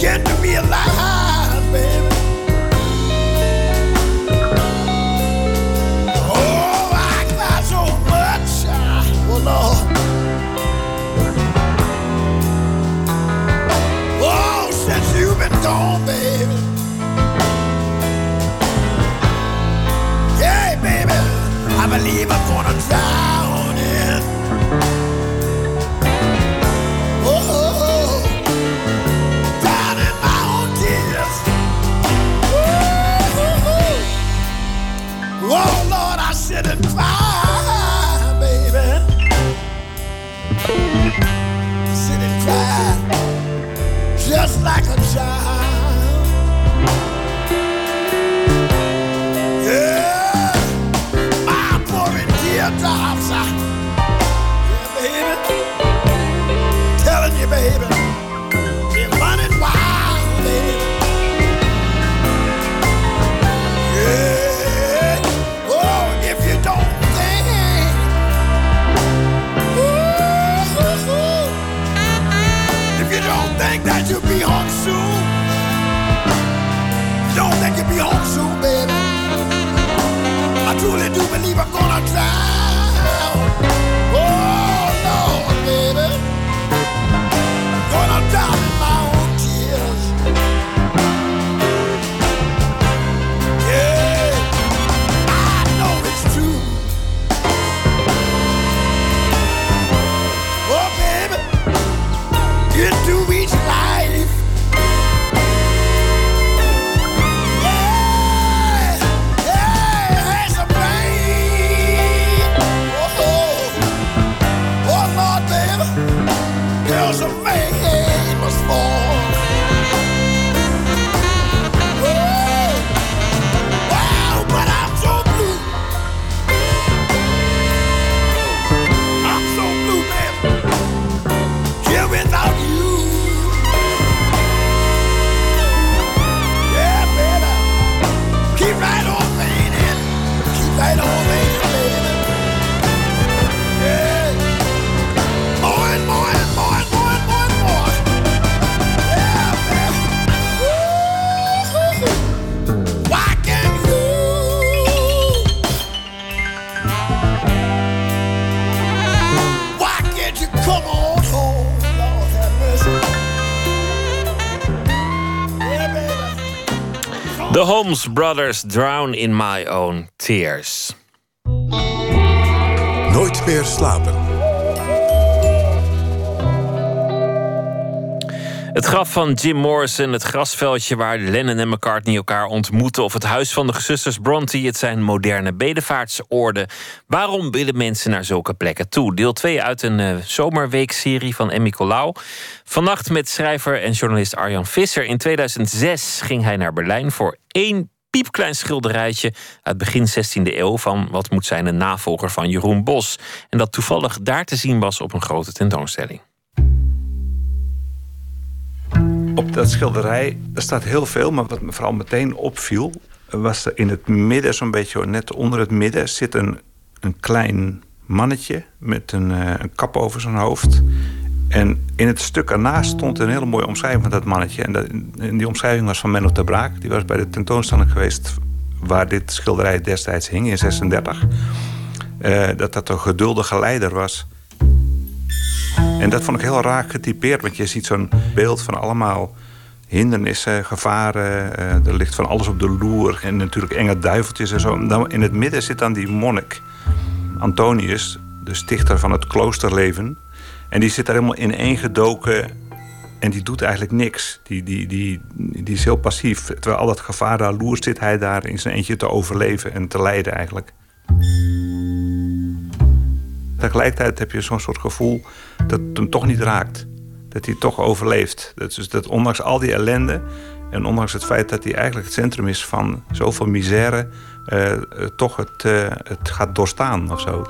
Get to be alive, baby. Oh, I cry so much, oh Lord. Oh, since you've been gone, baby. Yeah, baby, I believe I'm gonna die. Like a child. Brothers Drown in My Own Tears. Nooit meer slapen. Het graf van Jim Morrison, het grasveldje waar Lennon en McCartney elkaar ontmoeten, of het huis van de gezusters Bronte, het zijn moderne bedevaartsoorden. Waarom willen mensen naar zulke plekken toe? Deel 2 uit een uh, zomerweekserie van Emmy Colau. Vannacht met schrijver en journalist Arjan Visser. In 2006 ging hij naar Berlijn voor één piepklein schilderijtje uit begin 16e eeuw van wat moet zijn een navolger van Jeroen Bos. En dat toevallig daar te zien was op een grote tentoonstelling. Op dat schilderij er staat heel veel, maar wat me vooral meteen opviel, was in het midden, zo'n beetje net onder het midden, zit een, een klein mannetje met een, uh, een kap over zijn hoofd. En in het stuk ernaast stond een hele mooie omschrijving van dat mannetje. En, dat, die omschrijving was van Menno ter Braak. Die was bij de tentoonstelling geweest waar dit schilderij destijds hing in 36. Uh, dat dat een geduldige leider was. En dat vond ik heel raar getypeerd, want je ziet zo'n beeld van allemaal hindernissen, gevaren. Uh, er ligt van alles op de loer en natuurlijk enge duiveltjes en zo. Dan in het midden zit dan die monnik, Antonius, de stichter van het kloosterleven. En die zit daar helemaal ineengedoken en die doet eigenlijk niks. Die, die, die, die is heel passief. Terwijl al dat gevaar daar loert, zit hij daar in zijn eentje te overleven en te lijden eigenlijk. Tegelijkertijd heb je zo'n soort gevoel dat het hem toch niet raakt. Dat hij toch overleeft. Dat, dus dat ondanks al die ellende en ondanks het feit dat hij eigenlijk het centrum is van zoveel misère, uh, toch het, uh, het gaat doorstaan of zo.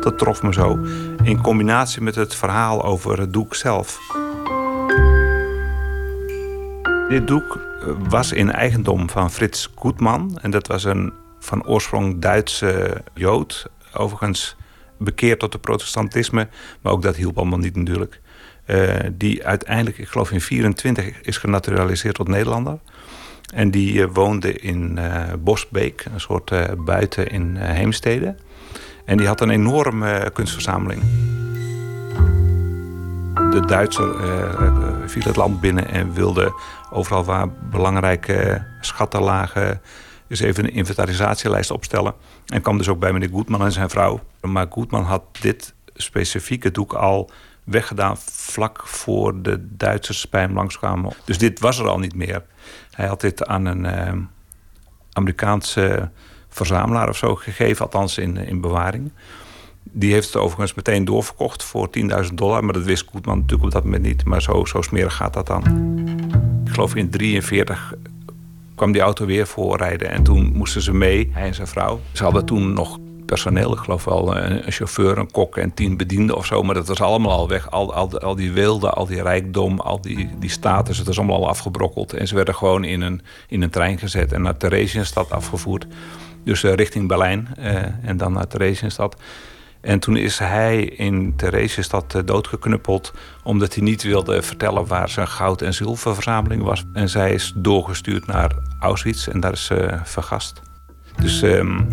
Dat trof me zo. In combinatie met het verhaal over het doek zelf. Dit doek was in eigendom van Frits Koetman. En dat was een van oorsprong Duitse Jood. Overigens bekeerd tot het protestantisme. Maar ook dat hielp allemaal niet natuurlijk. Uh, die uiteindelijk, ik geloof in 24, is genaturaliseerd tot Nederlander. En die uh, woonde in uh, Bosbeek, een soort buiten in Heemstede. En die had een enorme kunstverzameling. De Duitser viel het land binnen en wilde overal waar belangrijke schatten lagen Dus even een inventarisatielijst opstellen. En kwam dus ook bij meneer Goedman en zijn vrouw. Maar Goedman had dit specifieke doek al weggedaan vlak voor de Duitsers bij hem langskwamen. Dus dit was er al niet meer. Hij had dit aan een uh, Amerikaanse verzamelaar of zo gegeven, althans in, in bewaring. Die heeft het overigens meteen doorverkocht voor 10.000 dollar. Maar dat wist Goedman natuurlijk op dat moment niet. Maar zo, zo smerig gaat dat dan. Ik geloof in 43 kwam die auto weer voorrijden. En toen moesten ze mee, hij en zijn vrouw. Ze hadden toen nog personeel. Ik geloof wel een, chauffeur, een kok en tien bedienden of zo. Maar dat was allemaal al weg. Al, al, al die wilde, al die rijkdom, al die, die status. Het was allemaal al afgebrokkeld. En ze werden gewoon in een, in een trein gezet en naar Theresienstad afgevoerd. Dus uh, richting Berlijn uh, en dan naar Theresienstad. En toen is hij in Theresienstad uh, doodgeknuppeld... omdat hij niet wilde vertellen waar zijn goud- en zilververzameling was. En zij is doorgestuurd naar Auschwitz en daar is ze vergast. Dus... Um,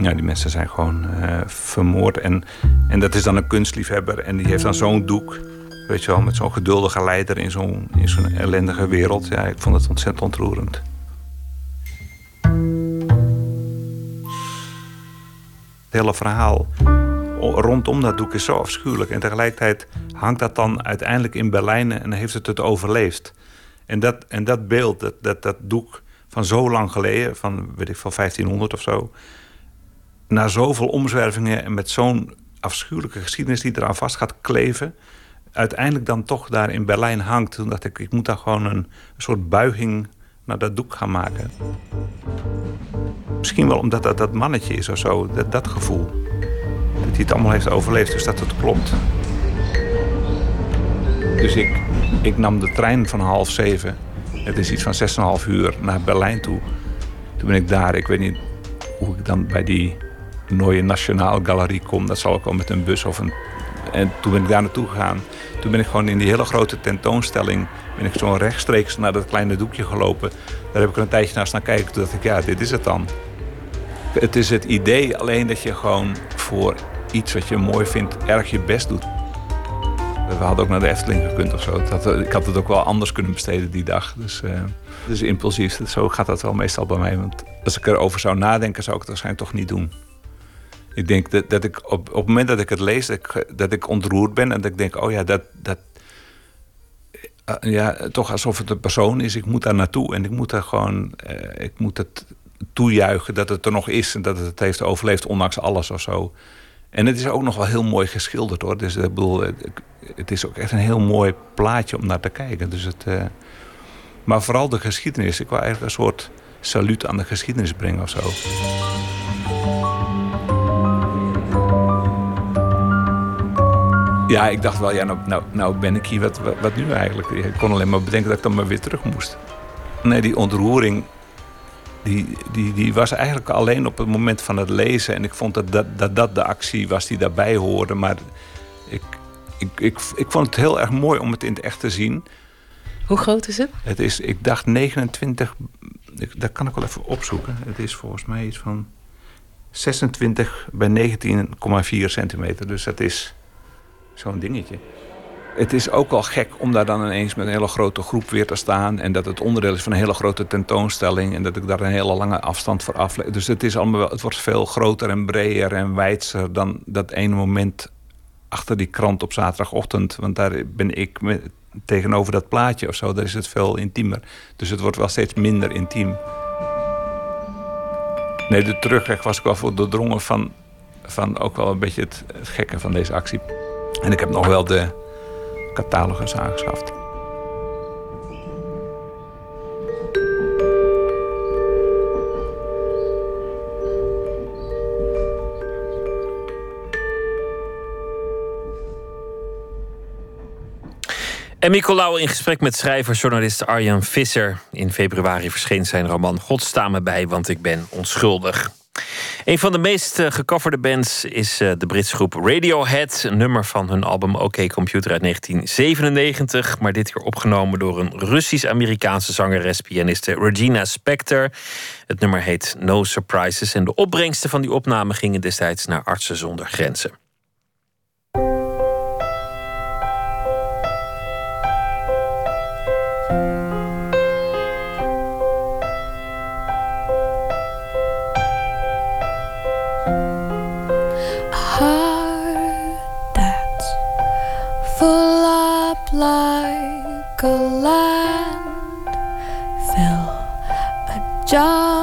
ja, die mensen zijn gewoon uh, vermoord. En, en dat is dan een kunstliefhebber. En die heeft dan zo'n doek. Weet je wel, met zo'n geduldige leider in zo'n zo'n ellendige wereld. Ja, ik vond het ontzettend ontroerend. Het hele verhaal rondom dat doek is zo afschuwelijk. En tegelijkertijd hangt dat dan uiteindelijk in Berlijn en heeft het het overleefd. En dat, en dat beeld, dat, dat, dat doek van zo lang geleden, van weet ik van 1500 of zo, na zoveel omzwervingen en met zo'n afschuwelijke geschiedenis die eraan vast gaat kleven, uiteindelijk dan toch daar in Berlijn hangt. Toen dacht ik, ik moet daar gewoon een, soort buiging naar dat doek gaan maken. Misschien wel omdat dat dat mannetje is of zo, dat, dat gevoel. Hij het allemaal heeft overleefd, dus dat het klopt. Dus ik, ik nam de trein van half zeven. Het is iets van 6,5 uur naar Berlijn toe. Toen ben ik daar, ik weet niet hoe ik dan bij die Nooie Nationaal Galerie kom. Dat zal ook wel met een bus of een... En toen ben ik daar naartoe gegaan. Toen ben ik gewoon in die hele grote tentoonstelling... ben ik zo rechtstreeks naar dat kleine doekje gelopen. Daar heb ik er een tijdje naar staan kijken. Toen dacht ik, ja, dit is het dan. Het is het idee alleen dat je gewoon voor iets wat je mooi vindt... erg je best doet. We hadden ook naar de Efteling gekund of zo. ik had het ook wel anders kunnen besteden die dag. Dus, uh, impulsief. Zo gaat dat wel meestal bij mij. Want als ik erover zou nadenken, zou ik het waarschijnlijk toch niet doen. Ik denk dat, dat ik op, op het moment dat ik het lees, dat ik, ontroerd ben en dat ik denk, oh ja, dat, dat, eh, ja, toch alsof het een persoon is. Ik moet daar naartoe en ik moet daar gewoon, uh, ik moet het toejuichen dat het er nog is en dat het heeft overleefd, ondanks alles of zo. En het is ook nog wel heel mooi geschilderd hoor. Dus ik bedoel, het is ook echt een heel mooi plaatje om naar te kijken. Dus het, uh, maar vooral de geschiedenis. Ik wil eigenlijk een soort saluut aan de geschiedenis brengen of zo. Ja, ik dacht wel, ja, nou, nou, nou ben ik hier, wat, wat, nu eigenlijk? Ik kon alleen maar bedenken dat ik dan maar weer terug moest. Nee, die ontroering, die, die, die was eigenlijk alleen op het moment van het lezen. En ik vond dat dat, dat, dat de actie was die daarbij hoorde. Maar ik, ik, ik, ik vond het heel erg mooi om het in het echt te zien. Hoe groot is het? Het is, ik dacht 29, dat kan ik wel even opzoeken. Het is volgens mij iets van 26 bij 19,4 centimeter. Dus dat is zo'n dingetje. Het is ook al gek om daar dan ineens met een hele grote groep weer te staan. En dat het onderdeel is van een hele grote tentoonstelling. En dat ik daar een hele lange afstand voor afleg. Dus het, is allemaal wel, het wordt veel groter en breder en wijdser dan dat ene moment achter die krant op zaterdagochtend. Want daar ben ik met, tegenover dat plaatje of zo. Daar is het veel intiemer. Dus het wordt wel steeds minder intiem. Nee, de terugweg was ik wel voor doordrongen van, van ook wel een beetje het, het gekke van deze actie. En ik heb nog wel de catalogus aangeschaft. En Nicolaou in gesprek met schrijver-journalist Arjan Visser. In februari verscheen zijn roman God sta me bij, want ik ben onschuldig. Een van de meest uh, gecoverde bands is uh, de Britse groep Radiohead. Een nummer van hun album OK Computer uit 1997. Maar dit keer opgenomen door een Russisch-Amerikaanse zangeres, pianiste Regina Spektor. Het nummer heet No Surprises. En de opbrengsten van die opname gingen destijds naar Artsen zonder Grenzen.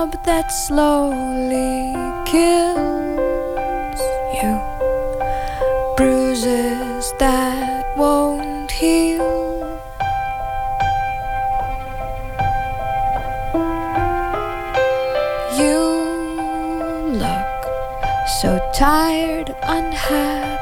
Job that slowly kills you, bruises that won't heal. You look so tired, unhappy.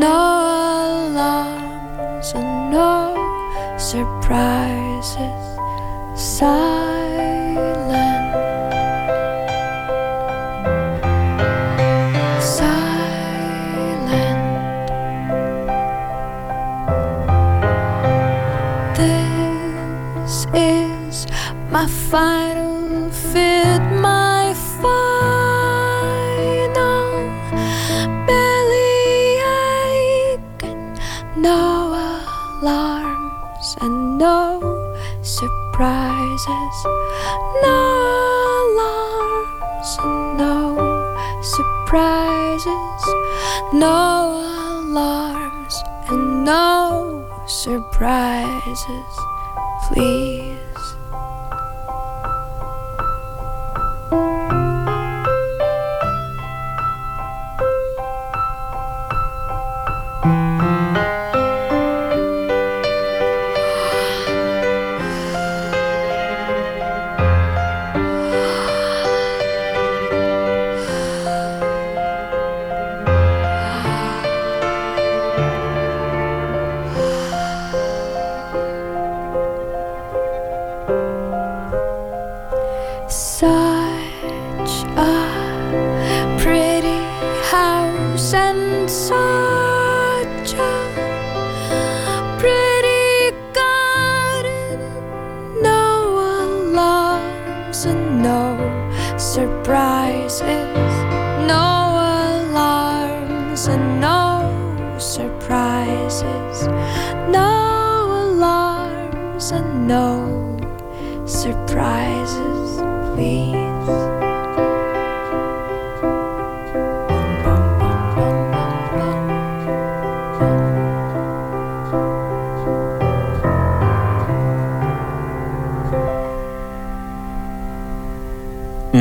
No surprises. So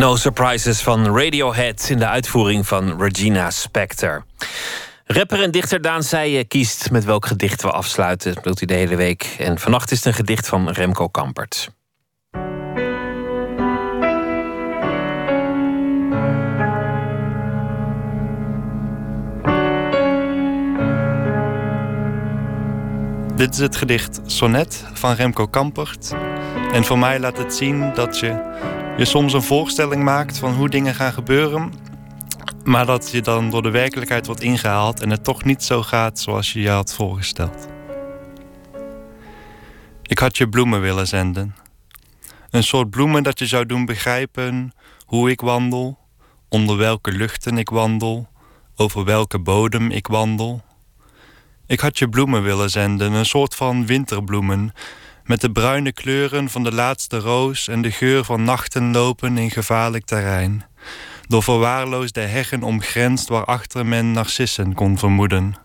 No Surprises van Radiohead in de uitvoering van Regina Spektor. Rapper en dichter Daan Seijen kiest met welk gedicht we afsluiten. Dat hij de hele week. En vannacht is het een gedicht van Remco Kampert. Dit is het gedicht Sonnet van Remco Kampert. En voor mij laat het zien dat je je soms een voorstelling maakt van hoe dingen gaan gebeuren. Maar dat je dan door de werkelijkheid wordt ingehaald en het toch niet zo gaat zoals je je had voorgesteld. Ik had je bloemen willen zenden. Een soort bloemen dat je zou doen begrijpen hoe ik wandel, onder welke luchten ik wandel, over welke bodem ik wandel. Ik had je bloemen willen zenden, een soort van winterbloemen, met de bruine kleuren van de laatste roos en de geur van nachten lopen in gevaarlijk terrein, door verwaarloosde heggen omgrensd waarachter men narcissen kon vermoeden.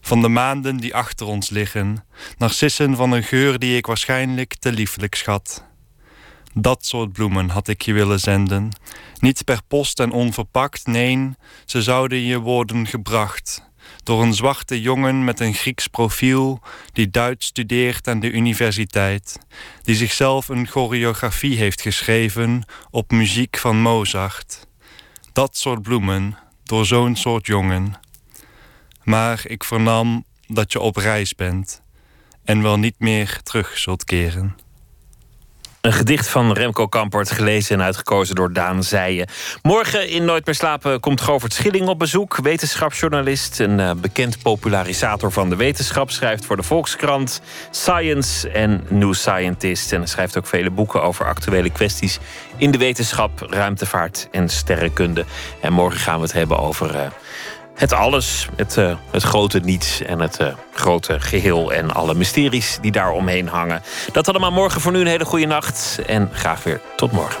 Van de maanden die achter ons liggen, narcissen van een geur die ik waarschijnlijk te lieflijk schat. Dat soort bloemen had ik je willen zenden, niet per post en onverpakt, nee, ze zouden je worden gebracht door een zwarte jongen met een Grieks profiel die Duits studeert aan de universiteit, die zichzelf een choreografie heeft geschreven op muziek van Mozart. Dat soort bloemen, door zo'n soort jongen. Maar ik vernam dat je op reis bent en wel niet meer terug zult keren. Een gedicht van Remco Kampert, gelezen en uitgekozen door Daan Zeijen. Morgen in Nooit meer slapen komt Govert Schilling op bezoek. Wetenschapsjournalist, een uh, bekend popularisator van de wetenschap. Schrijft voor de Volkskrant, Science en New Scientist. En schrijft ook vele boeken over actuele kwesties in de wetenschap, ruimtevaart en sterrenkunde. En morgen gaan we het hebben over... Het alles, het, uh, het grote niets en het uh, grote geheel en alle mysteries die daar omheen hangen. Dat allemaal morgen voor nu een hele goede nacht en graag weer tot morgen.